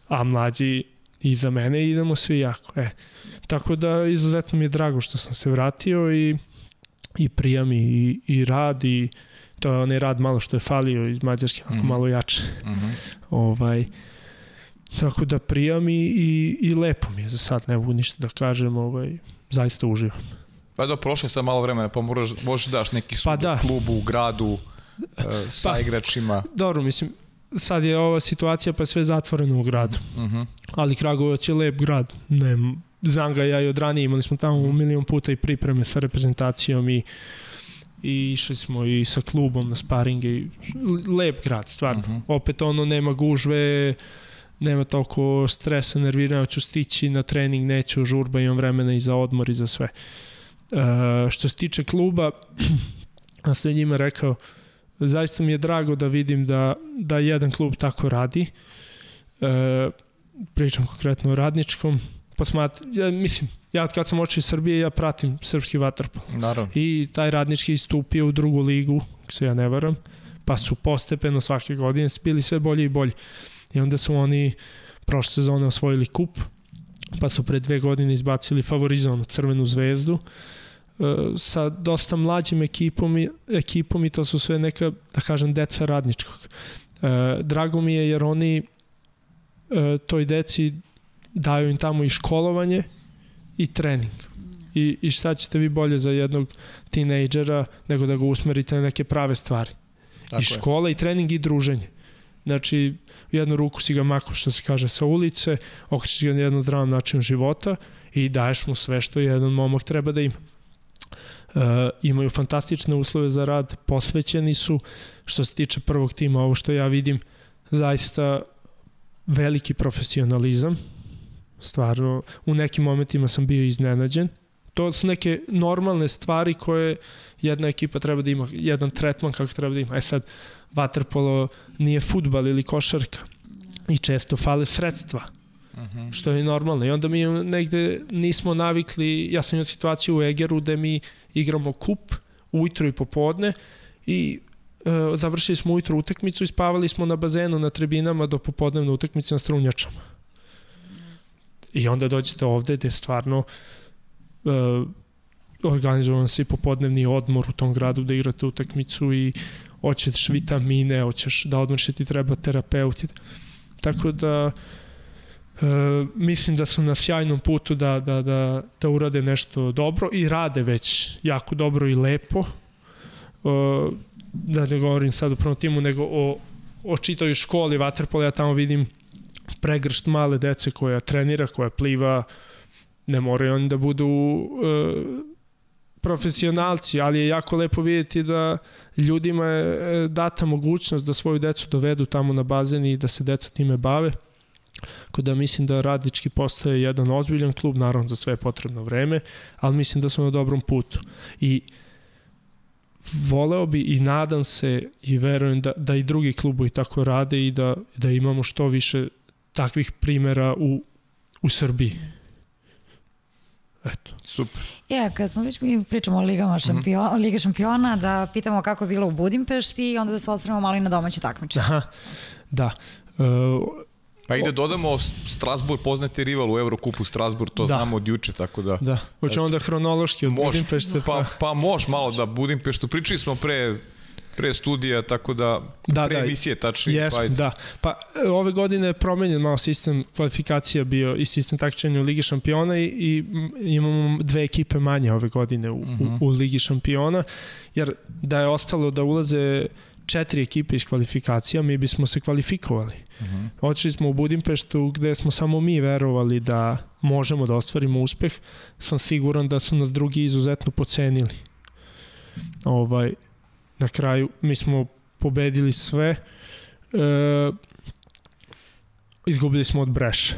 a mlađi iza mene idemo svi jako. E, tako da izuzetno mi je drago što sam se vratio i, i prijam i, i rad i to je onaj rad malo što je falio iz Mađarske, mm -hmm. malo jače. Mm -hmm. ovaj, tako da prijam i, i, i lepo mi je za sad, ne mogu ništa da kažem, ovaj, zaista uživam. Pa da, prošle sam malo vremena, pa moraš, možeš daš neki sud pa da. u klubu, u gradu, uh, sa pa, igračima. Dobro, mislim, sad je ova situacija pa sve zatvoreno u gradu. Uh mhm. -huh. Ali Kragujevac je lep grad. Ne, znam ga ja i od ranije, imali smo tamo uh milion puta i pripreme sa reprezentacijom i i išli smo i sa klubom na sparinge lep grad, stvarno. Uh -huh. Opet ono nema gužve, nema toliko stresa, nerviranja, ću stići na trening, neću, žurba, imam vremena i za odmor i za sve. Uh, što se tiče kluba, ja sam njima rekao, zaista mi je drago da vidim da, da jedan klub tako radi. Uh, pričam konkretno o radničkom, posmat, ja, mislim, ja od kad sam očeo iz Srbije, ja pratim srpski vaterpol. Naravno. I taj radnički istupio u drugu ligu, se ja ne varam, pa su postepeno svake godine bili sve bolji i bolji. I onda su oni prošle sezone osvojili kup, pa su pre dve godine izbacili favorizovanu Crvenu zvezdu, e, sa dosta mlađim ekipom i, ekipom i to su sve neka, da kažem, deca radničkog. E, drago mi je jer oni e, toj deci daju im tamo i školovanje i trening. I, I šta ćete vi bolje za jednog tinejdžera nego da ga usmerite na neke prave stvari. Tako I škola je. i trening i druženje. Znači, jednu ruku si ga mako, što se kaže, sa ulice, okrećeš ga na jednu zdravom načinu života i daješ mu sve što jedan momak treba da ima. Uh, imaju fantastične uslove za rad, posvećeni su, što se tiče prvog tima, ovo što ja vidim, zaista veliki profesionalizam, stvarno u nekim momentima sam bio iznenađen. To su neke normalne stvari koje jedna ekipa treba da ima, jedan tretman kako treba da ima. E sad, vaterpolo nije futbal ili košarka i često fale sredstva Uh mhm. -huh. što je normalno. I onda mi negde nismo navikli, ja sam imao situaciju u Egeru gde mi igramo kup ujutro i popodne i e, završili smo ujutro utakmicu i spavali smo na bazenu na tribinama do popodnevne utakmice na strunjačama. I onda dođete ovde gde stvarno uh, organizovan se popodnevni odmor u tom gradu da igrate utakmicu i hoćeš vitamine, hoćeš da odmoriš ti treba terapeut. Tako da uh, mislim da su na sjajnom putu da, da, da, da urade nešto dobro i rade već jako dobro i lepo. Uh, da ne govorim sad o prvom timu, nego o, o čitoj školi Waterpola, ja tamo vidim pregršt male dece koja trenira, koja pliva, ne moraju oni da budu uh, profesionalci, ali je jako lepo vidjeti da ljudima je data mogućnost da svoju decu dovedu tamo na bazen i da se deca time bave. Kod da mislim da radnički postaje jedan ozbiljan klub, naravno za sve potrebno vreme, ali mislim da smo na dobrom putu. I voleo bi i nadam se i verujem da, da i drugi klubovi tako rade i da, da imamo što više takvih primera u, u Srbiji. Eto. Super. Ja, kad smo već mi pričamo o ligama šampiona, mm -hmm. Liga šampiona, da pitamo kako je bilo u Budimpešti i onda da se osvrnemo malo i na domaće takmiče. Aha, da. Uh, Pa i da dodamo Strasbourg, poznati rival u Eurokupu Strasbourg, to da. znamo od juče, tako da... Da, hoće onda hronološki od Budimpešte. Pa, pa, pa moš malo da Budimpeštu, pričali smo pre pre studija, tako da, da pre da, emisije tačnije. Jesmo, pa, da. Pa ove godine je promenjen malo sistem kvalifikacija bio i sistem takmičenja u Ligi šampiona i, i imamo dve ekipe manje ove godine u, uh -huh. u, mhm. u Ligi šampiona, jer da je ostalo da ulaze četiri ekipe iz kvalifikacija, mi bismo se kvalifikovali. Uh -huh. Očeli smo u Budimpeštu gde smo samo mi verovali da možemo da ostvarimo uspeh. Sam siguran da su nas drugi izuzetno pocenili. Ovaj, na kraju mi smo pobedili sve. E, izgubili smo od Breša.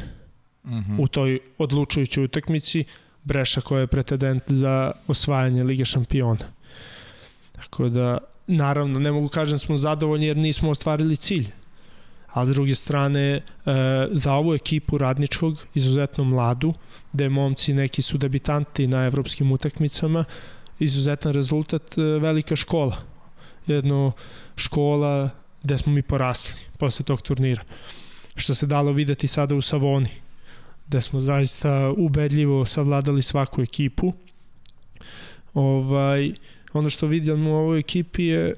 Uh mhm. -huh. U toj odlučujućoj utakmici Breša koja je pretendent za osvajanje Lige šampiona. Tako da naravno, ne mogu kažem da smo zadovoljni jer nismo ostvarili cilj. A s druge strane, e, za ovu ekipu radničkog, izuzetno mladu, gde momci neki su debitanti na evropskim utakmicama, izuzetan rezultat, e, velika škola. Jedno škola gde smo mi porasli posle tog turnira. Što se dalo videti sada u Savoni, gde smo zaista ubedljivo savladali svaku ekipu. Ovaj, ono što vidim u ovoj ekipi je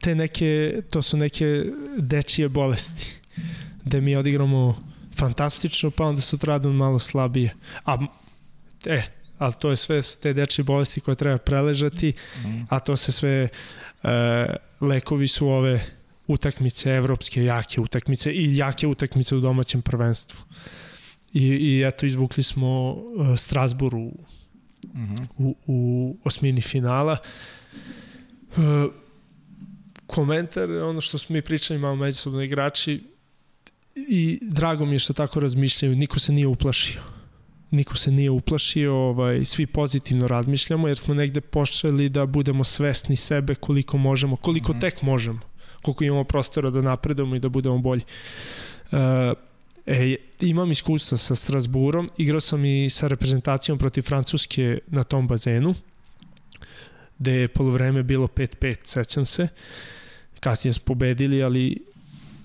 te neke, to su neke dečije bolesti, gde mi odigramo fantastično, pa onda sutradan malo slabije. A, e, ali to je sve te dečije bolesti koje treba preležati, mm. a to se sve e, lekovi su ove utakmice, evropske jake utakmice i jake utakmice u domaćem prvenstvu. I, i eto, izvukli smo uh, Strasburu u, mhm. -huh. u, u osmini finala. Uh, komentar, ono što smo mi pričali malo međusobno igrači i drago mi je što tako razmišljaju, niko se nije uplašio niko se nije uplašio, ovaj, svi pozitivno razmišljamo, jer smo negde počeli da budemo svesni sebe koliko možemo, koliko mm -hmm. tek možemo, koliko imamo prostora da napredujemo i da budemo bolji. Uh, E, imam iskustva sa Strasburom, igrao sam i sa reprezentacijom protiv Francuske na tom bazenu, gde je polovreme bilo 5-5, sećam se. Kasnije smo pobedili, ali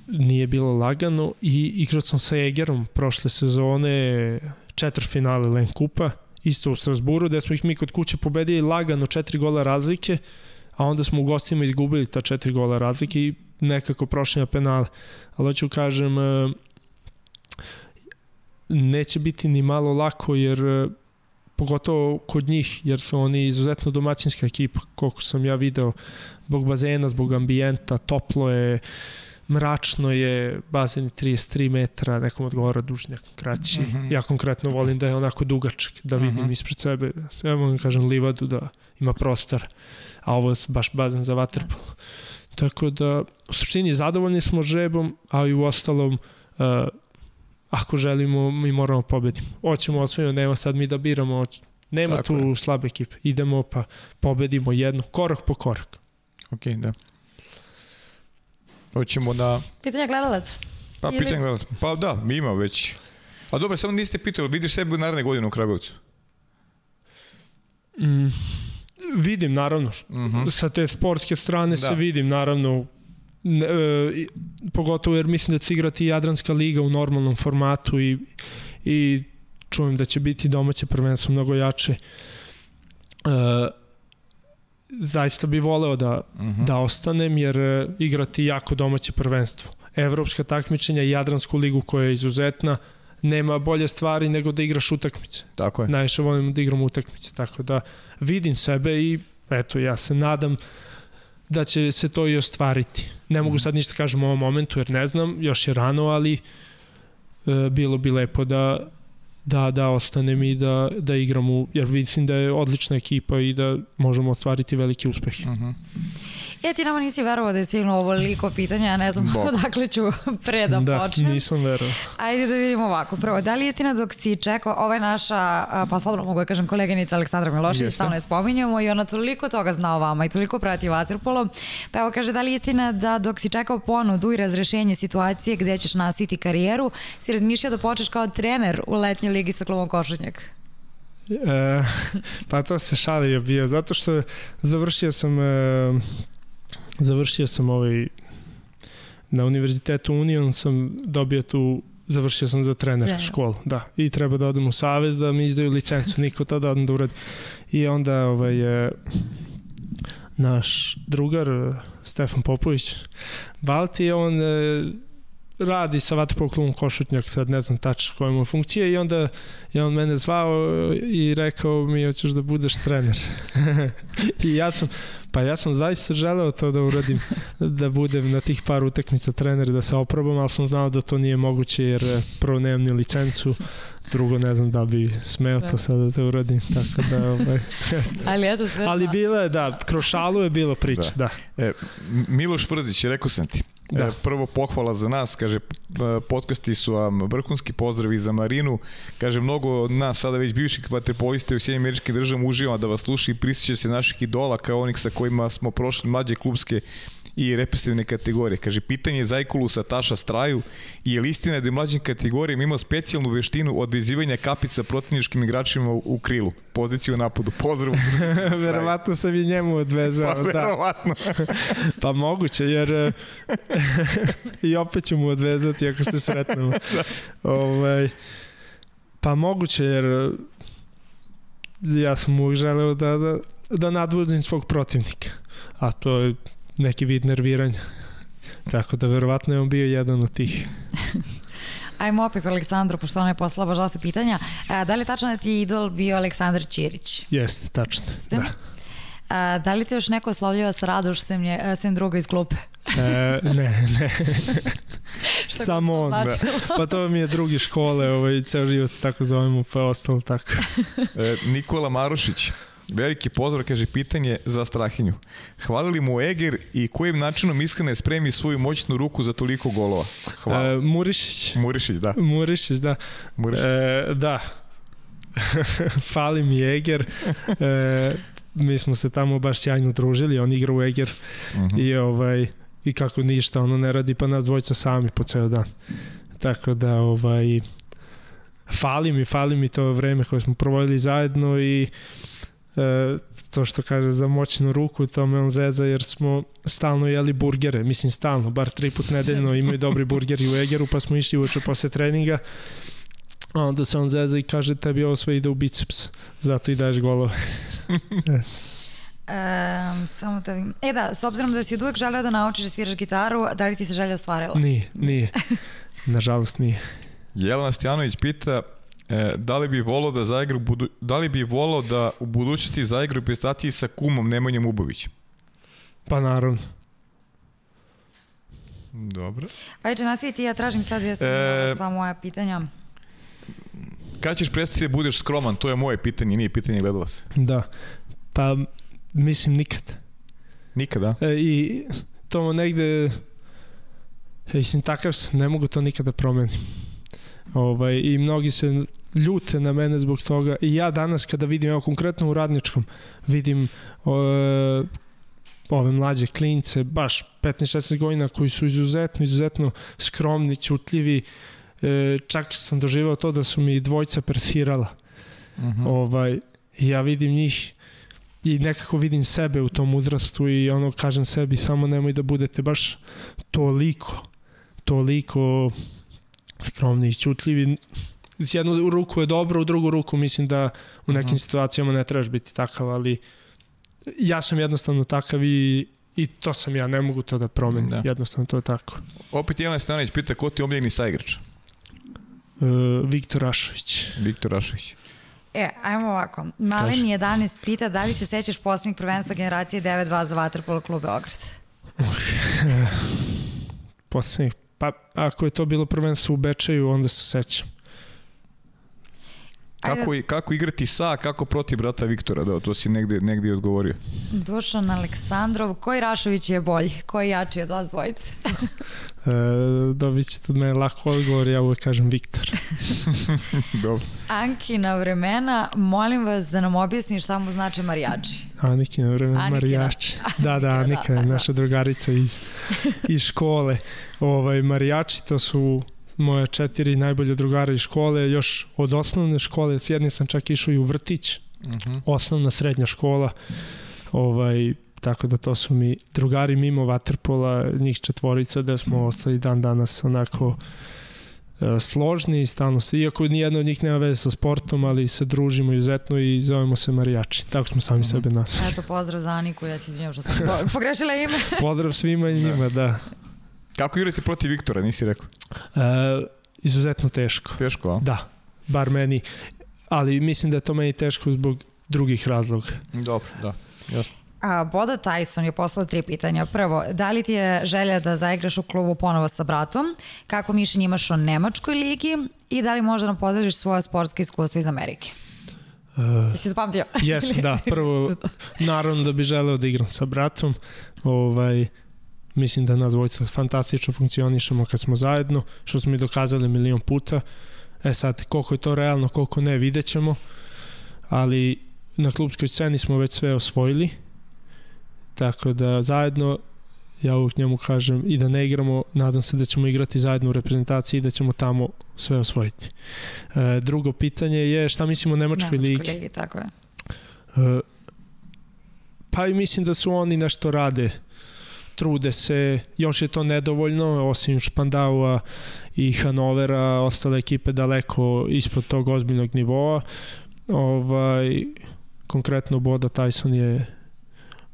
nije bilo lagano i igrao sam sa Egerom prošle sezone četvrfinale Len Kupa, isto u Strasburu, gde smo ih mi kod kuće pobedili lagano četiri gola razlike, a onda smo u gostima izgubili ta četiri gola razlike i nekako prošli na penale. Ali hoću kažem, e, neće biti ni malo lako, jer e, pogotovo kod njih, jer su oni izuzetno domaćinska ekipa, koliko sam ja video, zbog bazena, zbog ambijenta, toplo je, uh, mračno je, bazen je 33 metra, nekom odgovara duž, nekom kraći. Mm -hmm. Ja konkretno volim da je onako dugačak, da vidim mm -hmm. ispred sebe, ja mogu da kažem livadu da ima prostor, a ovo je baš bazen za vaterpolo. Tako da, u suštini zadovoljni smo žrebom, a i u ostalom, uh, ako želimo, mi moramo pobediti. Hoćemo osvojiti, nema sad mi da biramo, nema Tako tu je. slabe ekipe. Idemo pa pobedimo jedno, korak po korak. Ok, da. Hoćemo da... Pitanje gledalac. Pa Ili... pitanje gledalac. Pa da, mi ima već. A dobro, samo niste pitali, vidiš sebe u naredne godine u Kragovicu? Mm, vidim, naravno. Uh mhm. -huh. Sa te sportske strane da. se vidim, naravno. Ne, e, pogotovo jer mislim da će igrati Jadranska liga u normalnom formatu i, i čujem da će biti domaće prvenstvo mnogo jače. E, zaista bi voleo da, uh mhm. -huh. da ostanem jer e, igrati jako domaće prvenstvo. Evropska takmičenja i Jadransku ligu koja je izuzetna, nema bolje stvari nego da igraš utakmice. Tako je. Najviše volim da igram utakmice, tako da vidim sebe i eto, ja se nadam da će se to i ostvariti. Ne mogu sad ništa kažem u ovom momentu jer ne znam, još je rano, ali e, bilo bi lepo da, da, da ostanem i da, da igram u, jer vidim da je odlična ekipa i da možemo ostvariti veliki uspeh. Uh -huh. E, ti nama nisi verovao da je stignulo ovoliko pitanja, ja ne znam odakle ću pre da, da počnem. Da, nisam verovao. Ajde da vidimo ovako. Prvo, da li je istina dok si čekao, ova je naša, pa slobodno mogu da kažem, koleginica Aleksandra Milošević, stalno je spominjamo i ona toliko toga zna o vama i toliko prati Vatrpolo. Pa evo kaže, da li je istina da dok si čekao ponudu i razrešenje situacije gde ćeš nasiti karijeru, si razmišljao da počneš kao trener u letnjoj ligi sa klubom Košutnjak? E, pa to se šalio bio, zato što završio sam e, završio sam ovaj na univerzitetu Union sam dobio tu završio sam za trener Trener. školu, da. I treba da odem u savez da mi izdaju licencu, niko to da odem da uradi. I onda ovaj, je, naš drugar Stefan Popović Balti, on radi sa vaterpolo klubom Košutnjak, sad ne znam tačno koja mu funkcija i onda je on mene zvao i rekao mi hoćeš da budeš trener. I ja sam, pa ja sam zaista želeo to da uradim, da budem na tih par utakmica trener, da se oprobam, ali sam znao da to nije moguće jer prvo nemam ni licencu, drugo ne znam da bi smeo da. to sada da uradim, tako da ovaj, ali eto sve ali bilo je da, kroz šalu je bilo priča, da. da. E, Miloš Vrzić, rekao sam ti, Da. E, prvo pohvala za nas, kaže, podcasti su vam vrhunski pozdravi za Marinu, kaže, mnogo od nas sada već bivših vaterpoliste u Sjedinjim američkim državama uživamo da vas sluša i prisjeća se naših idola kao onih sa kojima smo prošli mlađe klubske i represivne kategorije. Kaže, pitanje Zajkulu sa Taša Straju i je li istina da je mlađim kategorijama imao specijalnu veštinu odvezivanja kapica protivničkim igračima u, u krilu. Poziciju u napadu. Pozdrav. verovatno sam i njemu odvezao. Pa, verovatno. Da. pa moguće, jer eh, i opet ću mu odvezati ako se sretnemo. da. ovaj, pa moguće, jer ja sam uvijek želeo da, da, da nadvodim svog protivnika. A to je neki vid nerviranja. Tako da verovatno je on bio jedan od tih. Ajmo opet Aleksandru, pošto ona je poslala baš dosta pitanja. A, da li je tačno da ti je idol bio Aleksandar Ćirić? Jeste, tačno, Jeste? da. A, da li te još neko oslovljava sa Radoš sem, nje, sem druga iz klupe? e, ne, ne. Samo on. Da. Pa to mi je drugi škole, ovaj, ceo život se tako zovemo, pa ostalo tako. e, Nikola Marušić. Veliki pozdrav, kaže, pitanje za Strahinju. Hvalili mu Eger i kojim načinom iskrene spremi svoju moćnu ruku za toliko golova? Hvala. E, Murišić. Murišić, da. Murišić, da. Murišić. E, da. Fali mi Eger. E, mi smo se tamo baš sjajno družili, on igra u Eger uh mhm. -huh. i ovaj i kako ništa ono ne radi pa nas dvojca sami po ceo dan. Tako da ovaj fali mi, fali mi to vreme koje smo provodili zajedno i e, to što kaže za moćnu ruku, to me on zeza jer smo stalno jeli burgere, mislim stalno, bar tri put nedeljno imaju dobri burgeri u Egeru, pa smo išli uveče posle treninga, a onda se on zeza i kaže tebi ovo sve ide u biceps, zato i daješ golove. Um, samo da vidim. E da, s obzirom da si od uvek želeo da naučiš da sviraš gitaru, da li ti se želja ostvarila? Nije, nije. Nažalost nije. Jelena Stjanović pita E, da li bi volao da zaigra budu, da li bi volao da u budućnosti zaigra u prestaciji sa kumom Nemanjom Ubovićem? Pa naravno. Dobro. Ajde, nasvijeti, ja tražim sad su e, sva moja pitanja. Kada ćeš prestati da budeš skroman? To je moje pitanje, nije pitanje gledalaca. Da. Pa, mislim nikad. Nikada? E, I to negde, e, mislim, takav sam, ne mogu to nikada promenim. Ovaj, I mnogi se ljute na mene zbog toga i ja danas kada vidim, evo konkretno u radničkom, vidim o, ove mlađe klince, baš 15-16 godina koji su izuzetno, izuzetno skromni, ćutljivi, e, čak sam doživao to da su mi dvojca persirala. Uh mhm. -huh. ovaj, ja vidim njih i nekako vidim sebe u tom uzrastu i ono kažem sebi samo nemoj da budete baš toliko toliko skromni i ćutljivi jednu ruku je dobro, u drugu ruku mislim da u nekim -huh. situacijama ne trebaš biti takav, ali ja sam jednostavno takav i I to sam ja, ne mogu to da promenim, da. jednostavno to je tako. Opet Ivana Stanović pita ko ti omiljeni saigrač? Uh, Viktor Ašović. Viktor Ašović. E, ajmo ovako. Kaži. 11 pita da li se sećaš poslednjeg prvenstva generacije 9-2 za Vatrpolo klub Beograd? Poslednjih, pa ako je to bilo prvenstvo u Bečeju, onda se sećam. Ajde. Kako, i- kako igrati sa, kako protiv brata Viktora, da, to si negde, negde i odgovorio. Dušan Aleksandrov, koji Rašović je bolji? Koji je jači od vas dvojice? E, dobit ćete od mene lako odgovor, ja uvek kažem Viktor. Dobro. Ankina vremena, molim vas da nam objasni šta mu znači marijači. Anikina vreme Anikina. marijači. Da, da, Anika da, je da, naša drugarica iz, iz škole. Ovaj, marijači to su moje četiri najbolje drugara iz škole, još od osnovne škole, s jednim sam čak išao i u vrtić, Uh -huh. osnovna srednja škola, ovaj, tako da to su mi drugari mimo Waterpola, njih četvorica da smo ostali dan danas onako e, složni i stalno se, iako nijedno od njih nema veze sa sportom, ali se družimo izuzetno i zovemo se marijači. Tako smo sami Mhm. sebe nas. Eto, pozdrav za Aniku, ja se izvinjam što sam po- pogrešila ime. Pozdrav svima i njima, da. Kako igrati protiv Viktora, nisi rekao? E, izuzetno teško. Teško, a? Da, bar meni. Ali mislim da je to meni teško zbog drugih razloga. Dobro, da. Jasno. A, Boda Tyson je poslala tri pitanja. Prvo, da li ti je želja da zaigraš u klubu ponovo sa bratom? Kako mišljenje imaš o Nemačkoj ligi? I da li možda nam podeliš svoje sportske iskustvo iz Amerike? E, Jesi zapamtio? Jesam, da. Prvo, naravno da bi želeo da igram sa bratom. Ovaj, mislim da nas dvojica fantastično funkcionišemo kad smo zajedno, što smo i dokazali milion puta. E sad, koliko je to realno, koliko ne, vidjet ćemo. Ali na klubskoj sceni smo već sve osvojili. Tako da zajedno ja uvijek njemu kažem i da ne igramo, nadam se da ćemo igrati zajedno u reprezentaciji i da ćemo tamo sve osvojiti. E, drugo pitanje je šta mislimo o Nemačkoj, Nemačkoj ligi? ligi, tako je. E, Pa i mislim da su oni nešto rade. Trude se, još je to nedovoljno, osim Špandaua i Hanovera, ostale ekipe daleko ispod tog ozbiljnog nivoa. Ovaj, konkretno Boda Tyson je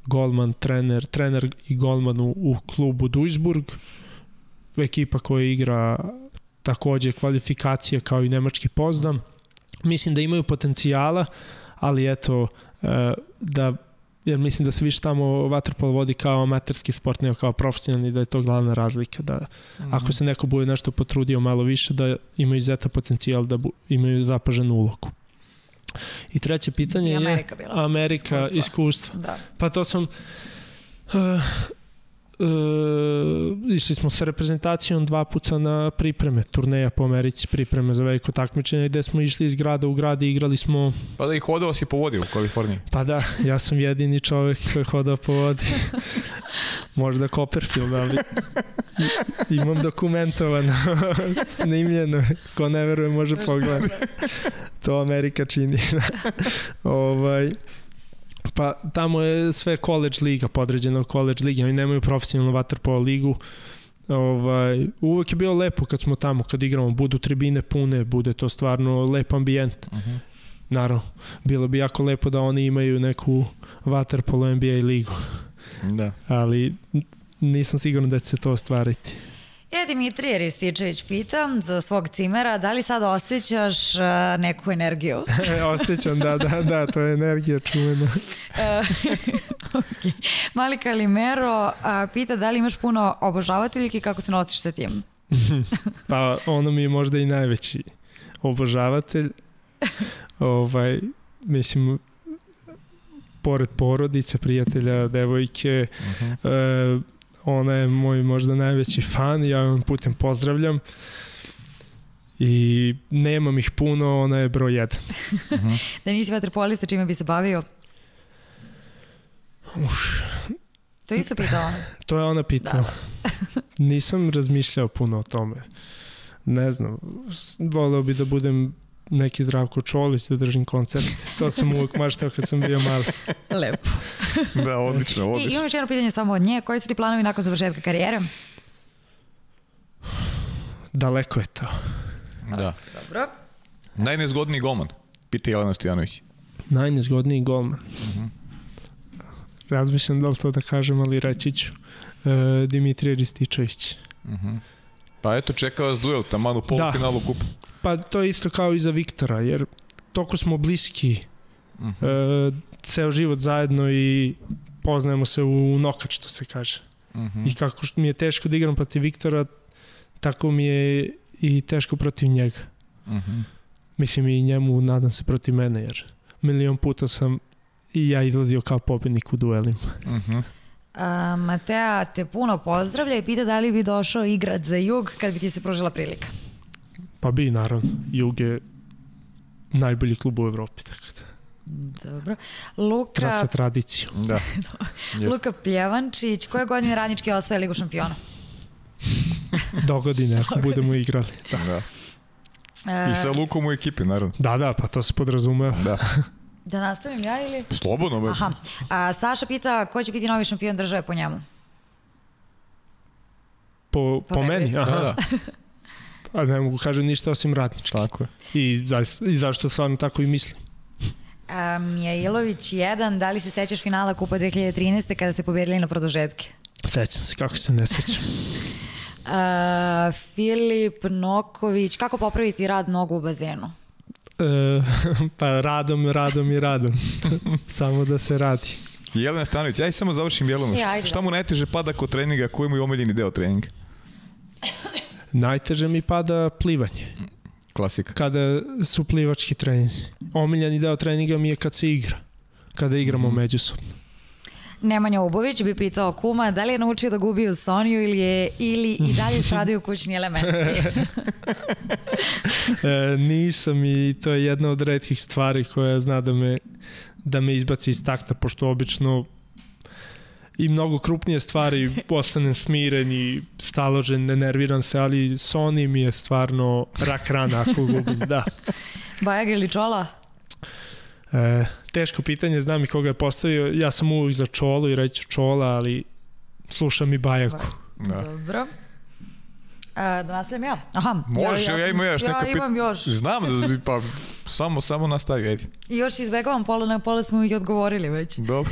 golman, trener, trener i golman u, u klubu Duisburg, ekipa koja igra takođe kvalifikacije kao i nemački Pozdam. Mislim da imaju potencijala, ali eto, e, da jer mislim da se više tamo waterpolo vodi kao amaterski sport nego kao profesionalni da je to glavna razlika da Mhm. ako se neko bude nešto potrudio malo više da imaju izuzetan potencijal da bu, imaju zapaženu ulogu. I treće pitanje I je Amerika bila. Amerika Iskustva. iskustvo. Da. Pa to sam uh, uh, išli smo sa reprezentacijom dva puta na pripreme, turneja po Americi, pripreme za veliko takmičenje gde smo išli iz grada u grad i igrali smo Pa da ih hodao si po vodi u Kaliforniji. Pa da, ja sam jedini čovek koji je hodao po vodi. Možda Copperfield, ali i- imam dokumentovano, snimljeno, ko ne veruje može pogledati. To Amerika čini. ovaj, pa tamo je sve college liga, podređeno college liga, oni nemaju profesionalnu waterpolo ligu. Ovaj, uvek je bilo lepo kad smo tamo, kad igramo, budu tribine pune, bude to stvarno lep ambijent. Uh -huh. Naravno, bilo bi jako lepo da oni imaju neku Waterpolo NBA ligu, Da. ali nisam siguran da će se to ostvariti. E, Dimitrije Rističević pita za svog cimera, da li sad osjećaš uh, neku energiju? E, Osjećam, da, da, da, to je energija čuvena. E, okay. Mali Kalimero a, pita da li imaš puno obožavateljki i kako se nosiš sa tim? Pa ono mi je možda i najveći obožavatelj. Ovaj, mislim, pored porodice, prijatelja, devojke, Uh -huh. e, ona je moj možda najveći fan, ja vam putem pozdravljam. I nemam ih puno, ona je broj jedan. Uh -huh. Da nisi vaterpolista, čime bi se bavio? To je isto pitao ona. To je ona pitala. Nisam razmišljao puno o tome. Ne znam, voleo bi da budem neki Zdravko Čolić da držim koncert. To sam uvek maštao kad sam bio mali. Lepo. Da, odlično, I odlično. imam još jedno pitanje samo od nje. Koji su ti planovi nakon završetka karijere? Daleko je to. Da. Dobro. Najnezgodniji golman, pita Jelena Stojanović. Najnezgodniji golman. Razmišljam da li to da kažem, ali reći ću. E, Dimitrije Rističević. Uh -huh. Pa eto, čeka vas duel, taman u polufinalu kupa. Pa to je isto kao i za Viktora, jer toliko smo bliski, Mhm. e, ceo život zajedno i poznajemo se u nokat, što se kaže. Mhm. I kako što mi je teško da igram protiv Viktora, tako mi je i teško protiv njega. Mhm. Mislim i njemu, nadam se, protiv mene, jer milion puta sam i ja izlazio kao pobednik u duelima. Mhm. A, Matea te puno pozdravlja i pita da li bi došao igrat za jug kad bi ti se pružila prilika. Pa bi, naravno, Jug je najbolji klub u Evropi, tako da. Dobro. Tra Luka, sa tradiciju. Da. Luka Pljevančić, koje godine radnički osvaja Ligu šampiona? Do godine, ako budemo igrali. Da. Da. E, I sa Lukom u ekipi, naravno. da, da, pa to se podrazumeva. Da. Da nastavim ja ili? Slobodno, be. Aha. A, Saša pita ko će biti novi šampion države po njemu? Po, Po po meni, Da, aha. da. A ne mogu kažem ništa osim radnički. Tako je. I, zaista, I zašto stvarno tako i mislim. A, Mijailović 1, da li se sećaš finala Kupa 2013. kada ste pobedili na produžetke? Sećam se, kako se ne sećam. A, Filip Noković, kako popraviti rad nogu u bazenu? E, pa radom, radom i radom. Samo da se radi. Jelena Stanović, aj samo završim Jelenom. E, ajde, Šta mu najteže pada kod treninga, koji mu je omiljeni deo treninga? Najteže mi pada plivanje. Klasika. Kada su plivački treninzi. Omiljeni deo treninga mi je kad se igra. Kada igramo Mhm. međusobno. Nemanja Ubović bi pitao kuma da li je naučio da gubi u Soniju ili, je, ili i dalje stradaju kućni elementi. E, nisam i to je jedna od redkih stvari koja zna da me, da me izbaci iz takta, pošto obično i mnogo krupnije stvari ostanem smiren i staložen, ne nerviram se, ali Sony mi je stvarno rak rana ako gubim, da. Bajag ili Čola? E, teško pitanje, znam i koga je postavio, ja sam uvijek za Čolu i reću Čola, ali slušam i Bajaku. Da. Dobro. A, da nastavim ja? Aha. Može, ja, ja imam još ja neka pit- imam još. Znam da bi, pa samo, samo nastavi, ajde. I još izbegavam pola, na pola smo i odgovorili već. Dobro.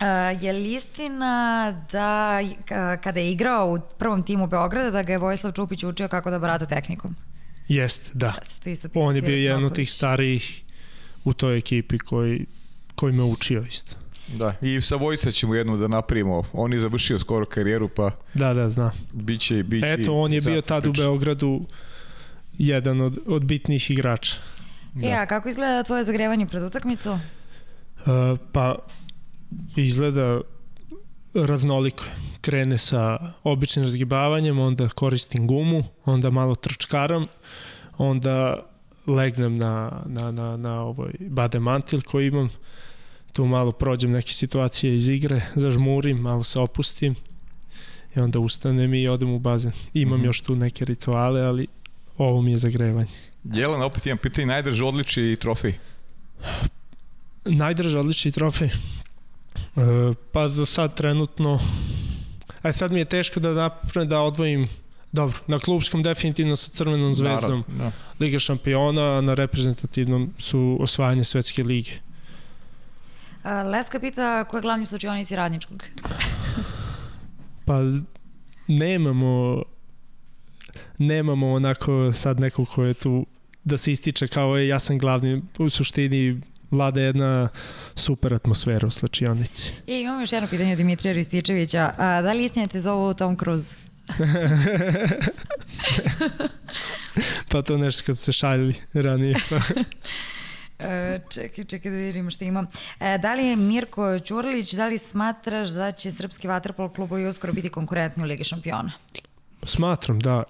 A, je li istina da ka- kada je igrao u prvom timu Beograda da ga je Vojislav Čupić učio kako da barata tehnikom? Jest, da. To isto On je bio jedan od tih starijih u toj ekipi koji, koji me učio isto. Da, i sa Vojsa ćemo jednu da napravimo. On je završio skoro karijeru, pa Da, da, znam. biće, biće Eto, on je bio tad u. Beogradu jedan od, od bitnijih igrača. E, a kako izgleda tvoje zagrevanje pred utakmicu? Uh, pa izgleda raznoliko. Krene sa običnim razgibavanjem, onda koristim gumu, onda malo trčkaram, onda legnem na, na, na, na ovaj bade mantil koji imam, tu malo prođem neke situacije iz igre, zažmurim, malo se opustim i onda ustanem i odem u bazen. Imam Mhm. još tu neke rituale, ali ovo mi je zagrevanje. Jelena, opet imam pitanje, najdrže odličje i trofej. Najdrže odlični trofej. E, pa za sad trenutno e sad mi je teško da napravim da odvojim dobro, na klubskom definitivno sa Crvenom zvezdom Naravno, da. Liga šampiona, a na reprezentativnom su osvajanje svetske lige. A, Leska pita ko je glavni slučionici radničkog? Pa nemamo nemamo onako sad nekog ko je tu da se ističe kao je ja sam glavni u suštini vlada jedna super atmosfera u slačionici. I imamo još jedno pitanje Dimitrija Rističevića. A, da li istina te zovu Tom Cruise? pa to nešto kad se šaljili ranije. Pa. E, čekaj, čekaj da vidimo što imam. E, da li je Mirko Ćurlić, da li smatraš da će srpski vaterpolo klubovi uskoro biti konkurentni u Ligi šampiona? Smatram da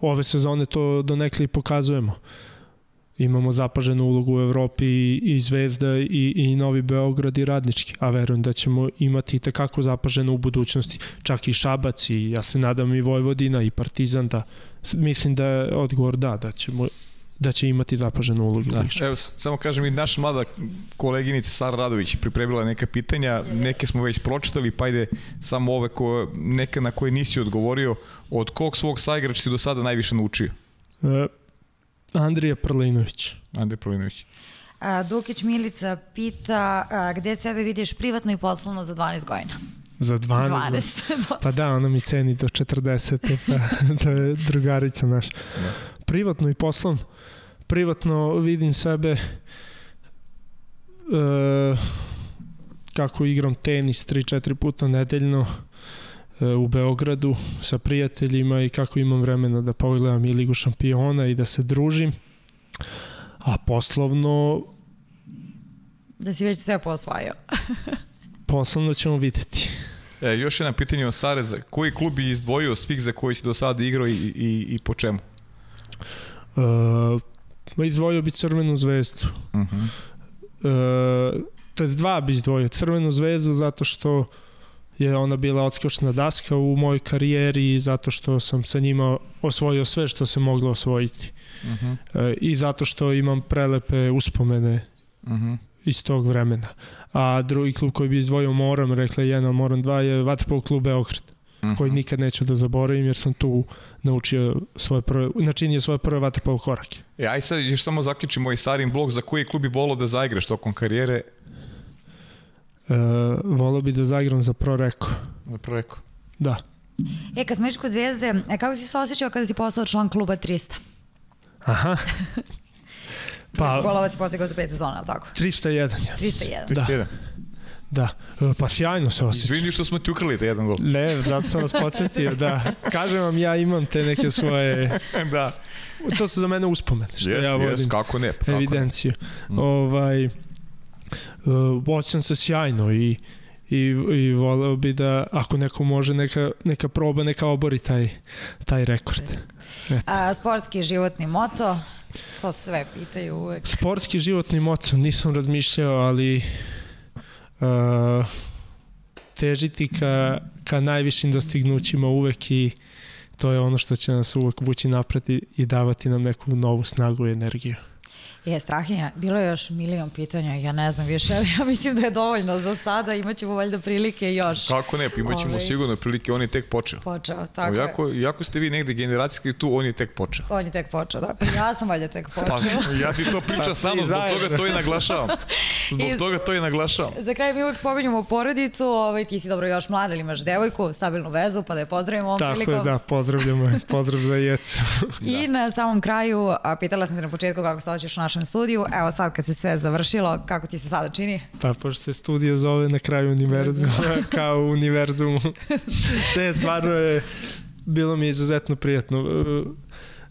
ove sezone to donekle i pokazujemo. Imamo zapaženu ulogu u Evropi i, i Zvezda i, i Novi Beograd i Radnički, a verujem da ćemo imati i tekako zapaženo u budućnosti. Čak i Šabac i ja se nadam i Vojvodina i Partizan da mislim da je odgovor da, da ćemo da će imati zapaženu ulogu. Da. Evo, samo kažem i naša mlada koleginica Sara Radović je pripremila neka pitanja, neke smo već pročitali, pa ajde samo ove ko, neka na koje nisi odgovorio. Od kog svog saigrača si do sada najviše naučio? E, Andrija Prlinović. Andrej Prolinović. A, Dukić Milica pita a, gde sebe vidiš privatno i poslovno za 12 godina? Za 12. 12. Pa da, ona mi ceni do 40. Pa, to je drugarica naša. Da. Privatno i poslovno. privatno vidim sebe e, kako igram tenis 3-4 puta nedeljno e, u Beogradu sa prijateljima i kako imam vremena da pogledam i Ligu šampiona i da se družim. A poslovno Da si već sve posvajao. poslovno ćemo videti. E, još jedno pitanje od Sareza. Koji klub je izdvojio svih za koji si do sada igrao i, i, i po čemu? Uh, izdvojio bi Crvenu zvezdu. Uh -huh. uh, to je dva bi izdvojio. Crvenu zvezdu zato što je ona bila odskočna daska u mojoj karijeri zato što sam sa njima osvojio sve što se moglo osvojiti. Uh -huh. uh, I zato što imam prelepe uspomene uh -huh. iz tog vremena. A drugi klub koji bi izdvojio moram, rekla jedan, moram dva, je Vatrpol klub Beograd. Uh -huh. koji nikad neću da zaboravim jer sam tu naučio svoje prve, načinio svoje prve vaterpolo korake. E, aj sad još samo zaključimo ovaj Sarin blog, za koji klub bi volao da zaigraš tokom karijere? E, volao bi da zaigram za Proreko. Za Proreko. Da. E, kad smo kod Zvijezde, e, kako si se osjećao kada si postao član kluba 300? Aha. Pa, Golova si postigao za 5 sezona, ali tako? 301. Ja. 301. 301. Da. Da, e, pa sjajno se osjeća. Izvini što smo ti ukrali te jedan gol. Ne, zato sam vas podsjetio, da. Kažem vam, ja imam te neke svoje... da. To su za mene uspomene, što jest, ja vodim. Jest, kako ne, pa evidenciju. Ne. Mm. Ovaj, uh, osjećam se sjajno i i, i voleo bi da ako neko može neka, neka proba neka obori taj, taj rekord. Eto. A, sportski životni moto, to sve pitaju uvek. Sportski životni moto, nisam razmišljao, ali uh, težiti ka, ka najvišim dostignućima uvek i to je ono što će nas uvek vući napred i, i davati nam neku novu snagu i energiju. Je, Strahinja, bilo je još milion pitanja, ja ne znam više, ali ja mislim da je dovoljno za sada, imaćemo valjda prilike još. Kako ne, pa imaćemo Ove... Ovaj, sigurno prilike, on je tek počeo. Počeo, tako jako, je. Jako ste vi negde generacijski tu, on je tek počeo. On je tek počeo, da, pa ja sam valjda tek počeo. Pa, ja ti to pričam pa, samo, zbog toga to i naglašavam. Zbog I, toga to i naglašavam. Za kraj mi uvek spominjamo porodicu, ovaj, ti si dobro još mlad, ali imaš devojku, stabilnu vezu, pa da je pozdravimo ovom tako prilikom. Tako je, da, pozdravljamo, pozdrav za jecu. I da. na samom kraju, a pitala sam te na početku kako se osjećaš u našem studiju, evo sad kad se sve završilo, kako ti se sada čini? Pa, pošto se studio zove na kraju univerzuma, kao u univerzumu. Te, stvarno je, bilo mi izuzetno prijatno.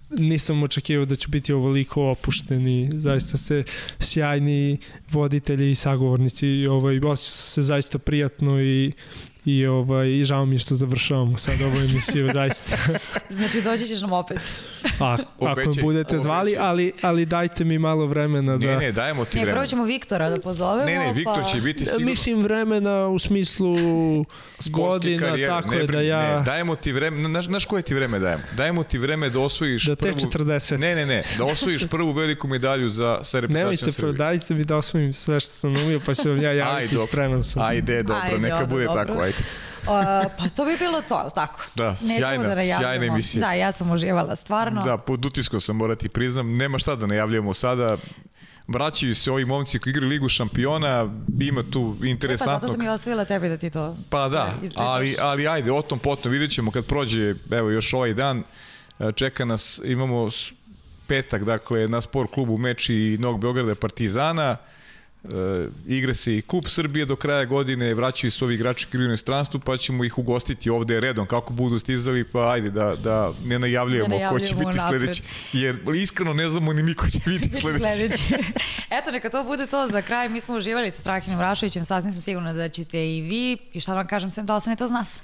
Nisam očekivao da ću biti ovoliko opušten i zaista ste sjajni voditelji i sagovornici. Ovaj, osjeća se zaista prijatno i i ovaj i žao mi je što završavamo sad ovu emisiju zaista. znači doći ćeš nam opet. A, ako me budete zvali, ali ali dajte mi malo vremena da Ne, ne, dajemo ti ne, vremena. Ne, ćemo Viktora da pozovemo. Ne, ne, Viktor pa... će biti sigurno. Mislim vremena u smislu godina, karijere. tako ne, je da ja... Ne, dajemo ti vreme, znaš, znaš koje ti vreme dajemo? Dajemo ti vreme da osvojiš da prvu... 40. Ne, ne, ne, da osvojiš prvu veliku medalju za sa reprezentacijom Srbije. Nemojte, dajte mi da osvojim sve što sam umio, pa ću vam ja javiti spreman sam. Ajde, dobro, ajde, neka dobro, bude dobro. tako, ajde. Uh, pa to bi bilo to, ali tako? Da, Nećemo sjajna, da sjajna emisija. Da, ja sam uživala stvarno. Da, pod utiskom sam morati priznam. Nema šta da najavljujemo sada vraćaju se ovi momci koji igraju ligu šampiona, ima tu interesantno. E pa zato sam i ostavila tebi da ti to Pa da, ali, ali ajde, o tom potom vidjet ćemo kad prođe, evo još ovaj dan, e, čeka nas, imamo petak, dakle, na sport klubu meč i Novog Beograda Partizana, E, igra se i Kup Srbije do kraja godine, vraćaju se ovi igrači krivo inostranstvu, pa ćemo ih ugostiti ovde redom kako budu stizali, pa ajde da, da ne najavljujemo, ne najavljujemo ko će biti napred. sledeći. Jer iskreno ne znamo ni mi ko će biti sledeći. sledeći. Eto, neka to bude to za kraj. Mi smo uživali sa Strahinom Rašovićem, sasvim sam sigurna da ćete i vi. I šta da vam kažem, sem da ostanete uz nas.